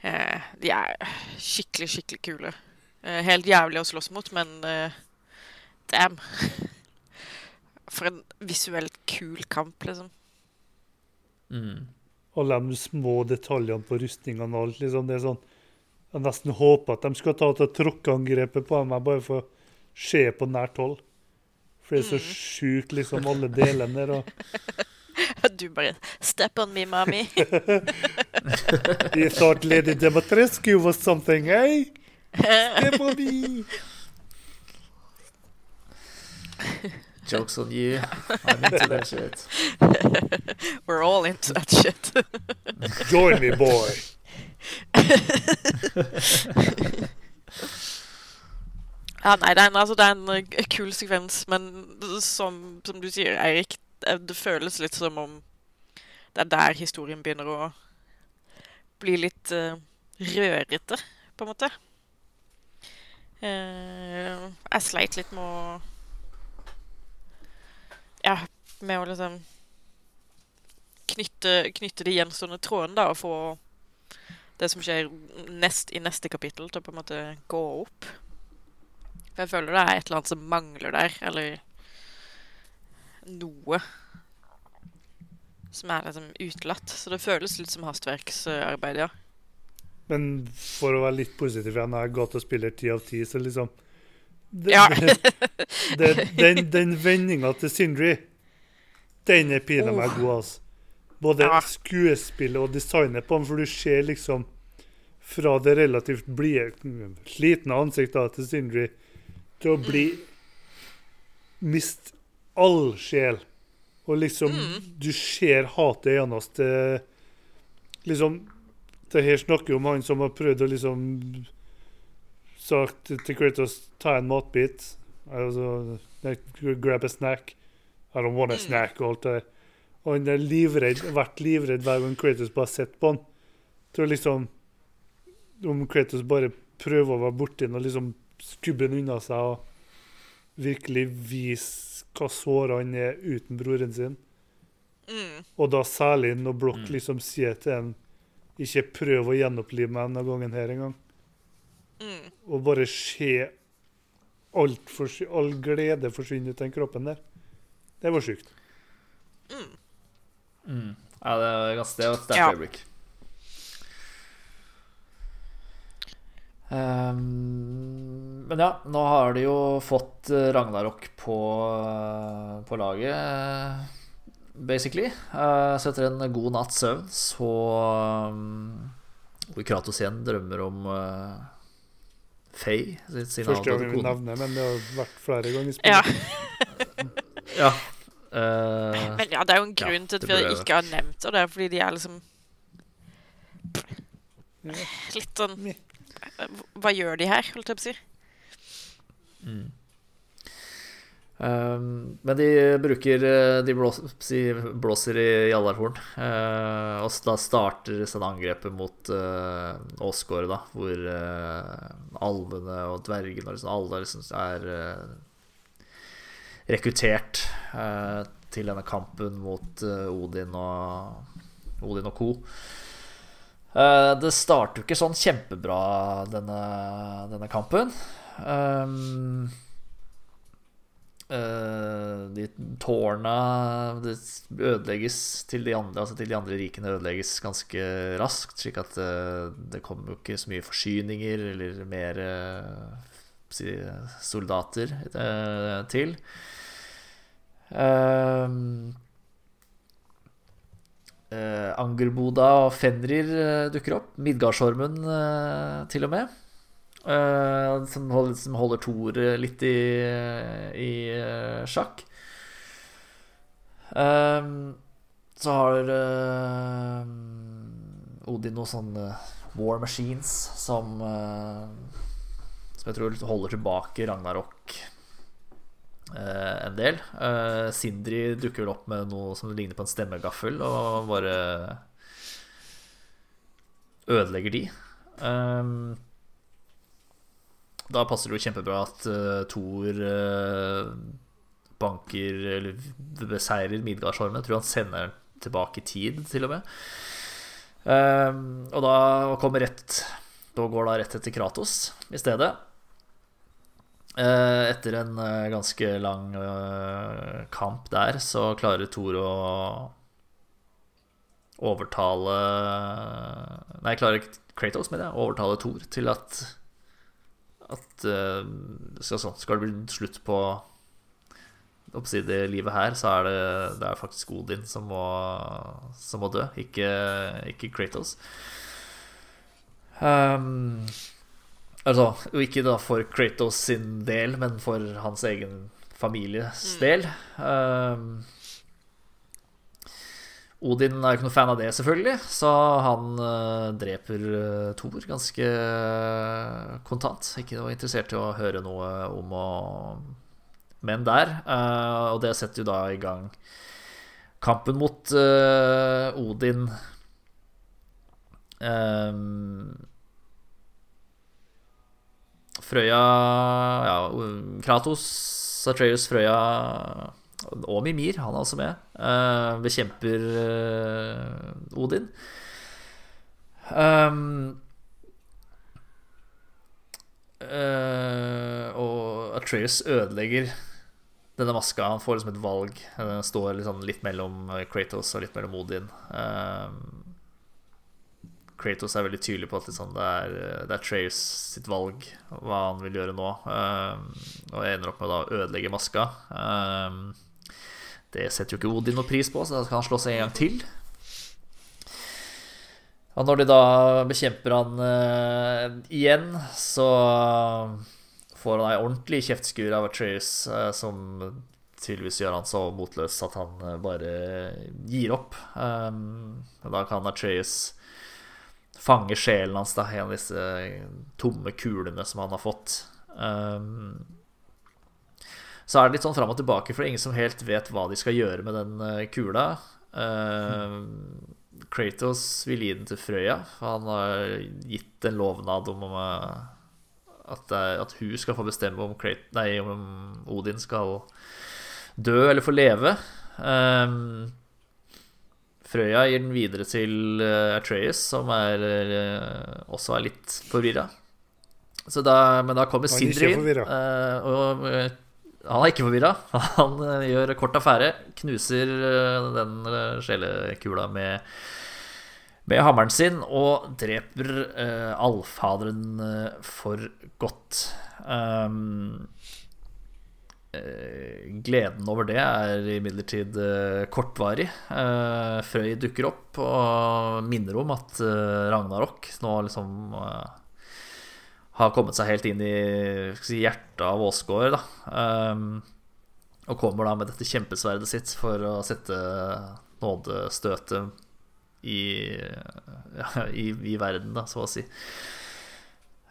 Eh, de er skikkelig, skikkelig kule. Eh, helt jævlig å slåss mot, men damn. For en visuelt kul kamp, liksom. Mm. Alle de små detaljene på rustningene og alt. Liksom. Det er sånn Jeg nesten håper at de skal ta til tråkkeangrepet på meg bare for å se på nært hold. For det er så sjukt, liksom, alle delene der. Og Du bare Step on me, mommy. You thought Lady Demetrescu was something, eh? Step on me! Jokes on you. I'm into that shit. We're all into that shit. Join me, boy! Ja, nei, det er, en- altså, det er en eh, kul sekvens, men som, som du sier, Eirik, det, det føles litt som om det er der historien begynner å bli litt uh, rørete, på en måte. Uh, jeg sleit litt med å med å liksom knytte, knytte de gjenstående trådene, da, og få det som skjer nest, i neste kapittel, til å på en måte gå opp. For jeg føler det er et eller annet som mangler der, eller noe som er liksom utelatt. Så det føles litt som hastverksarbeid, ja. Men for å være litt positiv igjen, jeg ga til spiller ti av ti, så liksom det, Ja. det, Den, den vendinga til Sindri, den er pinadø meg god, altså. Både Ja. skuespillet og designet på den, for du ser liksom fra det relativt blide, slitne ansiktet til Sindri til å bli Miste all sjel. Og liksom Du ser hatet i hans til Liksom Det her snakker om han som har prøvd å liksom sagt til Kratos ta en matbit. Altså Grab a snack. I don't want a snack. Og alt det der. Og han har livredd, vært livredd hver gang Kratos bare har sett på han. Tror liksom Om Kratos bare prøver å være borti han og liksom skubbe han unna seg og virkelig vise hva såra han er uten broren sin. Mm. Og da særlig når Broch liksom sier til en ikke prøv å gjenopplive meg denne gangen her engang. Mm. Og bare se alt all glede forsvinne ut av den kroppen der. Det var sjukt. Ja, det ganske det var et sterkt Ja. øyeblikk. Um, men ja, nå har de jo fått eh, Ragnarok på, eh, på laget, eh, basically. Uh, Så etter en god natts søvn så um, Hvor Kratos igjen drømmer om uh, Faye, Første gang kone. nevner men det har vært flere ganger Ja. Ja. Uh, Men ja, det er jo en Ja, grunn til at vi ble- ikke har nevnt det. Det er fordi de er liksom litt sånn Hva gjør de her, holdt jeg på å si? Um, men de bruker eh, De blåser, blåser i jallarhorn. Uh, og da starter sånn angrepet mot uh, Åsgård, da, hvor uh, alvene og dvergene og liksom, alle liksom er uh, rekruttert uh, til denne kampen mot uh, Odin og Odin og co. Uh, det starter jo ikke sånn kjempebra, denne, denne kampen. Um, de tårna det ødelegges til de andre Altså til de andre rikene ødelegges ganske raskt, slik at uh, det kommer jo ikke så mye forsyninger eller mer si, soldater til. Angerboda og Fenrir dukker opp. Midgardsormen til og med. Uh, som, holder, som holder Thor litt i, i uh, sjakk. Um, så har uh, Odin noen sånne war machines som Som jeg tror holder tilbake Ragnarok en del. Sindri dukker opp med noe som ligner på en stemmegaffel, og bare ødelegger de. Um, da passer det jo kjempebra at uh, Thor banker Eller beseirer Midgardsormen. Tror han sender den tilbake i tid, til og med. Og da kommer rett Da går da rett etter Kratos i stedet. Uh, etter en ganske lang kamp der, så klarer Thor å overtale Nei, klarer Kratos mener jeg, å overtale Thor til at at skal, sånn, skal, det bli slutt på oppsidig livet her, så er det, det er faktisk Odin som må, som må dø, ikke, ikke Kratos. Um, altså, ikke da for Kratos sin del, men for hans egen families mm. del. Um, Odin er jo ikke noe fan av det, selvfølgelig, så han uh, dreper uh, Thor ganske uh, kontant. Ikke noe interessert i å høre noe om å menn der. og det setter jo da i gang kampen mot Odin. Um, Frøya Ja, Kratos, Atreus, Frøya og Mimir, han er også med. Uh, bekjemper uh, Odin. Um, uh, og Atreus ødelegger denne maska. Han får liksom et valg. Den står liksom litt mellom Kratos og litt mellom Odin. Um, Kratos er veldig tydelig på at liksom det, er, det er Atreus sitt valg hva han vil gjøre nå. Um, og ender opp med å ødelegge maska. Um, det setter jo ikke Odin noe pris på, så da skal han slå seg en gang til. Og når de da bekjemper han uh, igjen, så får han ei ordentlig kjeftskur av Atreus, uh, som tydeligvis gjør han så motløs at han bare gir opp. Um, da kan Atreus fange sjelen hans, da, av disse tomme kulene som han har fått. Um, så er det litt sånn fram og tilbake, for ingen som helt vet hva de skal gjøre med den uh, kula. Uh, Kratos vil gi den til Frøya. Han har gitt en lovnad om uh, at, at, hun skal få bestemme om, Krat nei, om Odin skal dø eller få leve. Um, Frøya gir den videre til Atreus, som er, også er litt forvirra. Men da kommer Sindri inn, og han er ikke forvirra. Han eh, gjør kort affære. Knuser eh, den eh, sjelekula med, med hammeren sin og dreper allfaderen for godt. Um, gleden over det er imidlertid kortvarig. Frøy dukker opp og minner om at Ragnarok nå liksom har kommet seg helt inn i hjertet av Åsgård. Um, og kommer da med dette kjempesverdet sitt for å sette nådestøtet i, ja, i, i verden, da, så å si.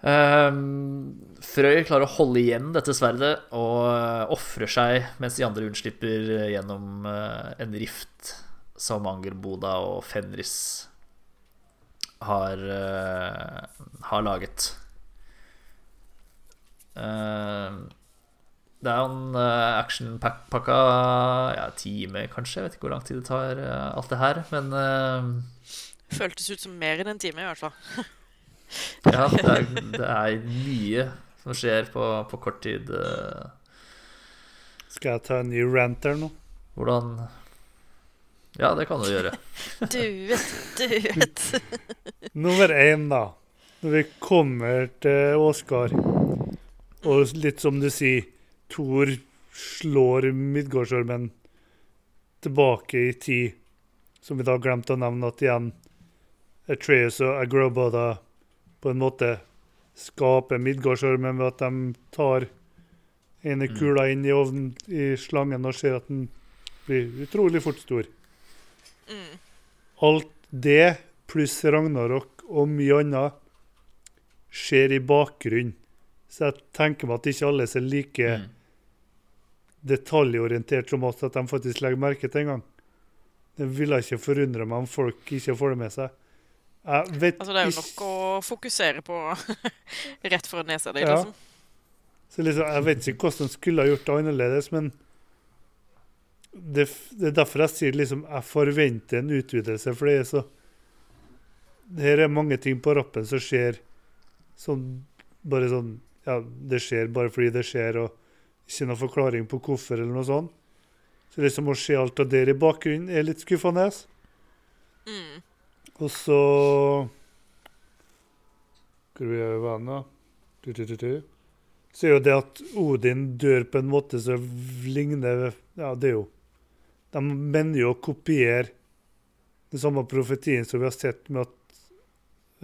Um, Frøy klarer å holde igjen dette sverdet og uh, ofrer seg mens de andre unnslipper gjennom uh, en rift som Angerboda og Fenris har, har laget. Uh, det er en actionpakka ja, time, kanskje. Jeg vet ikke hvor lang tid det tar, alt det her. Men uh, Føltes ut som mer enn en time, i hvert fall. ja, det er, det er, mye som skjer på, på kort tid. Skal jeg ta en ny rant her nå? Hvordan Ja, det kan du gjøre. du vet, du vet. Nummer én, da. Når vi kommer til Oskar, og litt som du sier Thor slår Midgårdsormen tilbake i tid, som vi da glemte å nevne at igjen Atreus og Agroboda på en måte skaper Midgardsormen ved at de tar ene Mm. kula inn i ovnen i slangen og ser at den blir utrolig fort stor. Mm. Alt det pluss Ragnarok og mye annet skjer i bakgrunnen. Så jeg tenker meg at ikke alle er like Mm. detaljorientert som oss at de faktisk legger merke til en gang. Det ville ikke forundre meg om folk ikke får det med seg. Jeg vet Altså, det er jo nok å fokusere på rett for nesa di, Ja. liksom. Så liksom, jeg vet ikke hvordan de skulle ha gjort det annerledes, men det, det er derfor jeg sier liksom jeg forventer en utvidelse, for det er så Her er mange ting på rappen som skjer sånn bare sånn Ja, det skjer bare fordi det skjer, og ikke noen forklaring på hvorfor, eller noe sånt. Så liksom å se alt av det i bakgrunnen er litt skuffende. Mm. Og så Skal vi gjøre da? nå? Så er jo det at Odin dør på en måte som ligner Ja, det er jo De mener jo å kopiere den samme profetien som vi har sett med at,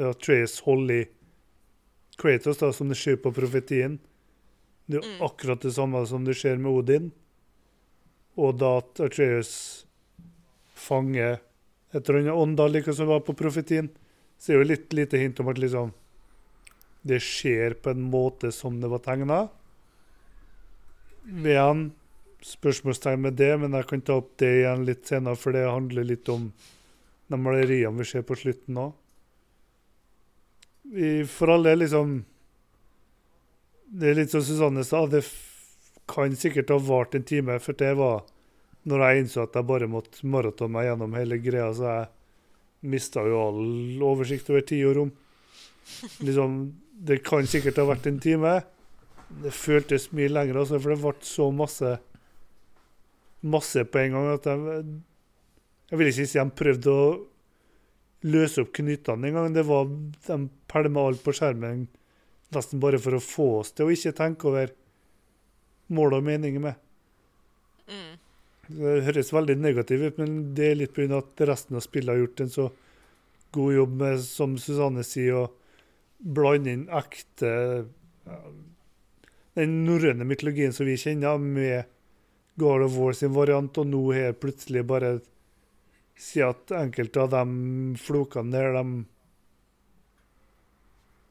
at Trace holder i Kratos, da, som det skjer på profetien. Det er jo Mm. akkurat det samme som det skjer med Odin. Og da at Atreus fanger et eller annet ånd, da, like som var på profetien, så er jo litt lite hint om at liksom det skjer på en måte som det var tegna. Igjen spørsmålstegn med det, men jeg kan ta opp det igjen litt senere, for det handler litt om de maleriene vi ser på slutten òg. For alle liksom Det er litt som Susanne sa, det kan sikkert ha vart en time, for det var når jeg innså at jeg bare måtte maraton meg gjennom hele greia, så jeg mista jo all oversikt over tid og rom. Liksom, det kan sikkert ha vært en time. Det føltes mye lenger, altså, for det ble så masse masse på en gang at jeg Jeg vil ikke si de prøvde å løse opp knyttene engang. Det var De pælma alt på skjermen nesten bare for å få oss til å ikke tenke over mål og meninger med. Mm. Det høres veldig negativt ut, men det er litt pga. at resten av spillet har gjort en så god jobb med, som Susanne sier, å blande inn ekte Den norrøne mytologien som vi kjenner, med God of War sin variant, og nå her plutselig bare si at enkelte av de flokene der, de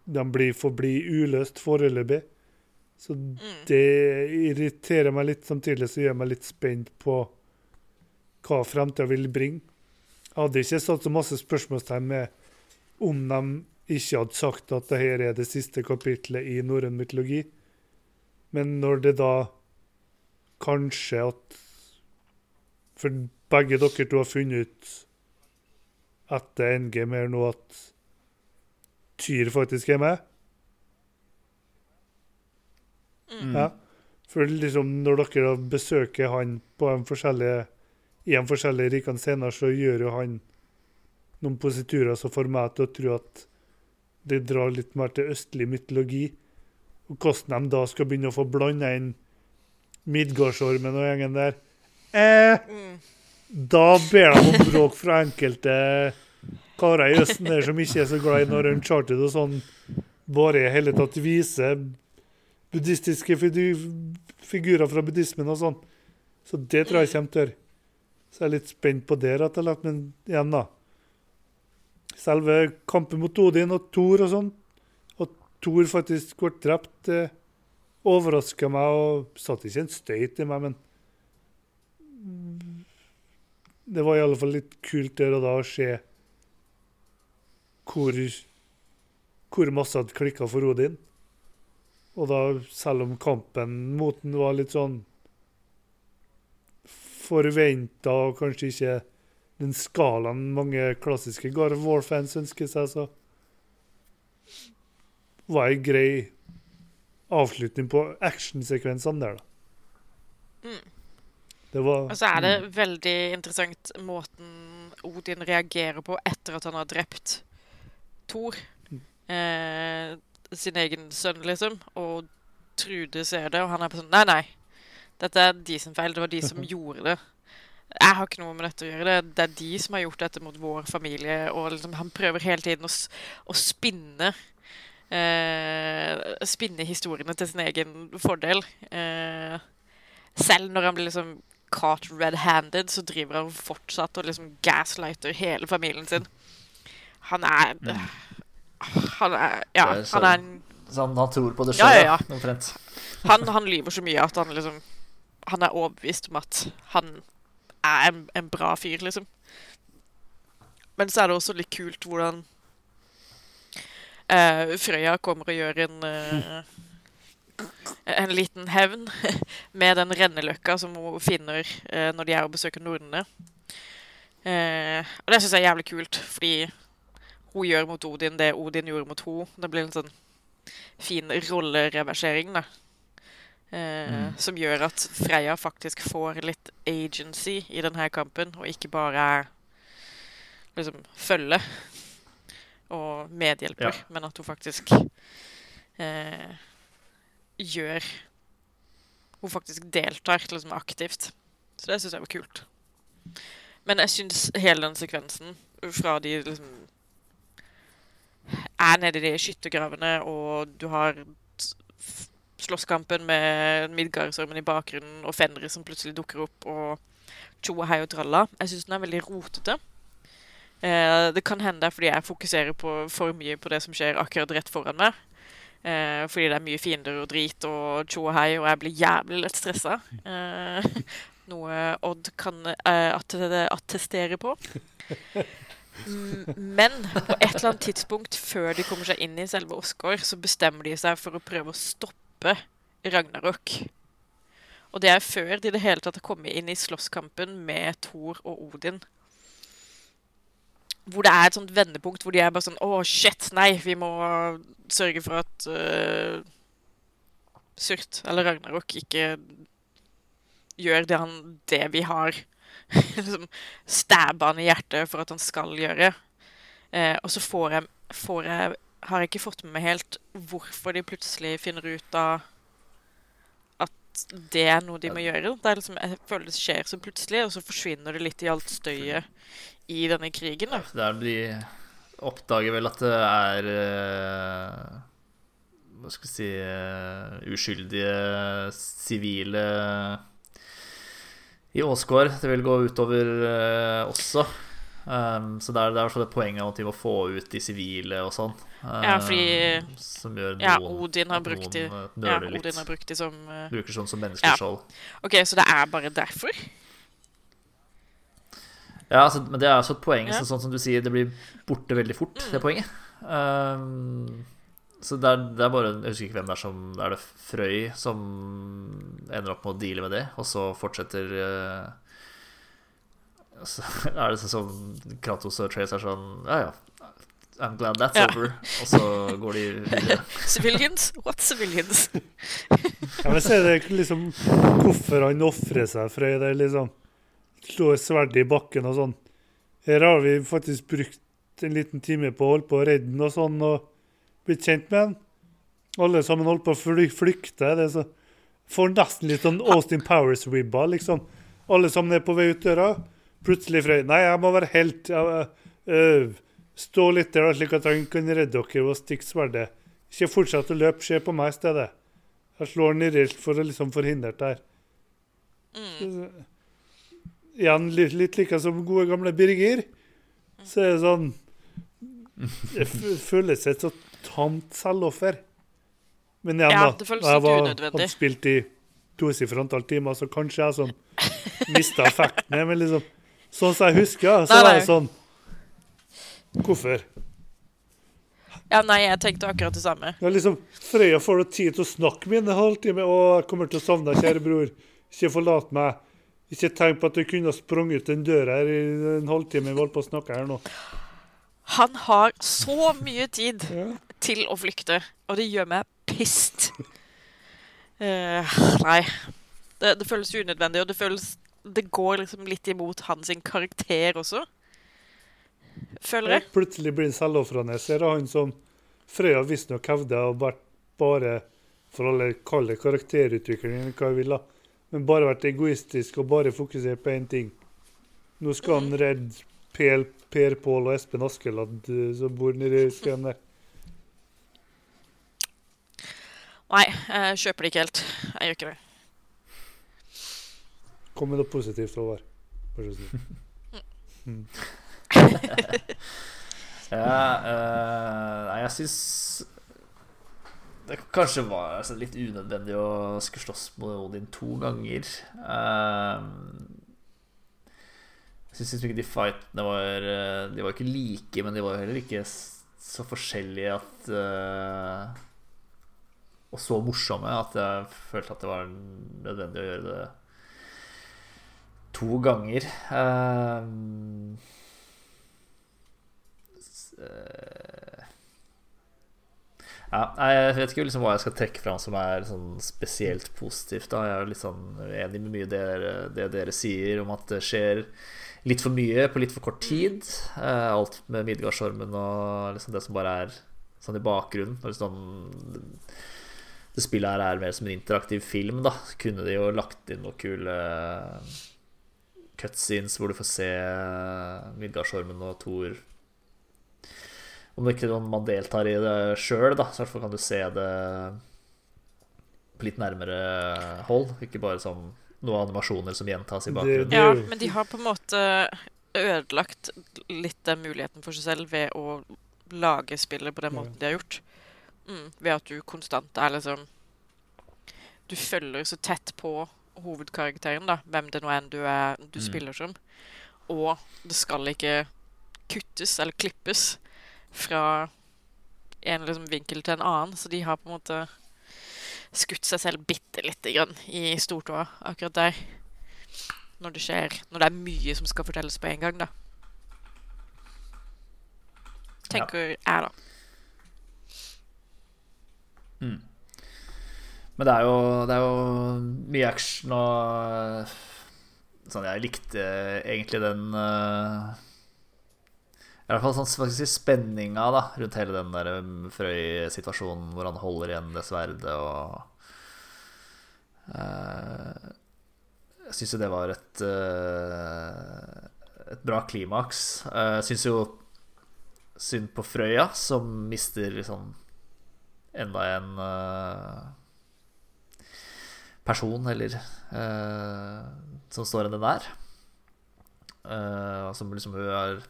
de blir forblir uløst foreløpig. Så det irriterer meg litt, samtidig så gjør jeg meg litt spent på hva framtida vil bringe. Jeg hadde ikke satt så masse spørsmålstegn med om de ikke hadde sagt at dette er det siste kapitlet i norrøn mytologi. Men når det da kanskje at For begge dere to har funnet ut etter NGM her nå at Tyr faktisk er med. Ja. For liksom når dere besøker han på en forskjellige, i en forskjellig rikende scener, så gjør jo han noen positurer som får meg til å tro at det drar litt mer til østlig mytologi. Og hvordan de da skal begynne å få blanda inn Midgardsormen og gjengen der. Eh, da ber de om bråk fra enkelte karer i Østen der som ikke er så glad i når Uncharted og sånn bare i hele tatt viser buddhistiske figurer fra buddhismen og sånn. Så det tror jeg kommer til å gjøre. Så jeg er litt spent på det, rett og slett. Men igjen, da. selve kampen mot Odin og Thor og sånn. og Thor faktisk ble drept, det overraska meg og satte ikke en støyt i meg, men det var i alle fall litt kult der og da å se hvor, hvor masse hadde klikka for Odin. Og da, selv om kampen mot den var litt sånn forventa og kanskje ikke den skalaen mange klassiske Garv War-fans ønsker seg, så var en grei avslutning på actionsekvensene der, da. Mm. Det var Og så er det veldig interessant måten Odin reagerer på etter at han har drept Thor. Eh, sin egen sønn, liksom. Og Trude ser det, og han er på sånn Nei, nei. Dette er de sin feil. Det var de som gjorde det. Jeg har ikke noe med dette å gjøre. Det, det er de som har gjort dette mot vår familie. Og liksom, han prøver hele tiden å, å spinne eh, Spinne historiene til sin egen fordel. Eh, selv når han blir liksom caught red-handed, så driver han fortsatt og liksom gaslighter hele familien sin. Han er Han er Ja, er så- han er en Så han, han tror på det sjøl, ja, omtrent. han, han lyver så mye at han liksom Han er overbevist om at han er en, en bra fyr, liksom. Men så er det også litt kult hvordan uh, Frøya kommer og gjør en uh, En liten hevn med den renneløkka som hun finner uh, når de er og besøker nordene. Eh, og det syns jeg er jævlig kult, fordi hun gjør mot Odin det Odin gjorde mot henne. Det blir en sånn fin rollereversering, da. Eh, Som gjør at Freya faktisk får litt agency i denne kampen, og ikke bare er liksom følge og medhjelper, Ja. men at hun faktisk eh, gjør Hun faktisk deltar liksom aktivt. Så det syns jeg var kult. Men jeg syns hele den sekvensen fra de liksom er nede i de skyttergravene, og du har slåsskampen med Midgardsormen i bakgrunnen, og Fenri som plutselig dukker opp, og tjo og hei og tralla. Jeg syns den er veldig rotete. Eh, det kan hende det er fordi jeg fokuserer på for mye på det som skjer akkurat rett foran meg. Eh, fordi det er mye fiender og drit og tjo og hei, og jeg blir jævlig lett stressa. Eh, noe Odd kan eh, attestere på. Men på et eller annet tidspunkt før de kommer seg inn i selve Oscar, så bestemmer de seg for å prøve å stoppe Ragnarok. Og det er før de i det hele tatt har kommet inn i slåsskampen med Thor og Odin. Hvor det er et sånt vendepunkt hvor de er bare sånn Å, shit, nei, vi må sørge for at uh, Surt, eller Ragnarok, ikke gjør det, han, det vi har liksom stabbe han i hjertet for at han skal gjøre. Eh, og så får jeg, får jeg Har jeg ikke fått med meg helt hvorfor de plutselig finner ut av at det er noe de må gjøre. Det er liksom, jeg føler det skjer så plutselig, og så forsvinner det litt i alt støyet i denne krigen. da. Der de oppdager vel at det er eh, Hva skal vi si eh, Uskyldige sivile i Åsgård. Det vil gå utover uh, også. Um, så det er, det er i hvert fall et poeng av at få ut de sivile og sånn. Ja, fordi Um, Som gjør noen Ja, Odin har brukt de, eh, ja. Odin har brukt de som uh, Bruker sånn som Ja. OK, så det er bare derfor? Ja, altså, men det er også et poeng. Ja. Så, sånn som du sier, det blir borte veldig fort, det poenget. Um, så det er, det er bare Jeg husker ikke hvem det er som Er det Frøy som ender opp med å deale med det, og så fortsetter uh, Så er det sånn som Kratos og Trace er sånn Ja, ja. I'm glad that's Ja. over. Og så går de videre. Civilians? What civilians? Vil si det er liksom hvorfor han ofrer seg Frøy. det, er liksom. Slår sverdet i bakken og sånn. Her har vi faktisk brukt en liten time på å holde på å redde den og sånn, og blitt kjent med han. Alle sammen holdt på å fly flykte. Det så Får nesten litt sånn Austin Powers-ribba, liksom. Alle sammen er på vei ut døra. Plutselig Frøy Nei, jeg må være helt. Jeg, øh, stå litt der, slik at han kan redde dere og stikke sverdet. Ikke fortsett å løpe, se på meg i stedet. Jeg slår den i rilt for å liksom forhindre det her. Igjen litt, litt like som gode gamle Birger. Så er det sånn Det føles så tamt selvoffer. Men igjen, Ja, da. jeg var, hadde spilt i tosifra antall timer, så kanskje jeg som mista effekten. Men liksom, sånn som jeg husker, så Nei, var det sånn Hvorfor? Ja, nei, jeg tenkte akkurat det samme. Ja, liksom, Frøya får du tid til å snakke med en halvtime. og jeg kommer til å savne deg, kjære bror. Ikke forlat meg.' Ikke tenk på at du kunne ha sprunget ut den døra her i en halvtime vi holdt på å snakke her nå. Han har så mye tid til å flykte, og det gjør meg pissed. Uh, nei. Det, det føles unødvendig, og det føles Det går liksom litt imot hans karakter også. Føler jeg. Plutselig blir han selvofrende. Ser du han som Frøya visstnok hevder å vært bare for alle kalle karakterutviklingen, hva jeg vil, da. Men bare vært egoistisk og bare fokusert på én ting. Nå skal han redde Per, per Pål og Espen Askeladd eh, som bor nedi skøyen der. Nei, jeg kjøper det ikke helt. Jeg gjør ikke det. Kom med noe positivt over. Vær så snill. Mm. Ja, eh, nei, jeg syns det kanskje var altså, litt unødvendig å skulle slåss mot Odin to ganger. Eh, jeg syns liksom ikke de fightene var eh, De var ikke like, men de var heller ikke så forskjellige at Og så morsomme at jeg følte at det var nødvendig å gjøre det to ganger. Eh, ja, jeg vet ikke liksom hva jeg skal trekke fram som er sånn spesielt positivt. Da. Jeg er jo litt sånn enig med mye dere, det dere sier om at det skjer litt for mye på litt for kort tid. Eh, alt med Midgardsormen og liksom det som bare er sånn i bakgrunnen. Og liksom, det spillet her er mer som en interaktiv film, da. Så kunne de jo lagt inn noen kule cutscenes hvor du får se Midgardsormen og Thor om det ikke man deltar i det sjøl, da, så i hvert fall kan du se det på litt nærmere hold. Ikke bare som noen animasjoner som gjentas i bakgrunnen. Ja, men de har på en måte ødelagt litt den muligheten for seg selv ved å lage spillet på den måten de har gjort. Mm, ved at du konstant er liksom Du følger så tett på hovedkarakteren, da, hvem det nå enn du, er, du Mm. spiller som. Og det skal ikke kuttes eller klippes fra en liksom vinkel til en annen, så de har på en måte skutt seg selv bitte lite grann i stortåa akkurat der. Når det skjer Når det er mye som skal fortelles på en gang, da. Tenker jeg, da. Mm. Men det er, jo, det er jo mye action og Sånn, jeg likte egentlig den uh, I hvert fall sånn si, spenninga da, rundt hele den der um, Frøy-situasjonen hvor han holder igjen det sverdet og uh, Jeg syns jo det var et uh, et bra klimaks. Uh, jeg syns jo synd på Frøya, som mister liksom enda en uh, person, eller uh, som står henne nær. Uh, som liksom hun har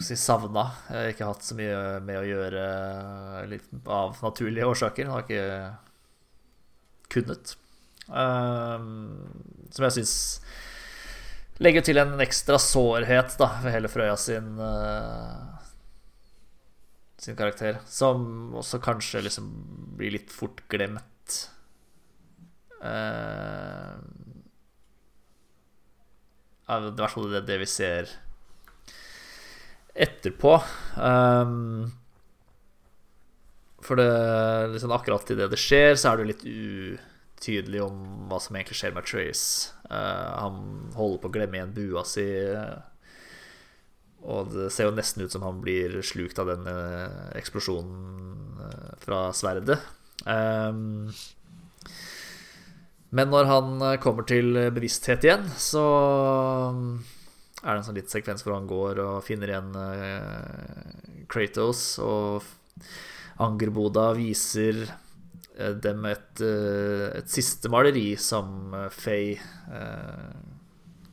si, savna. Ikke hatt så mye med å gjøre litt av naturlige årsaker. Hun har ikke kunnet. som jeg syns legger til en ekstra sårhet da, ved hele Frøya sin sin karakter, som også kanskje liksom blir litt fort glemt. Uh, I hvert fall det, det vi ser etterpå. Um, for det liksom akkurat idet det skjer, så er det litt utydelig om hva som egentlig skjer med Trace. Uh, han holder på å glemme igjen bua si. Og det ser jo nesten ut som han blir slukt av den uh, eksplosjonen uh, fra sverdet. Um, men når han kommer til bevissthet igjen, så er det en sånn litt sekvens hvor han går og finner igjen Kratos, og Angerboda viser dem et, et siste maleri som Faye,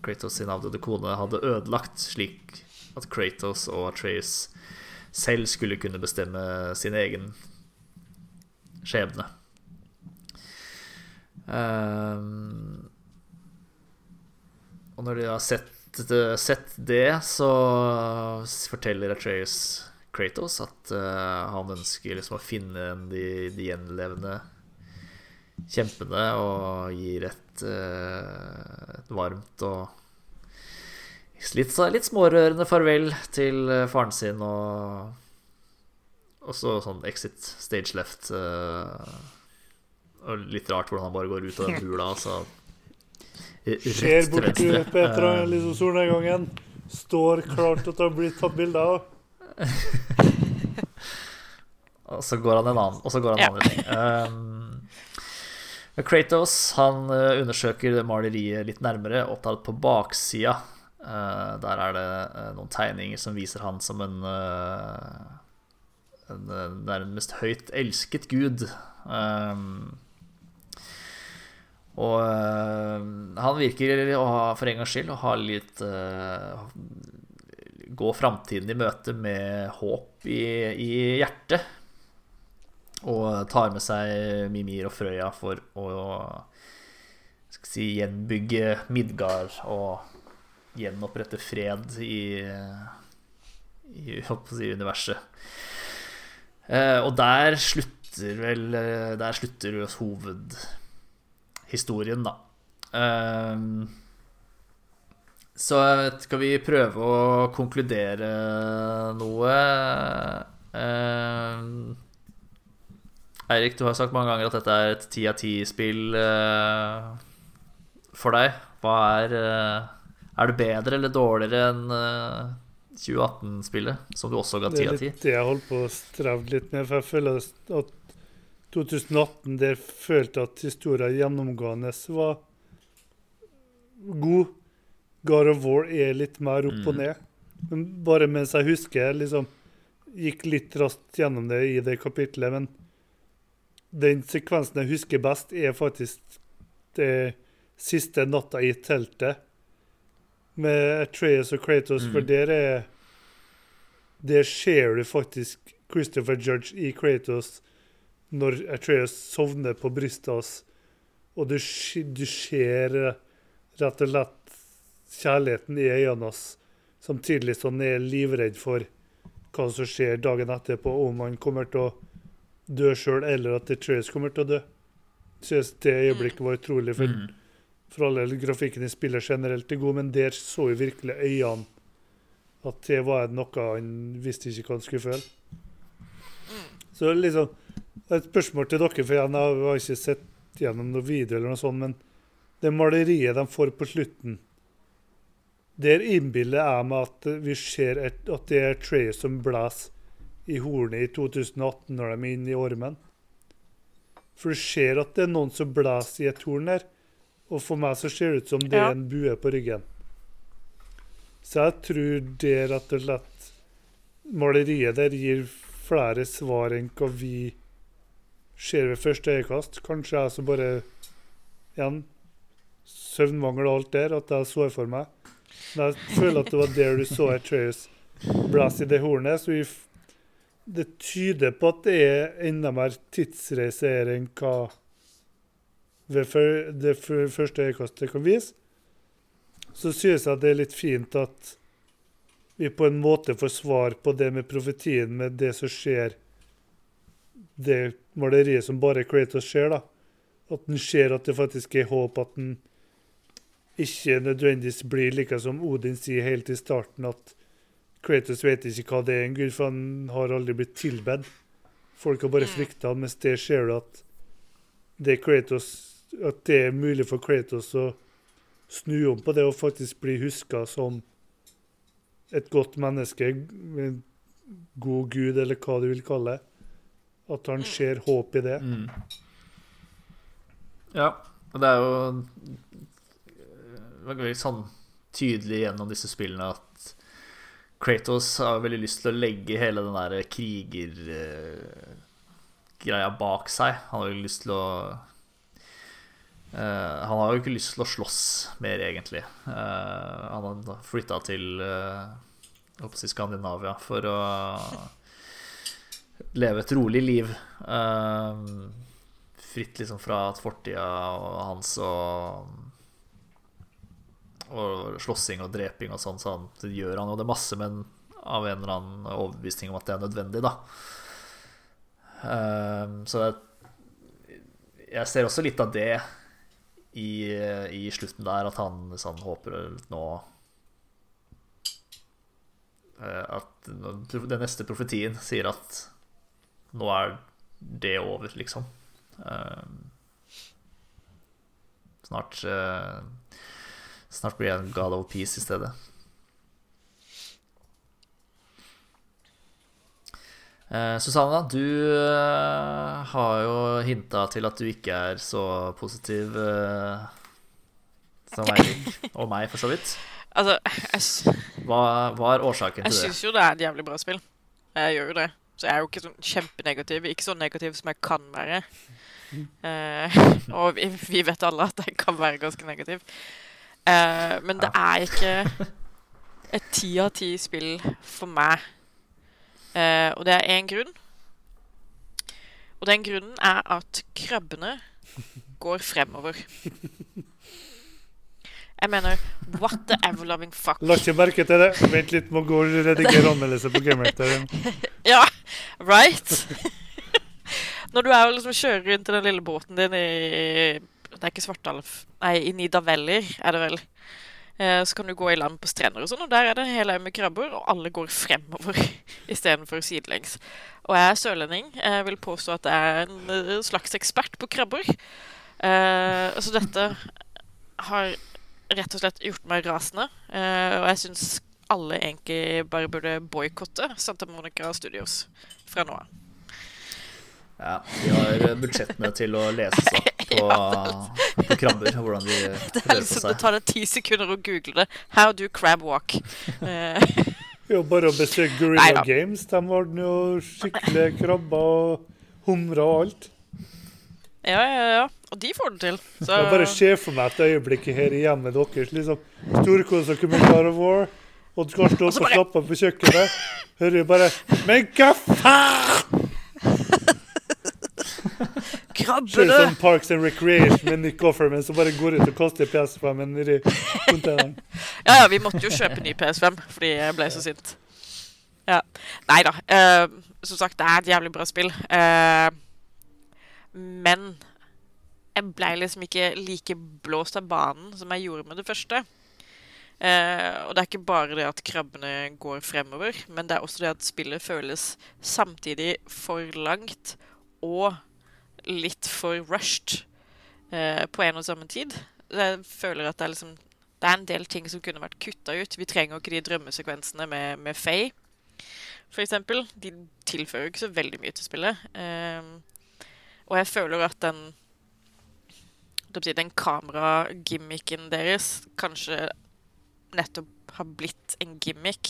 Kratos sin avdøde kone, hadde ødelagt, slik at Kratos og Atreus selv skulle kunne bestemme sin egen skjebne. Um, og når de har sett, sett det, så forteller Atreus Kratos at uh, han ønsker liksom å finne de, de gjenlevende kjempene og gir et, uh, et varmt og litt, litt, smårørende farvel til faren sin og så sånn exit stage left. Uh, og litt rart hvordan han bare går ut av den bula. Altså, Ser bort til Petra liksom solnedgangen. Står klart til å bli tatt bilde av. og så går han en annen, og så går han en annen retning. Um, Kratos han undersøker maleriet litt nærmere, opptatt på baksida. Uh, der er det uh, noen tegninger som viser han som en, en nærmest høyt elsket gud. Og han virker å ha, for en gangs skyld, å ha litt Gå framtiden i møte med håp i, i hjertet. Og tar med seg Mimir og Frøya for å si, gjenbygge Midgard og gjenopprette fred i, i si, universet. Eh, og der slutter vel Der slutter hovedhistorien, da. Eh, så skal vi prøve å konkludere noe. Eh, Eirik, du har sagt mange ganger at dette er et ti av ti-spill uh, for deg. Hva er Er du bedre eller dårligere enn uh, 2018-spillet, som du også ga ti av ti? Det er litt det jeg holdt på å streve litt med, for jeg føler at 2018 der følte at historien gjennomgående var god. God of War er litt mer opp og ned. Men bare mens jeg husker liksom Gikk litt raskt gjennom det i det kapitlet, men den sekvensen jeg husker best, er faktisk det siste natta i teltet med Atreas og Kratos, mm. for der er Der ser du faktisk Christopher Judge i Kratos når Atreas sovner på brystet hans, og du, du ser rett og slett kjærligheten i øynene hans, samtidig som han er livredd for hva som skjer dagen etterpå, om han kommer til å dø sjøl, eller at Atreas kommer til å dø. Synes det øyeblikket var utrolig. For, mm. For alle grafikken i spillet generelt er god, men der så jo virkelig øynene at det var noe han visste ikke hva han skulle føle. Så liksom Et spørsmål til dere, for jeg har ikke sett gjennom noe video, eller noe sånt, men det maleriet de får på slutten Der innbiller jeg meg at vi ser et, at det er Trey som blåser i hornet i 2018 når de er inne i ormen. For du ser at det er noen som blåser i et horn der. Og for meg så ser det ut som det er en bue på ryggen. Så jeg tror det rett og slett maleriet der gir flere svar enn hva vi ser ved første øyekast. Kanskje jeg som bare igjen søvnmangel og alt der, at jeg så for meg. Men jeg føler at det var der du så Atreus blæse i det hornet. Så vi det tyder på at det er enda mer tidsreise enn hva ved det første øyekastet kan vise. Så synes jeg det er litt fint at vi på en måte får svar på det med profetien, med det som skjer Det maleriet som bare Kratos ser, da. At en ser at det faktisk er håp, at en ikke nødvendigvis blir like som Odin sier helt i starten, at Kratos vet ikke hva det er en gud, for han har aldri blitt tilbedt. Folk har bare mm. frykta han, mens det ser du at det, Kratos, at det er mulig for Kratos å snu om på det og faktisk bli huska som et godt menneske, en god gud, eller hva du vil kalle det. At han mm. ser håp i det. Mm. Ja, og det er jo veldig sånn tydelig gjennom disse spillene at Kratos har veldig lyst til å legge hele den der krigergreia Greia bak seg. Han har veldig lyst til å uh, Han har jo ikke lyst til å slåss mer, egentlig. Uh, han har flytta til uh, Skandinavia for å leve et rolig liv. Eh, fritt liksom fra fortida hans og og slåssing og dreping og sånn, så han, det gjør han jo det masse, men av en eller annen overbevisning om at det er nødvendig, da. Så jeg, jeg ser også litt av det i, i slutten der, at han sånn, håper nå uh, At den neste profetien sier at nå er det over, liksom. Um, snart uh, Snart blir jeg en God of Peace i stedet. Eh, Susanna, du eh, har jo hinta til at du ikke er så positiv eh, som Eirik, og meg, for så vidt. Altså, jeg, hva, hva, er årsaken til det? Jeg syns jo det er et jævlig bra spill. Jeg gjør jo det. Så jeg er jo ikke sånn kjempenegativ. Ikke så negativ som jeg kan være. Uh, og vi, vi, vet alle at jeg kan være ganske negativ. Uh, men det er ikke et ti av ti spill for meg. Uh, og det er én grunn. Og den grunnen er at krabbene går fremover. Jeg mener What the ever-loving fuck? La ikke merke til det. Vent litt, må gå og redigere anmeldelse på Gamerector. ja, right? Når du er og liksom kjører rundt i den lille båten din i det er ikke Svartalf. Nei, i Nidavellir er det vel. Eh, så kan du gå i land på strender og sånn, og der er det en hel haug med krabber, og alle går fremover istedenfor sidelengs. Og jeg er sørlending. Jeg vil påstå at jeg er en eh, slags ekspert på krabber. Eh, så dette har rett og slett gjort meg rasende, og jeg syns alle egentlig bare burde boikotte Santa Monica Studios fra nå av. Ja, de har budsjettene til å lese seg opp på, på, krabber. Hvordan de det er liksom, Det tar deg ti sekunder å google det. How do crab walk? jo, bare å besøke Gorilla Games. De har jo skikkelige krabber og humrer og alt. Ja, ja, ja. Og de får det til. Så... Jeg bare ser for meg et øyeblikk her i hjemmet deres. liksom Storkos og med of War. Og du skal stå og slappe av på kjøkkenet. Hører jo bare Men hva faen? Krabbene! Ser sånn Parks and Recreation med Nick Offerman som bare går ut og kaster PS5-en i containeren. ja, ja, vi måtte jo kjøpe ny PS5 fordi jeg ble så sint. Ja. Nei da. Uh, som sagt, det er et jævlig bra spill. Uh, men jeg ble liksom ikke like blåst av banen som jeg gjorde med det første. Uh, og det er ikke bare det at krabbene går fremover, men det er også det at spillet føles samtidig for langt og litt for rushed uh, på en og samme tid. Jeg føler at det er, liksom, det er en del ting som kunne vært kutta ut. Vi trenger ikke de drømmesekvensene med, med Faye, eksempel. De tilfører jo ikke så veldig mye til spillet. Uh, og jeg føler at den den kameragimmicken deres kanskje nettopp har blitt en gimmick.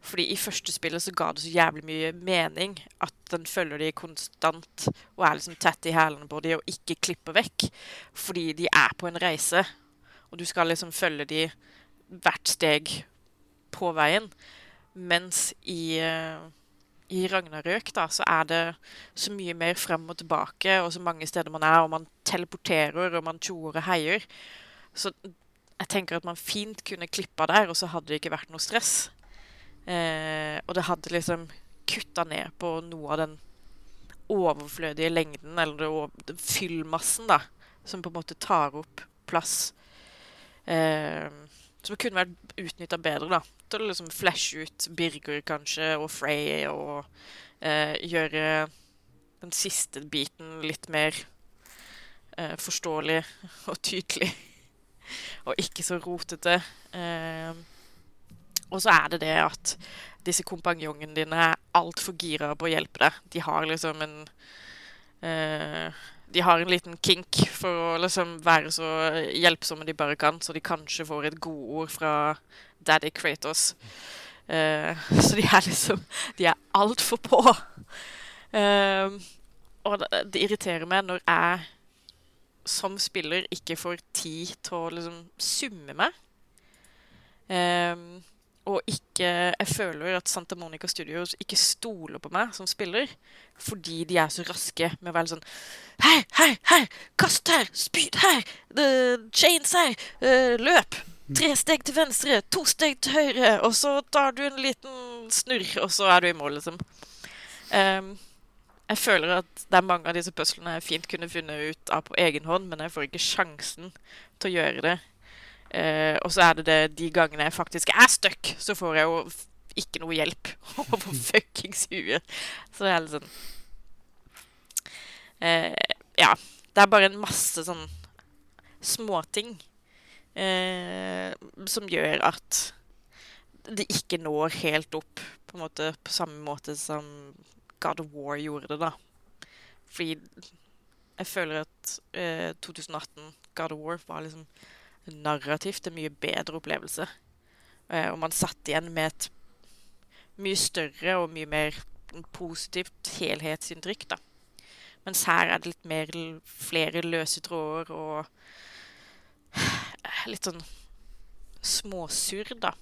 Fordi i første spillet så ga det så jævlig mye mening at den følger de konstant og er liksom tett i hælene på de og ikke klipper vekk. Fordi de er på en reise, og du skal liksom følge de hvert steg på veien. Mens i, uh, i Ragnarøk da, så er det så mye mer frem og tilbake, og så mange steder man er, og man teleporterer, og man tjoer og heier. Så jeg tenker at man fint kunne klippa der, og så hadde det ikke vært noe stress. Eh, og det hadde liksom kutta ned på noe av den overflødige lengden, eller den fyllmassen, da, som på en måte tar opp plass. Eh, som kunne vært utnytta bedre, da. Til å liksom flashe ut Birger, kanskje, og Frey, og eh, gjøre den siste biten litt mer eh, forståelig og tydelig og ikke så rotete. Eh, og så er det det at disse kompanjongene dine er altfor gira på å hjelpe deg. De har liksom en eh, De har en liten kink for å liksom være så hjelpsomme de bare kan, så de kanskje får et godord fra Daddy Kratos. Eh, så de er liksom De er altfor på. Eh, og det, det irriterer meg når jeg som spiller ikke får tid til å liksom summe meg. Um, og ikke Jeg føler at Santa Monica Studios ikke stoler på meg som spiller fordi de er så raske med å være sånn Her, her, her! Kast her! Spyd her! The chains her! Uh, løp! Tre steg til venstre, to steg til høyre, og så tar du en liten snurr, og så er du i mål, liksom. Um, jeg føler at det er mange av disse puslene jeg fint kunne funnet ut av på egen hånd, men jeg får ikke sjansen til å gjøre det. Eh, og så er det det de gangene jeg faktisk er stuck, så får jeg jo ikke noe hjelp over fuckings huet. Så det er litt sånn uh, Ja. Det er bare en masse sånn småting uh, som gjør at det ikke når helt opp på måte på samme måte som God of War gjorde det, da. Fordi jeg føler at eh, 2018 God of War var liksom narrativt en mye bedre opplevelse. Eh, og man satt igjen med et mye større og mye mer positivt helhetsinntrykk, da. Mens her er det litt mer flere løse tråder og litt sånn småsurr, da.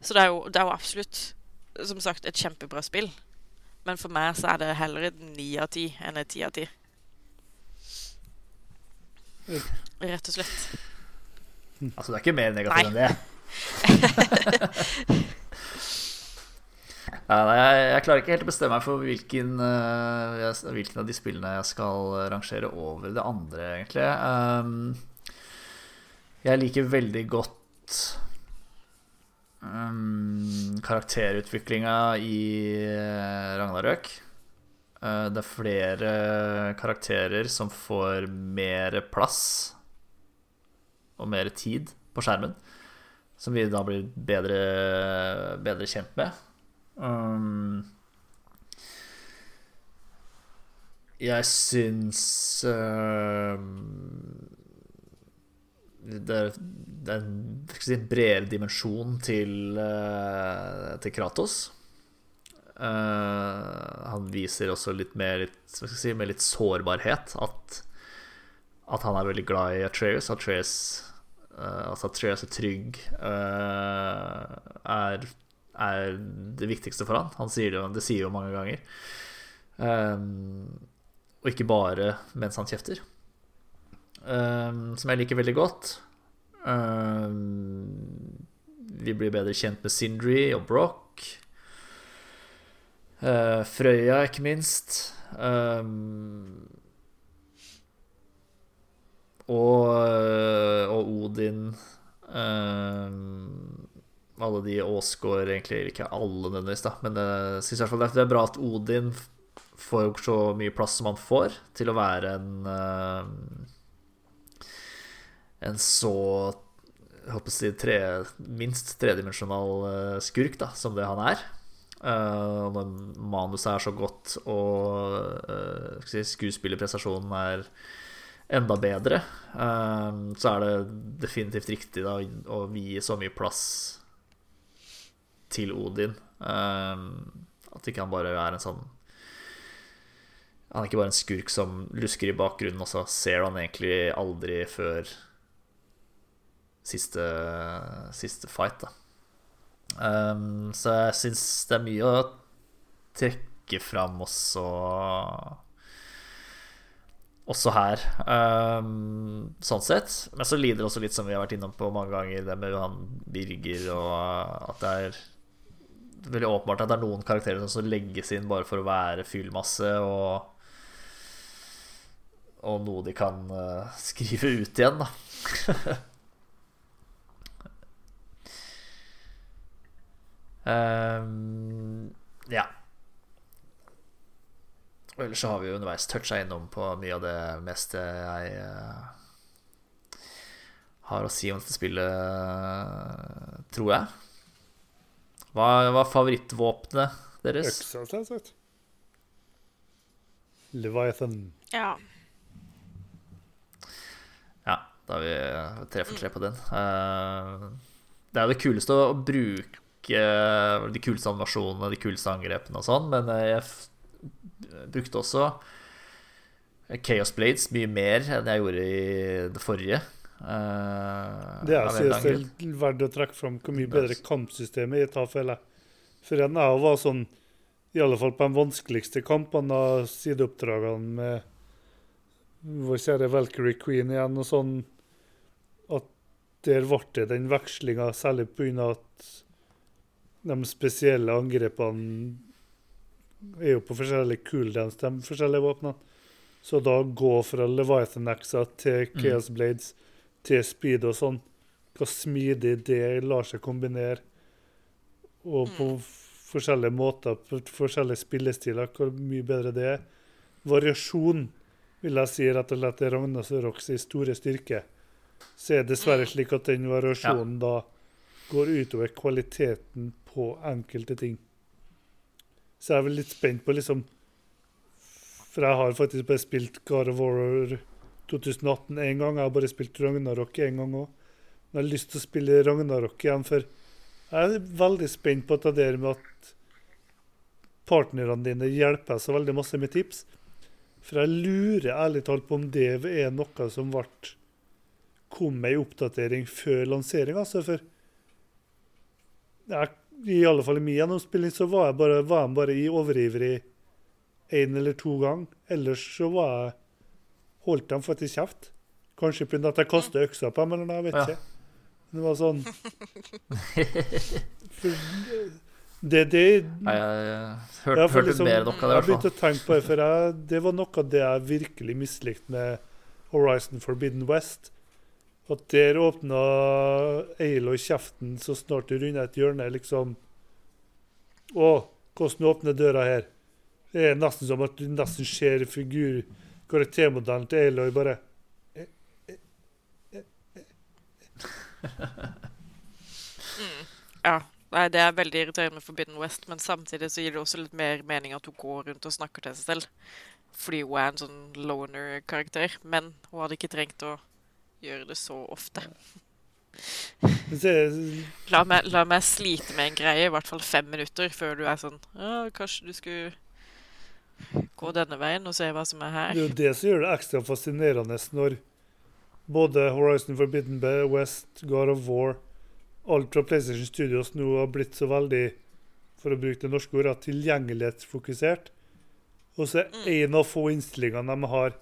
Så det er, jo, det er jo absolutt, som sagt, et kjempebra spill. Men for meg så er det heller et ni av ti enn et ti av ti. Rett og slett. Altså, det er ikke mer negativ enn det. Ja, nei, jeg, jeg klarer ikke helt å bestemme meg for hvilken, uh, jeg, hvilken av de spillene jeg skal rangere over det andre, egentlig. Um, jeg liker veldig godt um, karakterutviklinga i eh, Ragnarøk. Uh, det er flere karakterer som får mer plass og mer tid på skjermen. Som vi da blir bedre, bedre kjent med. Um, jeg syns uh, det, er, det er en si, bredere dimensjon til, uh, til Kratos. Uh, han viser også litt mer litt, si, litt sårbarhet. At, at han er veldig glad i Atreus. Atreus uh, altså Atreas er trygg. Uh, er, er det viktigste for han. Han sier det, det sier jo mange ganger. Um, og ikke bare mens han kjefter. Um, som jeg liker veldig godt. Um, vi blir bedre kjent med Sindri og Broch. Uh, Frøya, ikke minst. Um, og, og Odin. Um, alle de Åsgård Egentlig ikke alle nødvendigvis, da, men jeg synes i hvert fall det er bra at Odin får så mye plass som han får, til å være en uh, En så jeg håper å si tre, minst tredimensjonal uh, skurk da, som det han er. Uh, når manuset er så godt og uh, si, skuespillerprestasjonen er enda bedre, uh, så er det definitivt riktig da, å vie så mye plass til Odin. Uh, at ikke han bare er en sånn Han er ikke bare en skurk som lusker i bakgrunnen, og så ser han egentlig aldri før siste, siste fight, da. Um, så jeg syns det er mye å trekke fram også Også her, um, sånn sett. Men så lider det også litt, som vi har vært innom på mange ganger, det med Johan Birger, og at det er veldig åpenbart at det er noen karakterer som legges inn bare for å være fyllmasse, og og noe de kan uh, skrive ut igjen, da. Um, ja. Og ellers så har vi jo underveis toucha innom på mye av det meste jeg uh, har å si om dette spillet, tror jeg. Hva var favorittvåpenet deres? Øksa, selvsagt. Leviathan. Ja. Ja, da er vi tre for tre på den. Uh, det er jo det kuleste å bruke de kuleste animasjonene, de kuleste angrepene og sånn, men jeg brukte også Chaos Blades mye mer enn jeg gjorde i det forrige. Uh, det er verdt å trekke fram hvor mye bedre kampsystemet i tar, føler jeg. For en jeg var sånn, i alle fall på de vanskeligste kampene av sideoppdragene med vår kjære Valkyrie Queen igjen og sånn, at der ble det den vekslinga, særlig pga. at de spesielle angrepene er jo på forskjellige cooldowns, de forskjellige våpnene. Så da gå fra Leviathan-axa til mm. Chaos Blades mm. til speed og sånn, hvor smidig det lar seg kombinere. Og på mm. forskjellige måter, på forskjellige spillestiler, hvor mye bedre det er. Variasjon vil jeg si rett og slett er Ragnarok i store styrke. Så er det dessverre mm. slik at den variasjonen ja. da går utover kvaliteten på enkelte ting. Så jeg er vel litt spent på liksom For jeg har faktisk bare spilt God of War 2018 én gang. Jeg har bare spilt Ragnarok én gang òg. Men jeg har lyst til å spille Ragnarok igjen, for jeg er veldig spent på det der med at partnerne dine hjelper så veldig masse med tips. For jeg lurer ærlig talt på om det er noe som ble kom med ei oppdatering før lansering. Altså, for jeg, i alle fall i min gjennomspilling så var jeg bare, var jeg bare i overivrig én eller to ganger. Ellers så var jeg holdt dem faktisk kjeft. Kanskje pga. at jeg kastet øksa på dem, eller noe, jeg vet ikke. Det var sånn for, det, det Nei, jeg hørte, ja, hørte liksom, mer enn noe av det. Jeg begynte å tenke på det, for jeg, det var noe av det jeg virkelig mislikte med Horizon Forbidden West. At der åpna Aloy kjeften så snart du runda et hjørne. liksom Å, hvordan åpner døra her? Det er nesten som at du nesten ser figur karaktermodellen til Aloy bare mm, Ja. Nei, Det er veldig irriterende med Forbidden West, men samtidig så gir det også litt mer mening at hun går rundt og snakker til seg selv. Fordi hun er en sånn loner-karakter. Men hun hadde ikke trengt å gjøre det så ofte. La meg, la meg, slite med en greie i hvert fall fem minutter før du er sånn Kanskje du skulle gå denne veien og se hva som er her. Det er jo det som gjør det ekstra fascinerende når både Horizon Forbidden Bay, West, God of War alt fra PlayStation Studios nå har blitt så veldig, for å bruke det norske ordet, tilgjengelighetsfokusert. Og så er mm. en av få innstillingene de har,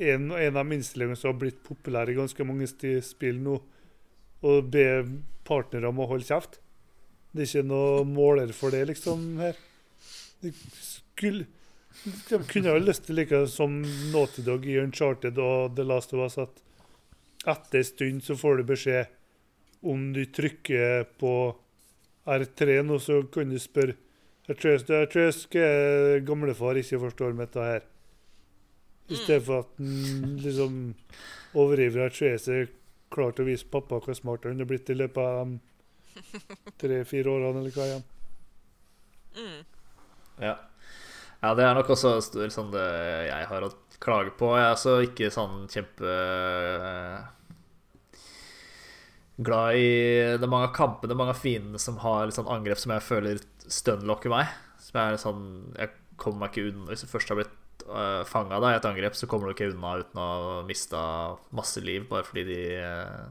en, en av innstillingene som har blitt populær i ganske mange spill nå, å be partnere om å holde kjeft. Det er ikke noe måler for det, liksom, her. De, skulle, de kunne jo lyst til, like som Naughty Dog i Uncharted og The Last of Us, at etter en stund så får du beskjed om du trykker på R3 nå, så kan du spørre Jeg tror jeg skal gamlefar ikke forstår dette her. I stedet for at han liksom overivrig R3 er klar til å vise pappa hvor smart han er blitt i løpet av de tre-fire årene, eller hva igjen. Mm. Ja. ja. det er nok også sånn det jeg har å klage på. Jeg er altså ikke sånn kjempe glad i Det er mange av kampene, mange av fiendene som har litt sånn angrep som jeg føler stunlocker meg. Som er sånn Jeg kommer meg ikke unna Hvis jeg først har blitt uh, eh, fanga i et angrep, så kommer du ikke unna uten å miste masse liv bare fordi de uh,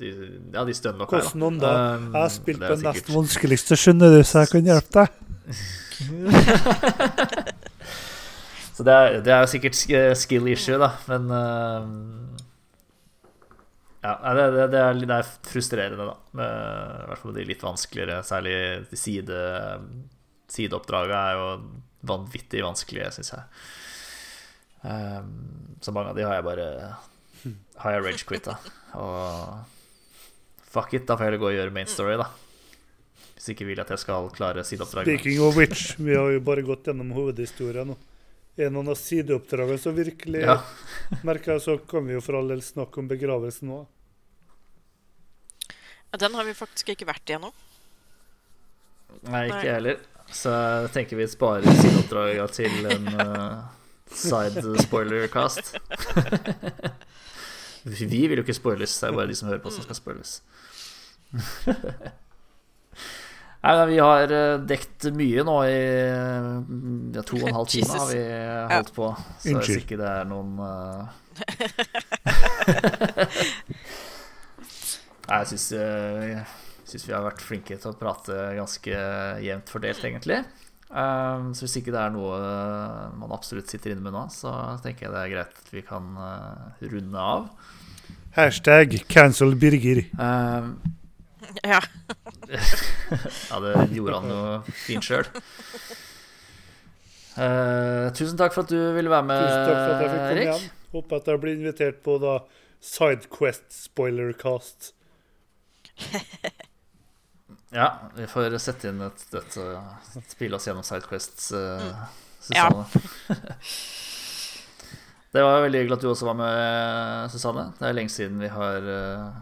de, ja, de stønner nok Hvordan da? Um, jeg har spilt på nest vanskeligste, skjønner du, så jeg kan hjelpe deg. så det er, det er jo sikkert skill issue, da, men uh, ja, det, det, det, er, det, er, frustrerende, da. Med, I hvert fall de litt vanskeligere. Særlig de side, sideoppdraget er jo vanvittig vanskelige, syns jeg. Um, så mange av de har jeg bare Har jeg rage-quitta. Og fuck it, da får jeg heller gå og gjøre main story, da. Hvis ikke vil jeg at jeg skal klare sideoppdragene. Speaking of which, vi har jo bare gått gjennom hovedhistoria nå. En av sideoppdragene som virkelig ja. merker jeg, så kan vi jo for all del snakke om begravelsen nå. Den har vi faktisk ikke vært i ennå. Nei, ikke jeg heller. Så jeg tenker vi sparer sideoppdraga til en uh, side spoiler-cast. vi vil jo ikke spoiles, det er bare de som hører på, som skal spoiles. Nei, Vi har uh, dekt mye nå i ja, to og en halv time har vi holdt på. Så hvis ikke det er noen uh... Nei, jeg syns, jeg syns vi har vært flinke til å prate ganske jevnt fordelt, egentlig. Um, så hvis ikke det er noe man absolutt sitter inne med nå, så tenker jeg det er greit at vi kan uh, runde av. Hashtag cancel Birger. Um, Ja. ja, det gjorde han jo fint sjøl. tusen takk for at du ville være med, Tusen takk for at jeg fikk komme Erik. igjen. Håper at jeg blir invitert på da Sidequest spoilercast. Ja, vi får sette inn et, et, et spille oss gjennom Sidequests uh, Ja. Susanne. det var veldig hyggelig at du også var med, Susanne. Det er lenge siden vi har uh,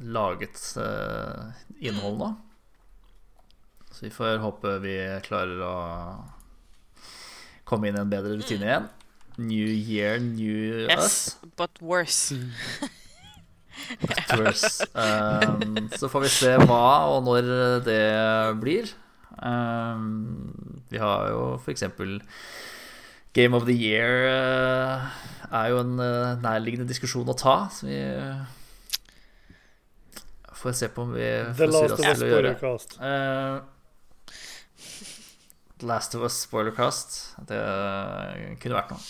laget uh, innhold nå. Så vi får håpe vi klarer å komme inn i en bedre rutine igjen. New year, new us. Yes, but worse. Um, så får vi se hva og når det blir. Um, vi har jo f.eks. Game of the Year uh, er jo en uh, nærliggende diskusjon å ta. Så vi får se på om vi The Last of Us spoilercast. Uh, Last of Us spoilercast. Det kunne vært noe.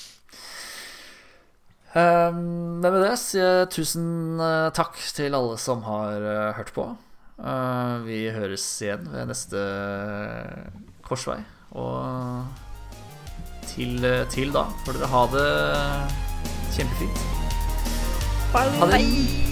Um, men med det sier jeg tusen eh, takk til alle som har eh, hørt på. Uh, vi høres igjen ved neste korsvei. Og til, til da får dere ha det kjempefint. Ha det.